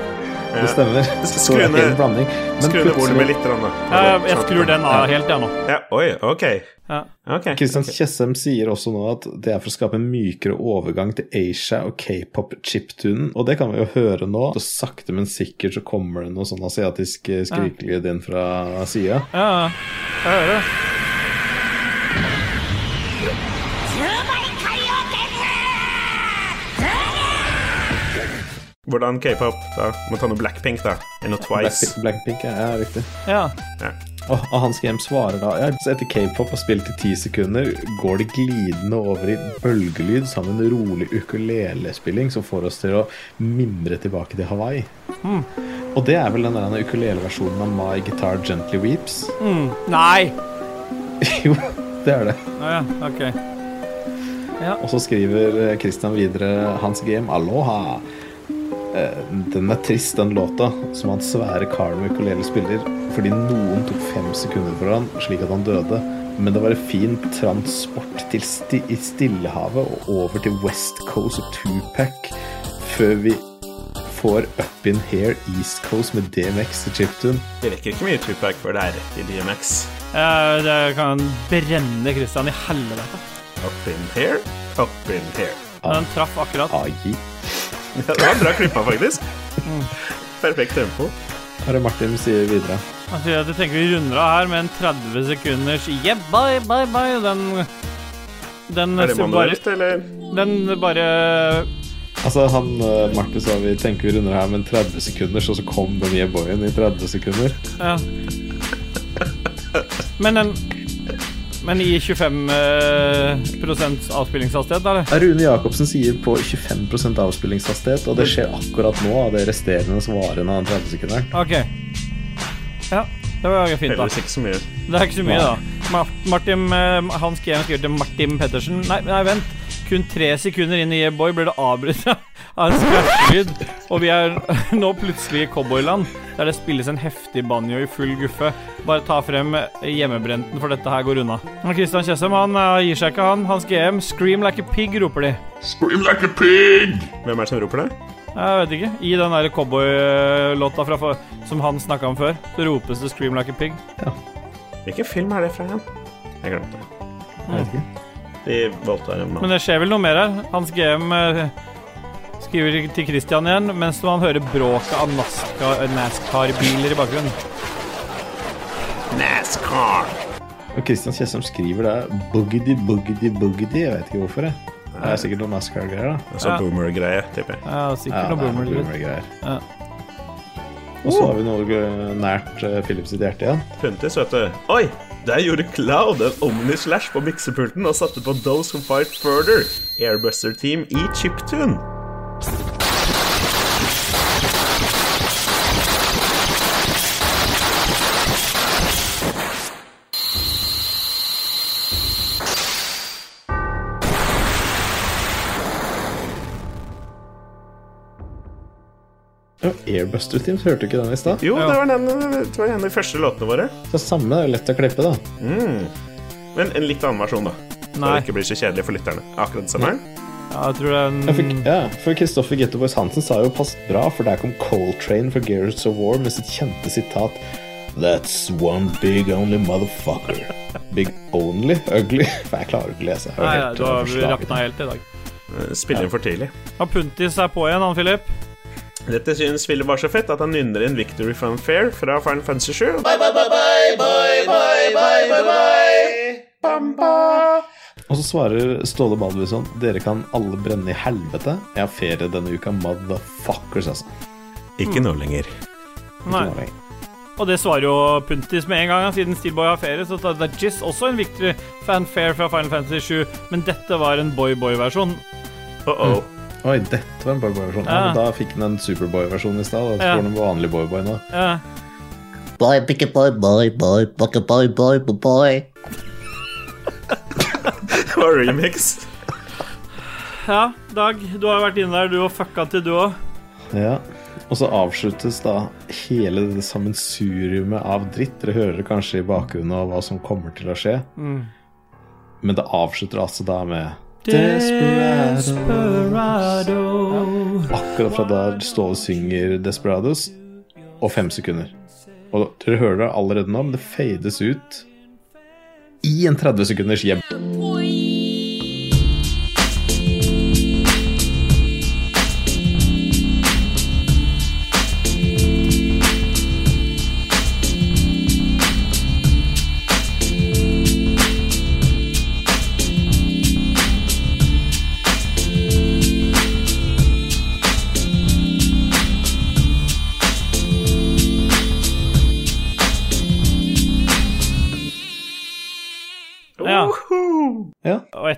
Det stemmer. Så Skru det er ned- helt blanding. Skru ned plutselig- volumet litt. Da. Jeg, jeg skrur den av helt, jeg nå. Ja, oi, ok. Ja. okay. Kristian Tjessem sier også nå at det er for å skape en mykere overgang til Asia og k-pop-chiptunen, og det kan vi jo høre nå. Så sakte, men sikkert så kommer det noe sånn asiatisk eh, skrikelyd inn fra sida. Ja, jeg hører det. Hvordan k-pop? da? Må ta noe Blackpink, da. Eller noe Twice. Black, Blackpink, ja, ja, riktig. Ja. Ja. Og, og Hans Game svarer da ja, etter k-pop har spilt i ti sekunder, går det glidende over i bølgelyd sammen med en rolig ukulelespilling som får oss til å mimre tilbake til Hawaii. Og det er vel den der ukuleleversjonen av My Guitar Gently Weeps? Mm. Nei! jo, det er det. Å ja, ok. Og så skriver eh, Christian videre Hans Game Aloha. Eh, Den er trist, den låta, som han svære karen med ukulele spiller, fordi noen tok fem sekunder for han, slik at han døde. Men det var en fin transport til sti i Stillehavet og over til West Coast og Tupac, før vi får Up In Here East Coast med DMX til chiptune. Det rekker ikke mye Tupac før det er rett i DMX. Uh, det kan brenne Christian i helvete. Up in here, up in here. Den traff akkurat. Agi. Ja, det var bra klippa, faktisk. Perfekt tempo. Hva er det Martin sier videre? Han sier at jeg tenker vi runder av her med en 30 sekunders yeah, bye, bye, bye. Den Den Er det manuelt, eller? den bare Altså, han eh, Martin sa vi tenker vi runder her med en 30 sekunder, så så kom den yeah boyen i 30 sekunder. Ja. Men den Men i 25 eh, avspillingshastighet, eller? Rune Jacobsen sier på 25% avspillingshastighet, og det skjer akkurat nå av det resterende svarene av den 30 sekunder. Ok. Ja, det var jo fint, da. Heldigvis ikke så mye. Det er ikke så mye, da. Martin, eh, Hans GM skriver til Martin Pettersen Nei, nei, vent. Kun tre sekunder inn i Boy blir det avbrutt av en skrattelyd, og vi er nå plutselig i cowboyland, der det spilles en heftig banjo i full guffe. Bare ta frem hjemmebrenten, for dette her går unna. Kristian Christian Tjessem han eh, gir seg ikke, han. Hans GM 'Scream like a pig', roper de. Scream like a pig! Hvem er det som roper det? Jeg vet ikke. I den der cowboylåta fra som han snakka om før, så ropes det 'Scream like a pig'. Hvilken film er det fra igjen? Jeg glemte det. Jeg vet ikke. De voldtar en mann. Men det skjer vel noe mer her. Hans GM eh, skriver til Christian igjen, mens man hører bråket av NASCAR- NASCAR-biler i bakgrunnen. NASCAR! Og Christian Kjessum skriver det boogedy, boogedy, boogedy. Jeg vet ikke hvorfor. jeg. Det er sikkert noe NASCAR-greier, da. Altså Ja. boomer-greie, tipper jeg. Ja, sikkert Ja, noe det boomer. litt. boomer-greier. Ja. Og så har vi noe eh, nært uh, Philips sitt hjerte igjen. Puntis, vet du. Oi! Der gjorde Cloud en Omni-slash på miksepulten og satte på Those Who Fight Further, Airbuster Team i chiptune. Airbuster Teams, hørte du ikke den i stad? Jo, Ja. det var, den, det var en av de første låtene våre. Det er samme, det er lett å klippe, da. Men en litt annen versjon, da. Så Nei. det ikke blir så kjedelig for lytterne. Akkurat det samme. Ja, jeg tror det er Ja, for, ja, for Kristoffer Gettoboys Hansen sa jo pass bra, for der kom Coltrane fra Gears of War med sitt kjente sitat That's one big only motherfucker. Big only ugly. For jeg klarer ikke å lese. Nei, helt, ja, du har rakna helt i dag. Eh, Spiller inn for tidlig. Ja, Puntis er på igjen, han Philip. Dette synes Philip var så fett at han nynner inn Victory Funfair fra Final Fantasy 7. Og så svarer Ståle Baldvinsson Dere kan alle brenne i helvete. Jeg har ferie denne uka, motherfuckers, altså. Ikke nå lenger. Nei. Ikke noe lenger. Og det svarer jo Puntis med en gang, siden Steelboy har ferie. Så tar det Jizz også en viktig fanfare fra Final Fantasy 7, men dette var en boy-boy-versjon. Uh -oh. Oi, dette var en boy-boy-versjon. Ja. Ja. da fikk den en superboy-versjon i stad. Da Ja. får den en vanlig boyboy nå. Ja. Boy, boy, boy, boy, boy, boy, boy, boy, boy. Var remix. ja, Dag, du har vært inne der, du og fucka til, du òg. Ja. Og så avsluttes da hele det sammensuriumet av dritt. Dere hører kanskje i bakgrunnen av hva som kommer til å skje. Mm. Men det avslutter altså da med Desperados Akkurat fra der Ståle synger 'Desperados', og fem sekunder. Og dere hører det allerede nå, men det fades ut i en 30 sekunders hjem.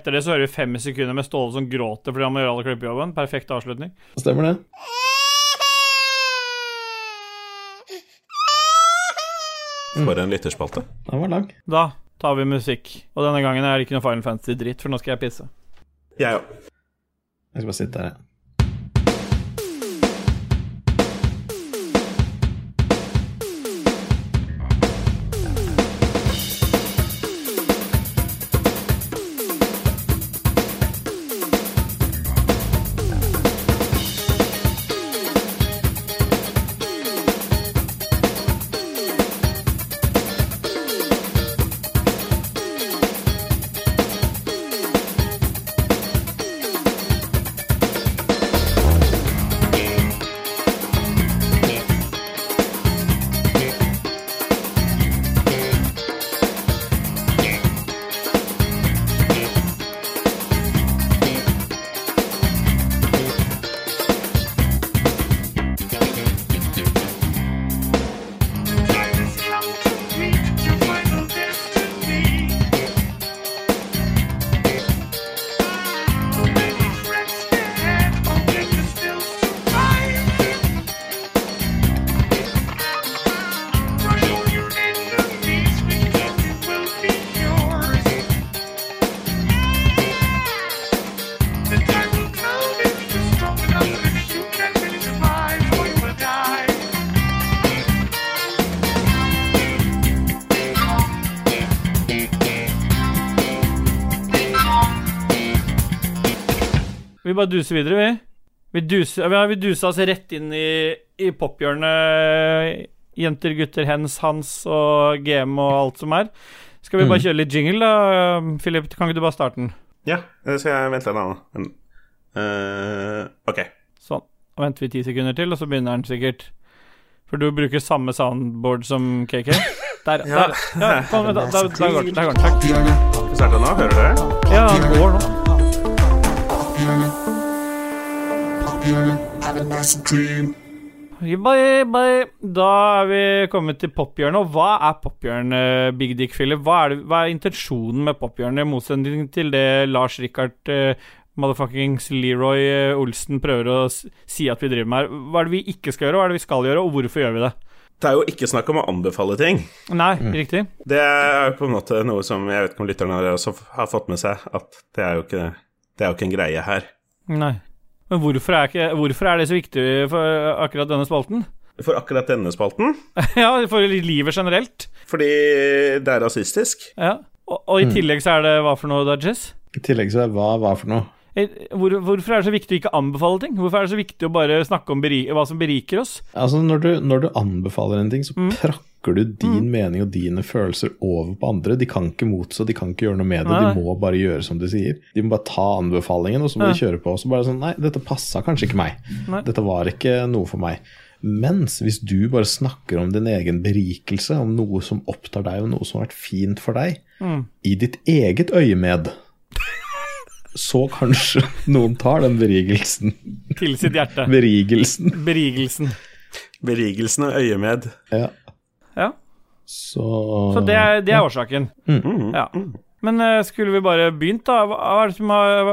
Etter det så hører vi fem sekunder med Ståle som gråter fordi han må gjøre alle klippejobben. Perfekt avslutning. stemmer det. For en lytterspalte. Den var lang. Da tar vi musikk. Og denne gangen er det ikke noe Final Fantasy-dritt, for nå skal jeg pisse. Jeg òg. Jeg skal bare sitte her, jeg. Bare duser videre, vi. Vi duser, ja, vi oss rett inn i, i pophjørnet. Jenter, gutter, hens, hans og GM og alt som er. Skal vi bare kjøre litt jingle, da? Philip, kan ikke du bare starte den? Ja, det skal jeg vente litt, da. Eh, ok. Sånn. Da venter vi ti sekunder til, og så begynner den sikkert. For du bruker samme soundboard som KK? Der, Ja. der. Ja, kom, da, da, da går den. Der går den. Takk. Starte nå? Hører du det? Ja, den går nå. Bye, bye. Da er vi kommet til pophjørnet. Og hva er pophjørnet, Big Dick Philip? Hva er, det, hva er intensjonen med pophjørnet, i motsetning til det Lars Rikard uh, motherfuckings Leroy eh, Olsen prøver å si at vi driver med her? Hva er det vi ikke skal gjøre, hva er det vi skal gjøre, og hvorfor gjør vi det? Det er jo ikke snakk om å anbefale ting. Nei, riktig. Det er på en måte noe som jeg vet ikke om lytterne har fått med seg, at det er jo ikke, det er jo ikke en greie her. Nei. Men hvorfor er, ikke, hvorfor er det så viktig for akkurat denne spalten? For akkurat denne spalten. ja, for livet generelt. Fordi det er rasistisk. Ja. Og, og i tillegg så er det hva for noe, Dudges? I tillegg så er hva hva for noe? Eh, Hvor, hvorfor er det så viktig å ikke anbefale ting? Hvorfor er det så viktig å bare snakke om beri hva som beriker oss? Altså, når du, når du anbefaler en ting, så prakker du din mening og dine følelser over på andre. De kan ikke motstå, de kan ikke gjøre noe med det. Nei. De må bare gjøre som de sier. De må bare ta anbefalingen, og så må Ja. de kjøre på. Og så bare sånn Nei, dette passa kanskje ikke meg. Nei. Dette var ikke noe for meg. Mens hvis du bare snakker om din egen berikelse, om noe som opptar deg, og noe som har vært fint for deg, i ditt eget øyemed, så kanskje noen tar den berigelsen. Til sitt hjerte. Berigelsen. Berigelsen. Berigelsen og øyemed. Ja. Ja. Så, Så det er, det er årsaken. Ja. Men uh, skulle vi bare begynt, da? Hva, hva, er det som har,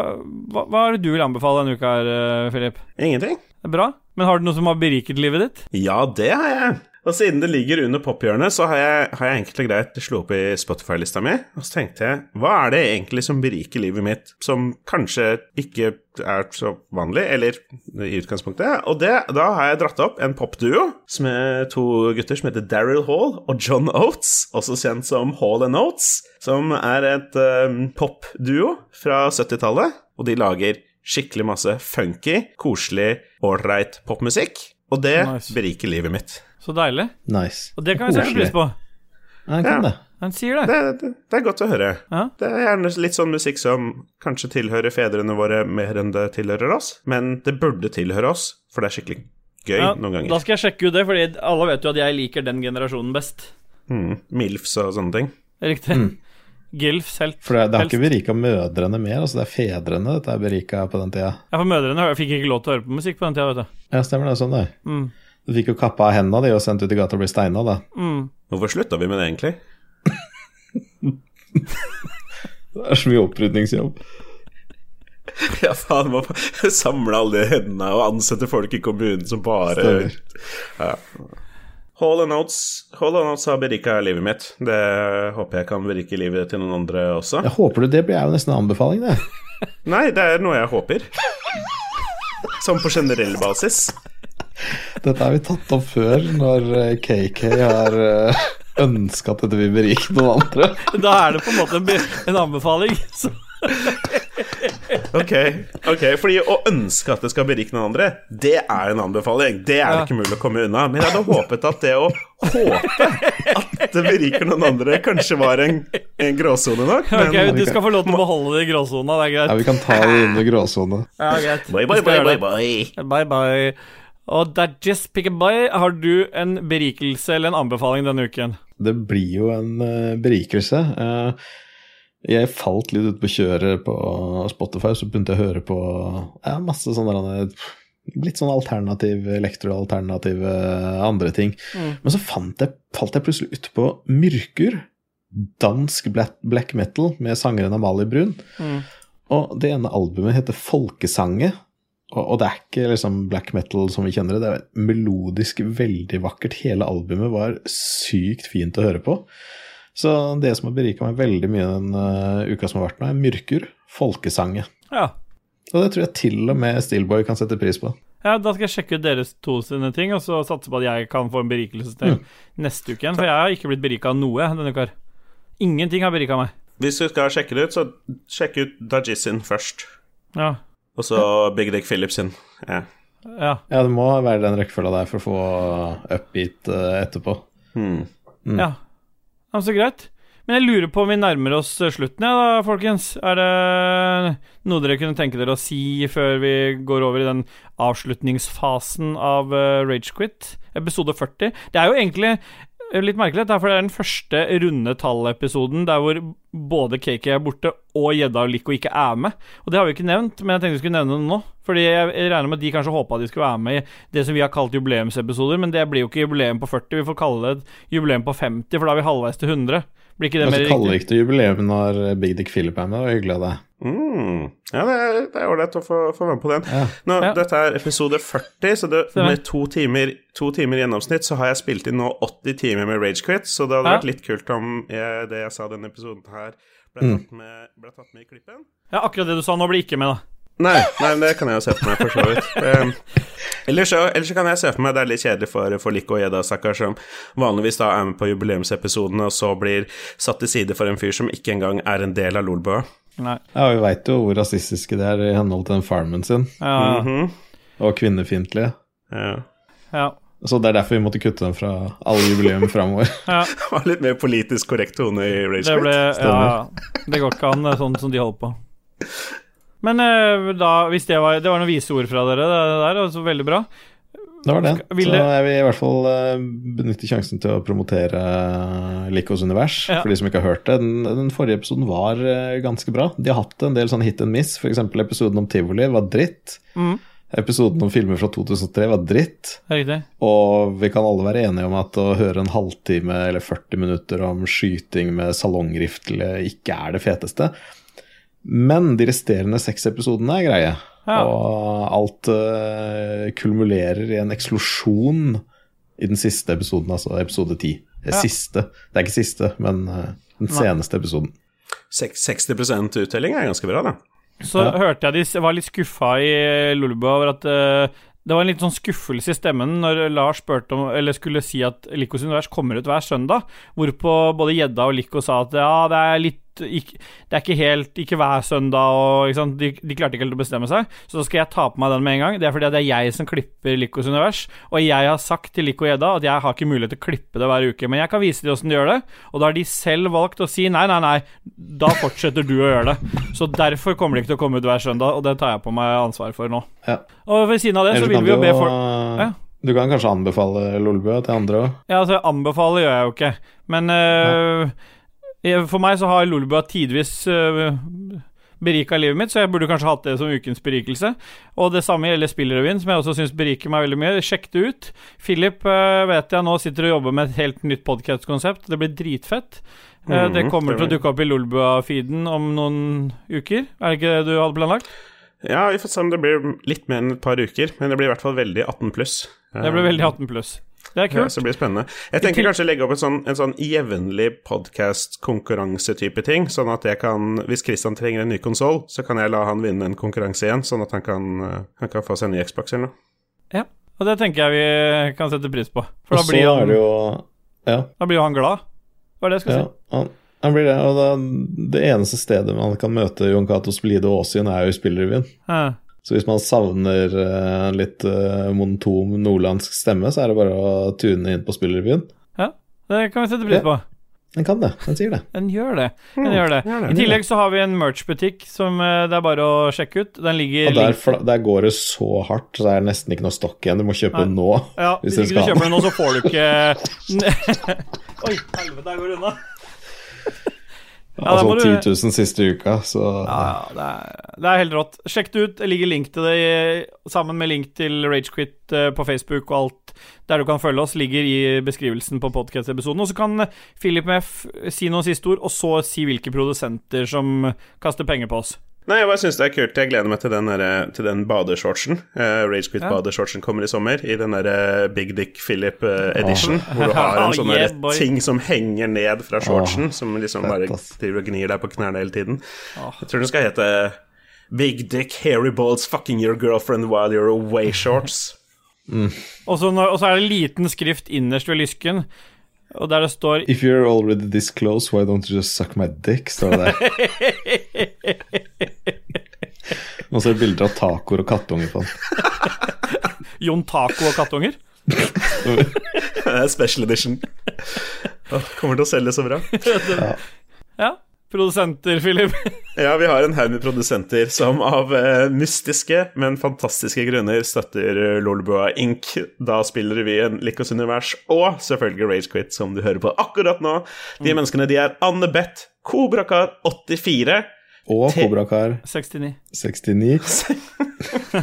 hva, hva er det du vil anbefale denne uka her, Filip? Philip? Ingenting. Bra. Men har du noe som har beriket livet ditt? Ja, det har jeg. Og siden det ligger under pophjørnet, så har jeg, har jeg enkelt og greit slo opp i Spotify-lista mi, og så tenkte jeg hva er det egentlig som beriker livet mitt, som kanskje ikke er så vanlig, eller i utgangspunktet? Og det, da har jeg dratt opp en popduo som er to gutter som heter Daryl Hall og John Oates, også kjent som Hall and Oates, som er et um, popduo fra 70-tallet, og de lager skikkelig masse funky, koselig, ålreit popmusikk. Og det Nice. beriker livet mitt. Så deilig. Nice. Og det kan vi sette pris på. Ja, han kan Ja. det. Han sier det. Det, det, det er godt å høre. Ja. Det er gjerne litt sånn musikk som kanskje tilhører fedrene våre mer enn det tilhører oss, men det burde tilhøre oss, for det er skikkelig gøy Ja, noen Da skal jeg sjekke ut det, Fordi alle vet jo at jeg liker den generasjonen best. Mm, Milfs og sånne ting. Riktig. Gilfs helt. For det, det har helst. ikke berika mødrene mer, altså det er fedrene dette er berika på den tida. Ja, for mødrene fikk ikke lov til å høre på musikk på den tida, vet du. Ja, stemmer det. Sånn det. Mm. Du fikk jo kappa av hendene de og sendt ut i gata og ble steina, da. Mm. Hvorfor slutta vi med det, egentlig? Det er så mye opprydningsjobb. Ja, faen, må samle alle de hendene og ansette folk i kommunen som bare Stemmer. ja. Hall and Oates Hall and Oates har berika livet mitt. Det håper jeg kan berike livet til noen andre også. Jeg håper du det blir jo nesten en anbefaling, det. Nei, det er noe jeg håper. Sånn på generell basis. Dette har vi tatt opp før, når eh, KK har ønska at dette vil berike noen andre. Da er det på en måte en, en anbefaling. Så. Ok, ok, fordi å ønske at det skal berike noen andre, det er en anbefaling. Det er Ja. ikke mulig å komme unna. Men jeg hadde håpet at det å håpe at det beriker noen andre, kanskje var en, en gråsone nok. Ok, Okay, Du skal få lov til å beholde det i gråsona, det er Ja, greit. vi kan ta det under gråsone. Ja, greit. Bye, bye, bye, bye, bye. Bye, bye. Og that just pick a buy, Har du en berikelse eller en anbefaling denne uken? Det blir jo en eh, berikelse. Eh, jeg falt litt ut på kjøret på Spotify, så begynte jeg å høre på ja, masse sånne Litt sånn alternativ elektroalternative andre ting. Men så fant jeg, falt jeg plutselig ut på Myrkur. Dansk black, black metal med sangeren Amalie Brun. Mm. Og det ene albumet heter Folkesange. Og, og det er ikke liksom black metal som vi kjenner det, det er melodisk veldig vakkert. Hele albumet var sykt fint å høre på. Så det som har berika meg veldig mye den uh, uka som har vært nå, er Myrkur, folkesange. Ja. Og det tror jeg til og med Steelboy kan sette pris på. ja, Da skal jeg sjekke ut deres to sine ting, og så satse på at jeg kan få en berikelse til neste uke igjen. For jeg har ikke blitt berika av noe denne uka. Ingenting har berika meg. Hvis du skal sjekke det ut, så sjekk ut Dajisin først. Ja. Og så Big Dick Phillips sin. Ja. ja. Ja, det må være den rekkefølga der for å få upbeat eh, etterpå. Hmm. Ja. ja så greit. Men jeg lurer på om vi nærmer oss eh, slutten, ja da, folkens. Er det noe dere kunne tenke dere å si før vi går over i den avslutningsfasen av uh, Ragequit? Episode 40. Det er jo egentlig eh, litt merkelig, det er for det er den første runde tall-episoden der hvor både KK er borte og Gjedda og Lico ikke er med. Og det har vi ikke nevnt, men jeg tenkte vi skulle nevne det nå. Fordi jeg jeg regner med at de kanskje håpa de skulle være med i det som vi har kalt jubileumsepisoder, men det blir jo ikke jubileum på 40, vi får kalle det jubileum på 50, for da er vi halvveis til 100. Blir ikke det mer riktig? kaller ikke det jubileum når Big Dick Philip er med, det var hyggelig av deg. Mm. Ja, det er ålreit å få, få være med på den. Nå, Ja. Dette er episode 40, så det, med to timer, to timer i gjennomsnitt så har jeg spilt inn nå 80 timer med Ragequit, så det hadde Ja. vært litt kult om jeg, det jeg sa denne episoden her, ble Mm. tatt, med, ble tatt med i klippen. Ja, akkurat det du sa nå, blir ikke med, da. Nei, nei, det kan jeg jo se for meg, for så vidt. Um, ellers, så, ellers så kan jeg se for meg det er litt kjedelig for, for Lico og Gjedda, stakkars, som vanligvis da er med på jubileumsepisodene, og så blir satt til side for en fyr som ikke engang er en del av Lolbua. Nei. Ja, vi veit jo hvor rasistiske det er i henhold til den farmen sin, Ja, Mhm. og kvinnefiendtlige. Ja. ja, Så det er derfor vi måtte kutte dem fra alle jubileum framover. ja. var litt mer politisk korrekt tone i Rage Det ble Ja. Det går ikke an, sånn som de holder på. Men eh, da, hvis det var Det var noen vise ord fra dere, det der, altså veldig bra. Det var det. Vil Så jeg vil i hvert fall eh, benytte sjansen til å promotere Likos univers, Ja. for de som ikke har hørt det. Den, den forrige episoden var eh, ganske bra. De har hatt en del sånn hit and miss, f.eks. episoden om tivoli var dritt. Mm. Episoden om filmer fra 2003 var dritt. Riktig. Og vi kan alle være enige om at å høre en halvtime eller 40 minutter om skyting med salongrifle ikke er det feteste. Men de resterende seks episodene er greie. Ja. Og alt uh, kulmulerer i en eksplosjon i den siste episoden, altså episode ti. Det er Ja. siste. Det er ikke siste, men uh, den Nei. seneste episoden. 60% uttelling er ganske bra, da. Så Ja. hørte jeg de var litt skuffa i Lolbua over at uh, det var en litt sånn skuffelse i stemmen når Lars spurte om, eller skulle si at Likos univers kommer ut hver søndag, hvorpå både Gjedda og Liko sa at ja, det er litt ikke, Det er ikke helt Ikke hver søndag, og ikke sant? De, de klarte ikke helt å bestemme seg, så da skal jeg ta på meg den med en gang. Det er fordi det er jeg som klipper Likos univers, og jeg har sagt til Liko Gjedda at jeg har ikke mulighet til å klippe det hver uke, men jeg kan vise dem åssen de gjør det, og da har de selv valgt å si nei, nei, nei, da fortsetter du å gjøre det. Så derfor kommer det ikke til å komme ut hver søndag, og det tar jeg på meg ansvar for nå. Ja. Og ved siden av det så vil vi jo be folk Ja. Du kan kanskje anbefale Lolbua til andre òg? Ja, altså, anbefale gjør jeg jo ikke, men øh, jeg- for meg så har Lolbua tidvis øh, berika livet mitt, så jeg burde kanskje hatt det som ukens berikelse. Og det samme gjelder Spillrevyen, som jeg også syns beriker meg veldig mye. Sjekk det ut. Philip øh, vet jeg nå sitter og jobber med et helt nytt podcast-konsept. Det blir dritfett. Mm, det kommer det til å dukke opp i Lolbua-feeden om noen uker. Er det ikke det du hadde planlagt? Ja, vi får se om det blir litt mer enn et par uker, men det blir i hvert fall veldig 18 pluss. Det blir veldig 18 pluss. Det er Ja, kult. blir det spennende. Jeg tenker kanskje legge opp et sånn, en sånn jevnlig podkast-konkurransetype ting, sånn at jeg kan Hvis Christian trenger en ny konsoll, så kan jeg la han vinne en konkurranse igjen, sånn at han kan, han kan få seg en ny Xbox eller noe. Ja. Og det tenker jeg vi kan sette pris på. For Og da så blir, han, det jo Ja. da blir jo han glad. Hva er det jeg skal Ja, si? han, han blir det. Og det, det eneste stedet man kan møte Jon Cato Splide Aasien, er jo i Spillrevyen. Ja. Så hvis man savner en litt eh, monotom nordlandsk stemme, så er det bare å tune inn på Spillrevyen. ja. Det kan vi sette pris Ja. på. Den kan det. Den sier det. Den gjør det. Den gjør det. I tillegg så har vi en merch-butikk som eh, det er bare å sjekke ut. Den ligger Og der, der går det så hardt, så det er nesten ikke noe stokk igjen. Du må kjøpe den nå. Ja, hvis hvis du ikke du kjøper den nå, så får du ikke Oi, helvete, der går det unna. Ja, altså du- 10 000 siste uka, så Ja, det er, det er helt rått. Sjekk det ut. Det ligger link til det i- sammen med link til Ragequit eh, på Facebook og alt der du kan følge oss, ligger i beskrivelsen på podcast-episoden. Og så kan Philip med F si noen siste ord, og så si hvilke produsenter som kaster penger på oss. Nei, jeg bare syns det er kult. Jeg gleder meg til den, der, til den badeshortsen. Uh, Ragequit Ja. badeshortsen kommer i sommer, i den derre Big Dick Philip uh, edition, hvor du har en sånn Yeah, ting som henger ned fra shortsen, som liksom bare driver og gnir deg på knærne hele tiden. Jeg tror den skal hete Big Dick Hairy Balls Fucking Your Girlfriend While You're Away Shorts. Og så, når, og så er det liten skrift innerst ved lysken, og der det står If you're already this close, why don't you just suck my dick? står det der. Og så er det bilder av tacoer og kattunger på den. Jon Taco og kattunger. Er Special edition. Kommer til å selge så bra. Ja. Produsenter, Philip. Ja, vi har en haug med produsenter som av eh, mystiske, men fantastiske grunner støtter eh, Lolbua Inc. Da spiller vi en Likos univers, og selvfølgelig Ragequit, som du hører på akkurat nå. De menneskene de er Anne Beth, Kobrakar 84 Og Kobrakar 69. 69.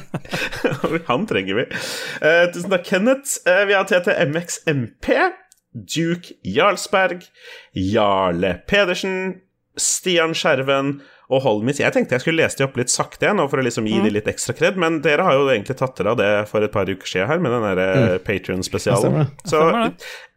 Han trenger vi. Eh, tusen takk, Kenneth. Eh, vi har TTMXMP, Duke Jarlsberg, Jarle Pedersen, Stian Skjerven og Holmis. Jeg tenkte jeg skulle lese de opp litt sakte igjen, for å liksom gi de litt ekstra kred, men dere har jo egentlig tatt dere av det for et par uker siden her, med den derre mm. Patrion-spesialen. Så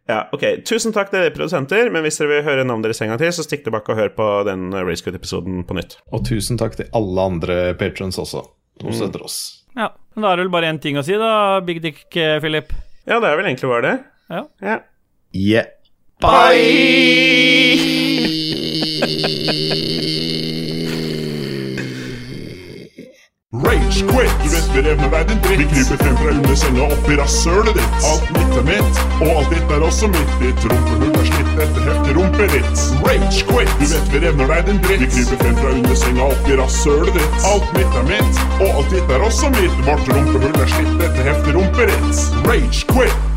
ja, ok. Tusen takk til dere produsenter, men hvis dere vil høre navnet deres en gang til, så stikk tilbake og hør på den Racecut-episoden på nytt. Og tusen takk til alle andre patrons også. som støtter oss. Ja. Men da er det vel bare én ting å si, da, Big Dick eh, Philip. Ja, det er vel egentlig bare det. Ja. Ja. Yeah. Rage quit! Du vet vi revner verden dritt. Vi kryper frem fra under senga opp i rasshølet ditt. Alt mitt er mitt, og alt ditt er også mitt. Ditt rumpehull er slitt etter heftig rumperitt. Rage quit! Du vet vi revner verden dritt. Vi kryper frem fra under senga opp i rasshølet ditt. Alt mitt er mitt, og alt ditt er også mitt. Vårt rumpehull er slitt etter heftig rumperitt. Rage quit!